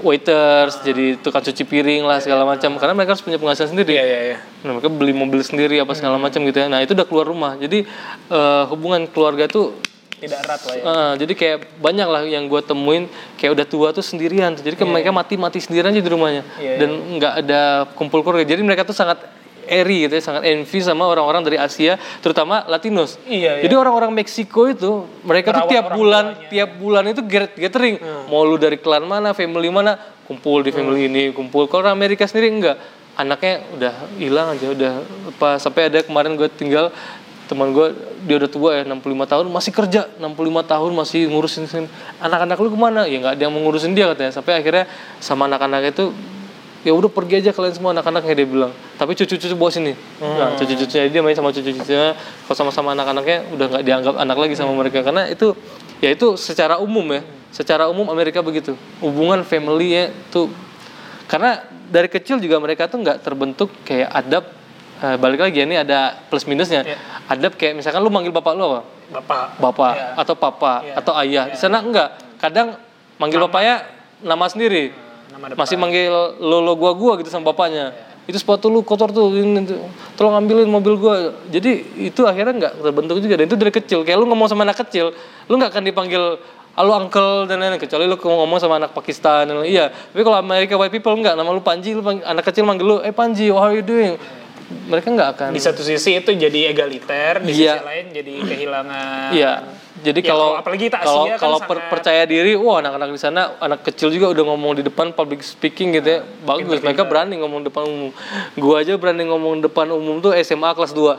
waiters, jadi tukang cuci piring lah segala macam karena mereka harus punya penghasilan sendiri. Iya, iya, iya. Nah, mereka beli mobil sendiri apa segala macam gitu ya. Nah, itu udah keluar rumah. Jadi eh, hubungan keluarga tuh Tidak erat lah ya. eh, jadi kayak banyak lah yang gue temuin kayak udah tua tuh sendirian. Jadi kayak mereka mati-mati sendirian aja di rumahnya Iya, dan nggak ada kumpul keluarga. Jadi mereka tuh sangat eri gitu ya, sangat envy sama orang-orang dari Asia, terutama Latinos. Iya, iya. Jadi orang-orang Meksiko itu mereka tuh tiap bulan tuanya. tiap bulan itu gathering. Mau lu dari klan mana, family mana, kumpul di family ini, kumpul. Kalau orang Amerika sendiri enggak. Anaknya udah hilang aja, udah apa sampai ada kemarin gue tinggal teman gue dia udah tua ya 65 tahun masih kerja 65 tahun masih ngurusin anak-anak lu ke mana? Ya nggak ada yang mengurusin dia katanya. Sampai akhirnya sama anak-anak itu ya udah pergi aja kalian semua anak-anaknya dia bilang. Tapi cucu-cucu bawa sini nah cucu-cucunya dia main sama cucu-cucunya. Kalau sama-sama anak-anaknya udah nggak dianggap anak lagi sama mereka. Karena itu ya itu secara umum ya. Secara umum Amerika begitu. Hubungan family ya tuh karena dari kecil juga mereka tuh nggak terbentuk kayak adab eh, balik lagi ya, ini ada plus minusnya. Iya. adab kayak misalkan lu manggil bapak lu apa? Bapak. bapak Iya. atau papa Iya. atau ayah. Di sana enggak. Kadang manggil bapaknya nama sendiri. Nama depan. masih manggil lo lo gua gua gitu sama bapaknya. Itu sepatu lu kotor tuh ini tuh. tolong ambilin mobil gua. Jadi itu akhirnya nggak terbentuk juga. Dan itu dari kecil. Kayak lu ngomong sama anak kecil lu nggak akan dipanggil halo uncle dan lain-lain. Kecuali lu ngomong sama anak Pakistan dan lain-lain. iya. Tapi kalau Amerika white people enggak. Nama lu Panji lu panggil, anak kecil manggil lu eh Panji how are you doing mereka nggak akan Di satu sisi itu jadi egaliter, di Iya. sisi lain jadi kehilangan. Iya. Jadi Ya, kalau kalau apalagi kita kalau kan kalau sangat- percaya diri, wah anak-anak di sana anak kecil juga udah ngomong di depan public speaking gitu ya. Bagus, mereka berani ngomong depan umum. Gua aja berani ngomong depan umum tuh SMA kelas 2.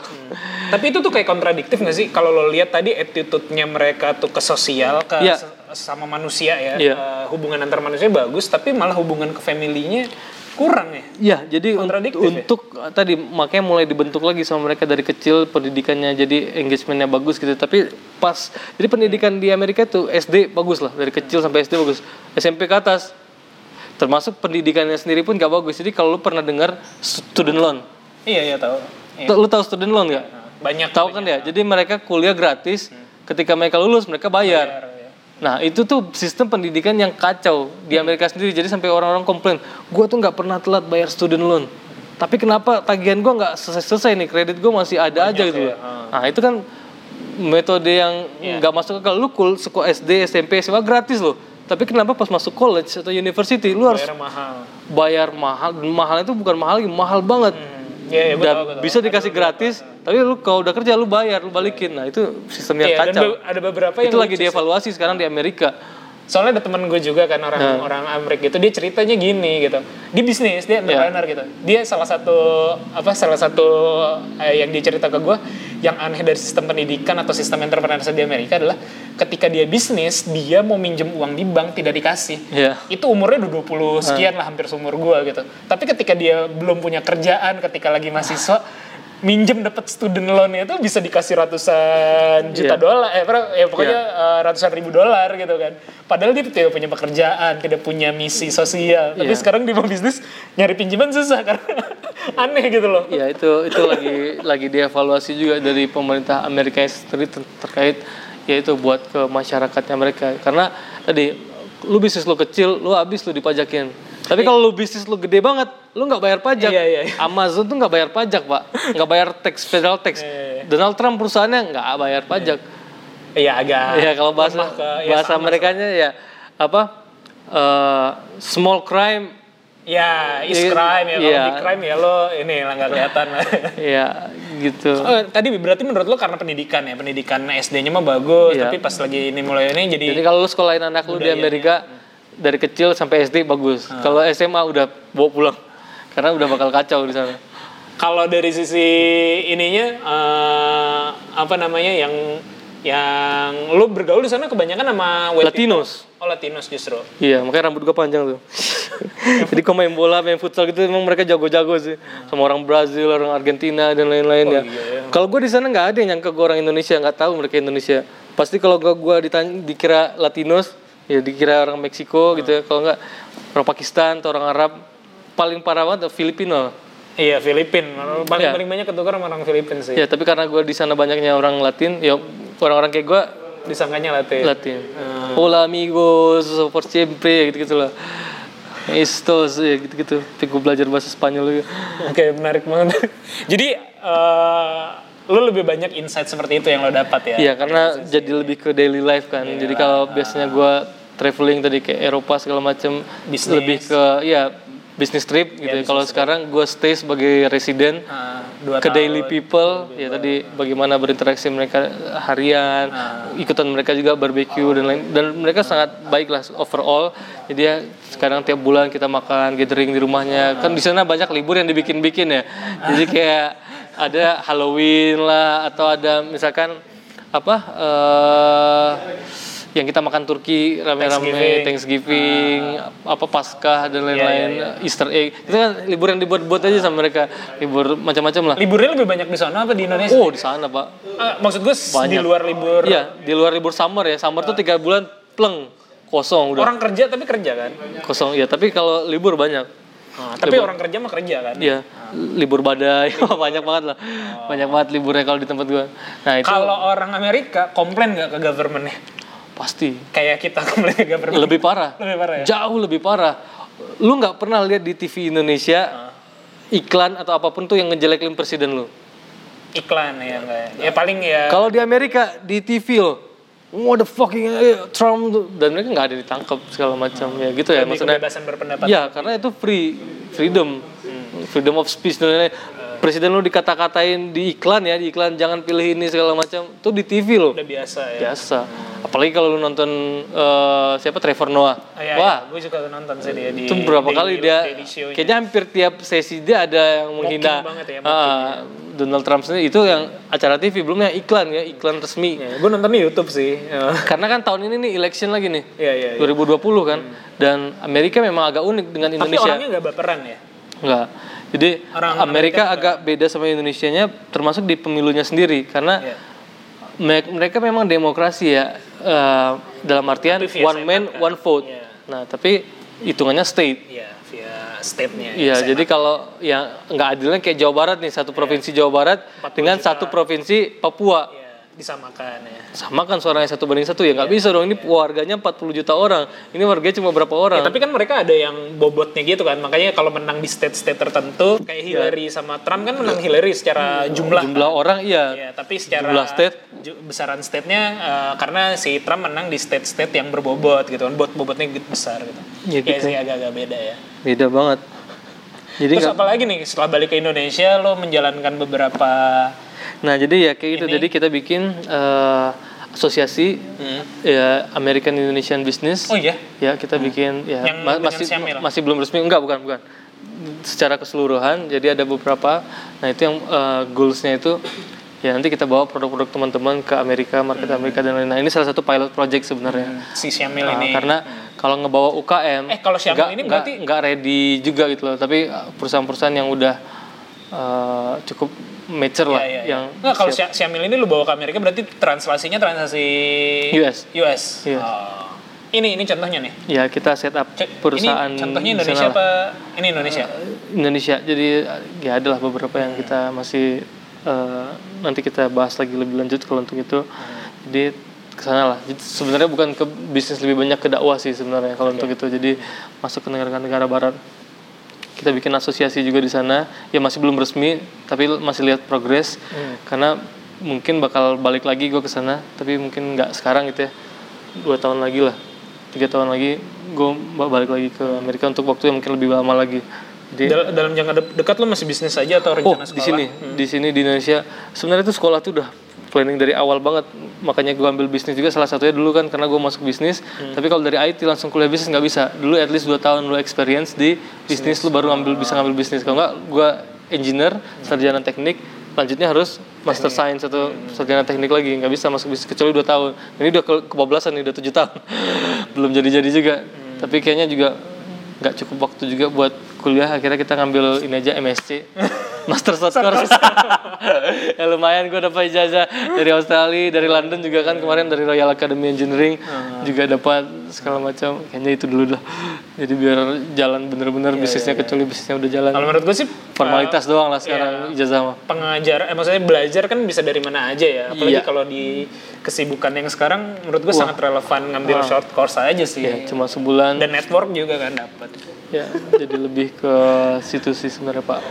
Tapi itu tuh kayak kontradiktif gak sih? Kalau lo lihat tadi attitude-nya mereka tuh ke sosial, ke Iya. se- sama manusia ya. Iya. Eh, hubungan antar manusia bagus, tapi malah hubungan ke family-nya kurang ya. Iya, jadi un- Kontradiktif ya? untuk tadi makanya mulai dibentuk lagi sama mereka dari kecil pendidikannya jadi engagementnya bagus gitu. Tapi pas jadi pendidikan di Amerika tuh SD bagus lah dari kecil sampai SD bagus. SMP ke atas termasuk pendidikannya sendiri pun gak bagus. Jadi kalau lu pernah dengar student loan, Iya, iya tahu. Iya. Lu tahu student loan gak? Banyak Tahu kan ya? Jadi mereka kuliah gratis. Ketika mereka lulus mereka bayar. bayar, ya. Nah itu tuh sistem pendidikan yang kacau di Amerika sendiri. Jadi sampai orang-orang komplain, gue tuh nggak pernah telat bayar student loan. Tapi kenapa tagihan gue nggak selesai-selesai nih? Kredit gue masih ada aja gitu. loh. Nah itu kan metode yang nggak masuk akal. Lu kul sekolah SD, SMP, SMA gratis loh. Tapi kenapa pas masuk college atau university lu harus Bayar mahal. bayar mahal? Mahal itu bukan mahal lagi, mahal banget. Iya, iya, gue Dan tahu, bisa dikasih gratis, tapi lu kalau udah kerja lu bayar, lu balikin. Nah itu sistem yang Iya, dan kacau. be- ada beberapa yang Itu lagi dievaluasi sekarang di Amerika. Soalnya ada temen gue juga kan orang Nah. orang Amerika gitu dia ceritanya gini gitu. Dia bisnis, dia Iya. entrepreneur gitu. Dia salah satu apa salah satu eh, yang dia cerita ke gue yang aneh dari sistem pendidikan atau sistem entrepreneurship di Amerika adalah ketika dia bisnis, dia mau minjem uang di bank tidak dikasih. Iya. Itu umurnya udah 20 sekian lah hampir seumur gue gitu. Tapi ketika dia belum punya kerjaan, ketika lagi mahasiswa minjem dapat student loan itu bisa dikasih ratusan juta Iya. dolar eh ya pokoknya eh, ratusan ribu dolar gitu kan. Padahal dia tidak punya pekerjaan tidak punya misi sosial. Tapi Iya. sekarang dia mau bisnis nyari pinjaman susah karena aneh gitu loh. Ya itu itu lagi lagi dievaluasi juga dari pemerintah Amerika sendiri ter- terkait yaitu buat ke masyarakatnya mereka. Karena tadi lu bisnis lu kecil lu habis lu dipajakin tapi kalau lu bisnis lu gede banget lu nggak bayar pajak Iya, iya, iya. Amazon tuh nggak bayar pajak pak nggak bayar tax federal tax Iya, iya. Donald Trump perusahaannya nggak bayar pajak Iya agak ya kalau bahasa ke- ya bahasa sama. mereka ya apa eh, small crime ya is Iya, crime ya kalau iya. big crime ya lo ini lah nggak kelihatan lah ya gitu Oh, tadi berarti menurut lo karena pendidikan ya pendidikan SD-nya mah bagus Iya. tapi pas lagi ini mulai ini jadi, Jadi kalau lu sekolahin anak lu di. Amerika dari kecil sampai SD bagus. Ah. Kalau SMA udah bawa pulang karena udah bakal kacau di sana. kalau dari sisi ininya eh, apa namanya yang yang lu bergaul di sana kebanyakan sama Latinos. people. oh Latinos justru Iya, makanya rambut gua panjang tuh. Jadi kalau main bola, main futsal gitu emang mereka jago-jago sih. Sama orang Brazil, orang Argentina dan lain-lain ya. Kalau gua di sana nggak ada yang nyangka gua orang Indonesia, nggak tahu mereka Indonesia. Pasti kalau gua gua ditanya, dikira Latinos, ya dikira orang Meksiko gitu ya. Kalau nggak orang Pakistan atau orang Arab, paling parah banget Filipino. iya Filipin paling Iya. paling banyak ketukar sama orang Filipin sih Ya, tapi karena gua di sana banyaknya orang Latin, ya orang-orang kayak gua disangkanya Latin Latin. Hola amigos, por siempre gitu-gitu lah. Estos ya gitu-gitu. Tapi gue belajar bahasa Spanyol juga. oke menarik banget jadi eh, lu lebih banyak insight seperti itu yang lo dapat ya? Iya, karena jadi lebih ke daily life kan. Jadi kalau biasanya gue traveling tadi ke Eropa segala macam lebih ke ya bisnis trip gitu. ya. Kalau sekarang gue stay sebagai residen Ah, dua ke tahun. daily people ya tadi bagaimana berinteraksi mereka harian ikutan mereka juga barbecue dan lain dan mereka sangat baik lah overall. Jadi ya sekarang tiap bulan kita makan gathering di rumahnya. Kan di sana banyak libur yang dibikin-bikin ya. Jadi kayak ada Halloween lah atau ada misalkan apa eh yang kita makan Turki rame-rame Thanksgiving, apa Paskah dan lain-lain Easter egg itu kan libur yang dibuat-buat aja sama mereka libur macam-macam lah liburnya lebih banyak di sana apa di Indonesia Oh di sana pak. Ah, maksud gue di Banyak. luar libur Iya di luar libur summer ya. Summer tuh tiga bulan pleng kosong udah orang kerja tapi kerja kan kosong. Ya tapi kalau libur banyak. Ah, tapi orang kerja mah kerja kan. Iya, libur badai banyak banget lah, banyak banget liburnya kalau di tempat gua. Nah itu Kalau orang Amerika komplain nggak ke governmentnya? pasti Kayak kita komplain ke government. lebih parah, Lebih parah ya. jauh lebih parah. Lu nggak pernah lihat di TV Indonesia iklan atau apa pun tuh yang ngejelekin presiden lu. Iklan ya enggak. Ya paling ya. Kalau di Amerika di TV lo, what the fucking eh, Trump dan mereka nggak ada ditangkap segala macam ya gitu ya lebih maksudnya. kebebasan berpendapat. Ya karena itu free freedom, freedom of speech dan lain-lain. Presiden lu dikata-katain di iklan ya, di iklan jangan pilih ini segala macam. Tuh di TV lo. Udah biasa ya. Biasa. Apalagi kalau lu nonton eh, siapa Trevor Noah. Ah, iya, Wah, gue juga nonton sih dia di itu berapa daily- kali dia daily kayaknya hampir tiap sesi dia ada yang menghina ya, Ah, Donald Trump sendiri itu yang acara TV belum yang iklan ya iklan resmi Ya, gue nonton di YouTube sih. Ya. karena kan tahun ini nih election lagi nih Iya, iya. iya. 2020 kan dan Amerika memang agak unik dengan Tapi Indonesia orangnya nggak baperan ya. enggak jadi Orang Amerika, agak beda sama Indonesia-nya termasuk di pemilunya sendiri karena Iya. me- mereka memang demokrasi ya eh, dalam artian one man kan? one vote Iya. nah tapi hitungannya state Iya, via state-nya. Iya, jadi kalau yang nggak adilnya kayak Jawa Barat nih, satu provinsi Jawa Barat 40 dengan juta. satu provinsi Papua. Iya, disamakan ya. Sama kan suaranya satu banding satu ya nggak bisa dong. Ini warganya 40 juta orang. Ini warganya cuma berapa orang? Ya, tapi kan mereka ada yang bobotnya gitu kan. Makanya kalau menang di state-state tertentu kayak Hillary sama Trump kan menang Hillary secara jumlah. Jumlah orang iya. Ya, tapi secara Jumlah state? ju- besaran state-nya eh, karena si Trump menang di state-state yang berbobot gitu kan. Bot bobotnya gitu besar gitu. Ya, Ya, gitu. sih agak-agak beda ya. Beda banget. Jadi Terus nggak- apa lagi nih setelah balik ke Indonesia lo menjalankan beberapa nah jadi ya kayak gitu. Jadi kita bikin eh, asosiasi ya American Indonesian Business. Hmm. Oh iya. Ya kita bikin ya Yang ma- masih Syamil? masih belum resmi enggak bukan bukan secara keseluruhan jadi ada beberapa nah itu yang uh, goalsnya itu ya nanti kita bawa produk-produk teman-teman ke Amerika market Amerika dan lain-lain nah ini salah satu pilot project sebenarnya si Syamil Nah, ini. karena kalau ngebawa UKM Eh, kalau Syamil nggak- ini berarti- nggak ready juga gitu loh tapi uh, perusahaan-perusahaan yang udah uh, cukup mature lah Iya, iya, iya. yang Nggak, kalau siap. Sy- Syamil ini lu bawa ke Amerika berarti translasinya translasi US. US. Iya. Oh. Ini ini contohnya nih. ya kita set up Cek, perusahaan ini contohnya Indonesia apa? Ini Indonesia. Indonesia. Jadi ya adalah beberapa yang kita masih eh, nanti kita bahas lagi lebih lanjut kalau untuk itu. Jadi ke sana lah. Jadi sebenarnya bukan ke bisnis lebih banyak ke dakwah sih sebenarnya kalau untuk itu. Jadi masuk ke negara-negara barat. Kita bikin asosiasi juga di sana. Ya masih belum resmi, tapi masih lihat progres. Karena mungkin bakal balik lagi gue ke sana, tapi mungkin nggak sekarang gitu ya. Dua tahun lagi lah, tiga tahun lagi gue balik lagi ke Amerika untuk waktu yang mungkin lebih lama lagi. Jadi Dal- dalam jangka de- dekat lu masih bisnis aja atau Oh, rencana sekolah? di sini, di sini di Indonesia. Sebenarnya itu sekolah tuh udah planning dari awal banget. Makanya gue ambil bisnis juga salah satunya dulu kan karena gue masuk bisnis. Tapi kalau dari IT langsung kuliah bisnis nggak bisa. Dulu at least 2 tahun lu experience di bisnis lu baru ambil bisa ngambil bisnis. Kalau nggak gue engineer, sarjana teknik, lanjutnya harus master science atau sarjana teknik lagi nggak bisa masuk bisnis kecuali 2 tahun. Ini udah ke kebablasan nih udah tujuh tahun. Belum jadi-jadi juga. Tapi kayaknya juga nggak cukup waktu juga buat kuliah akhirnya kita ngambil ini aja MSc Master Short Course. Ya lumayan gue dapat ijazah dari Australia dari London juga kan kemarin dari Royal Academy Engineering juga dapat segala macam. Kayaknya itu dulu dah. Jadi biar jalan bener-bener bisnisnya kecuali bisnisnya udah jalan. Kalau menurut gue sih formalitas doang lah sekarang ijazah mah. pengajar, eh, maksudnya belajar kan bisa dari mana aja ya. Apalagi Iya. kalau di kesibukan yang sekarang, menurut gue sangat relevan ngambil short course aja sih. ya cuma sebulan. Dan network juga kan dapat. Ya jadi lebih ke situ sih sebenarnya Pak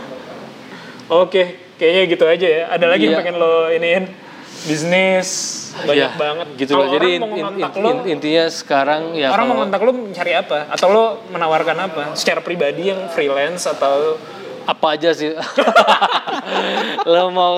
Oke, kayaknya gitu aja ya. Ada lagi yang Iya. pengen lo iniin bisnis banyak Ya, banget. gitu loh jadi mau in- in- in- lo, in- intinya sekarang ya orang mau kalau- ngontak lo mencari apa? Atau lo menawarkan apa? Secara pribadi yang freelance atau apa aja sih lo mau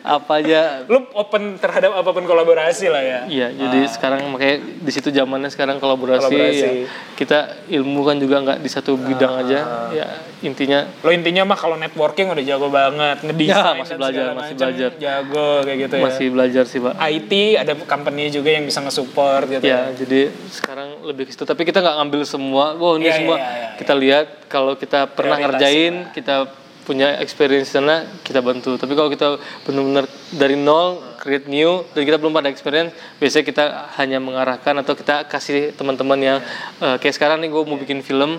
apa aja lo open terhadap apa pun kolaborasi lah ya? Iya, jadi sekarang makanya di situ zamannya sekarang kolaborasi, Kolaborasi. ya. kita ilmu kan juga nggak di satu bidang aja. Ya intinya Lo intinya mah kalau networking udah jago banget, ngedesain Ya, masih belajar, masih belajar. jago kayak gitu ya. masih belajar sih pak. IT ada company juga yang bisa nge-support gitu Ya, jadi sekarang lebih ke situ. Tapi kita nggak ngambil semua. Wow, ini Iya, semua iya, iya, kita lihat kalau kita pernah ngerjain, kita punya experience sana, kita bantu. Tapi kalau kita benar-benar dari nol, create new, dan kita belum ada experience, biasanya kita hanya mengarahkan atau kita kasih teman-teman yang eh, kayak sekarang nih gue mau bikin film,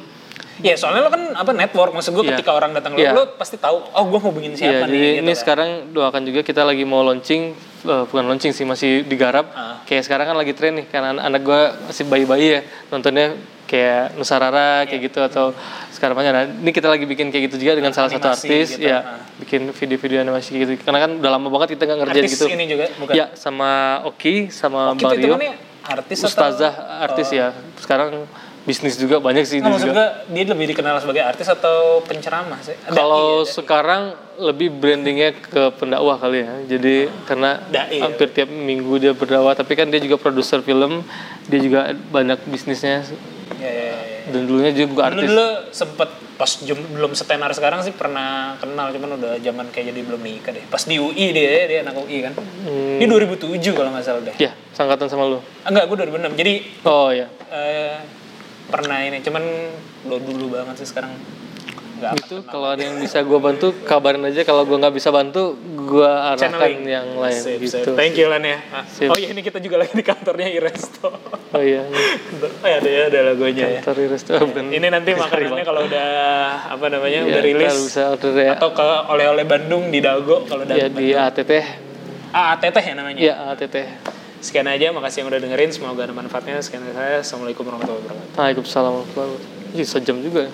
Ya soalnya lo kan apa network maksud gue Iya. ketika orang datang lo, Iya. lo pasti tahu oh gue mau bikin siapa Iya, nih jadi gitu ini kan. sekarang doakan juga kita lagi mau launching, eh, bukan launching sih masih digarap. Ah. Kayak sekarang kan lagi tren nih, karena anak, anak gue masih bayi-bayi ya, nontonnya kayak Nusa Rara kayak Iya. gitu atau banyak. Nah, ini kita lagi bikin kayak gitu juga dengan salah satu Animasi artis, gitu, ya, ah. bikin video-video animasi gitu. Karena kan udah lama banget kita nggak ngerjain artis gitu. ini juga bukan Ya, sama Oki, sama Kita Bang itu Rio, artis Ustazah atau artis ya. Sekarang bisnis juga banyak sih dia maksud juga. dia lebih dikenal sebagai artis atau penceramah sih Kalau ya, dai. sekarang lebih brandingnya ke pendakwah kali ya. Jadi karena Dai, hampir tiap minggu dia berdakwah. Tapi kan dia juga produser film, dia juga banyak bisnisnya. Ya, ya. Dan dulunya juga Dulu artis. dulu sempet pas jum- belum setenar sekarang sih pernah kenal cuman udah zaman kayak jadi belum nikah deh. Pas di UI dia dia anak UI kan. Hmm. Dia 2007 kalau nggak salah deh. Ya, sangkatan sama lu. Enggak, gue 2006. Jadi Oh ya. eh, pernah ini cuman lo dulu banget sih sekarang nggak Itu kalau ada yang bisa gua bantu kabarin aja kalau gua nggak bisa bantu gua arahkan channeling yang lain Sip, gitu. sip. thank you Lan ya Ah. Oh iya ini kita juga lagi di kantornya Iresto Oh iya. oh ya ada ya ada logonya ya Kantor resto bukan. ini nanti makanannya kalau udah apa namanya Ya, udah rilis bisa order ya. atau ke oleh-oleh Bandung di Dago kalau Ya di ATT. ah ATT ya namanya Ya ATT. sekian aja makasih yang udah dengerin semoga ada manfaatnya sekian dari saya assalamualaikum warahmatullahi wabarakatuh Waalaikumsalam warahmatullahi wabarakatuh. Ih, sejam juga.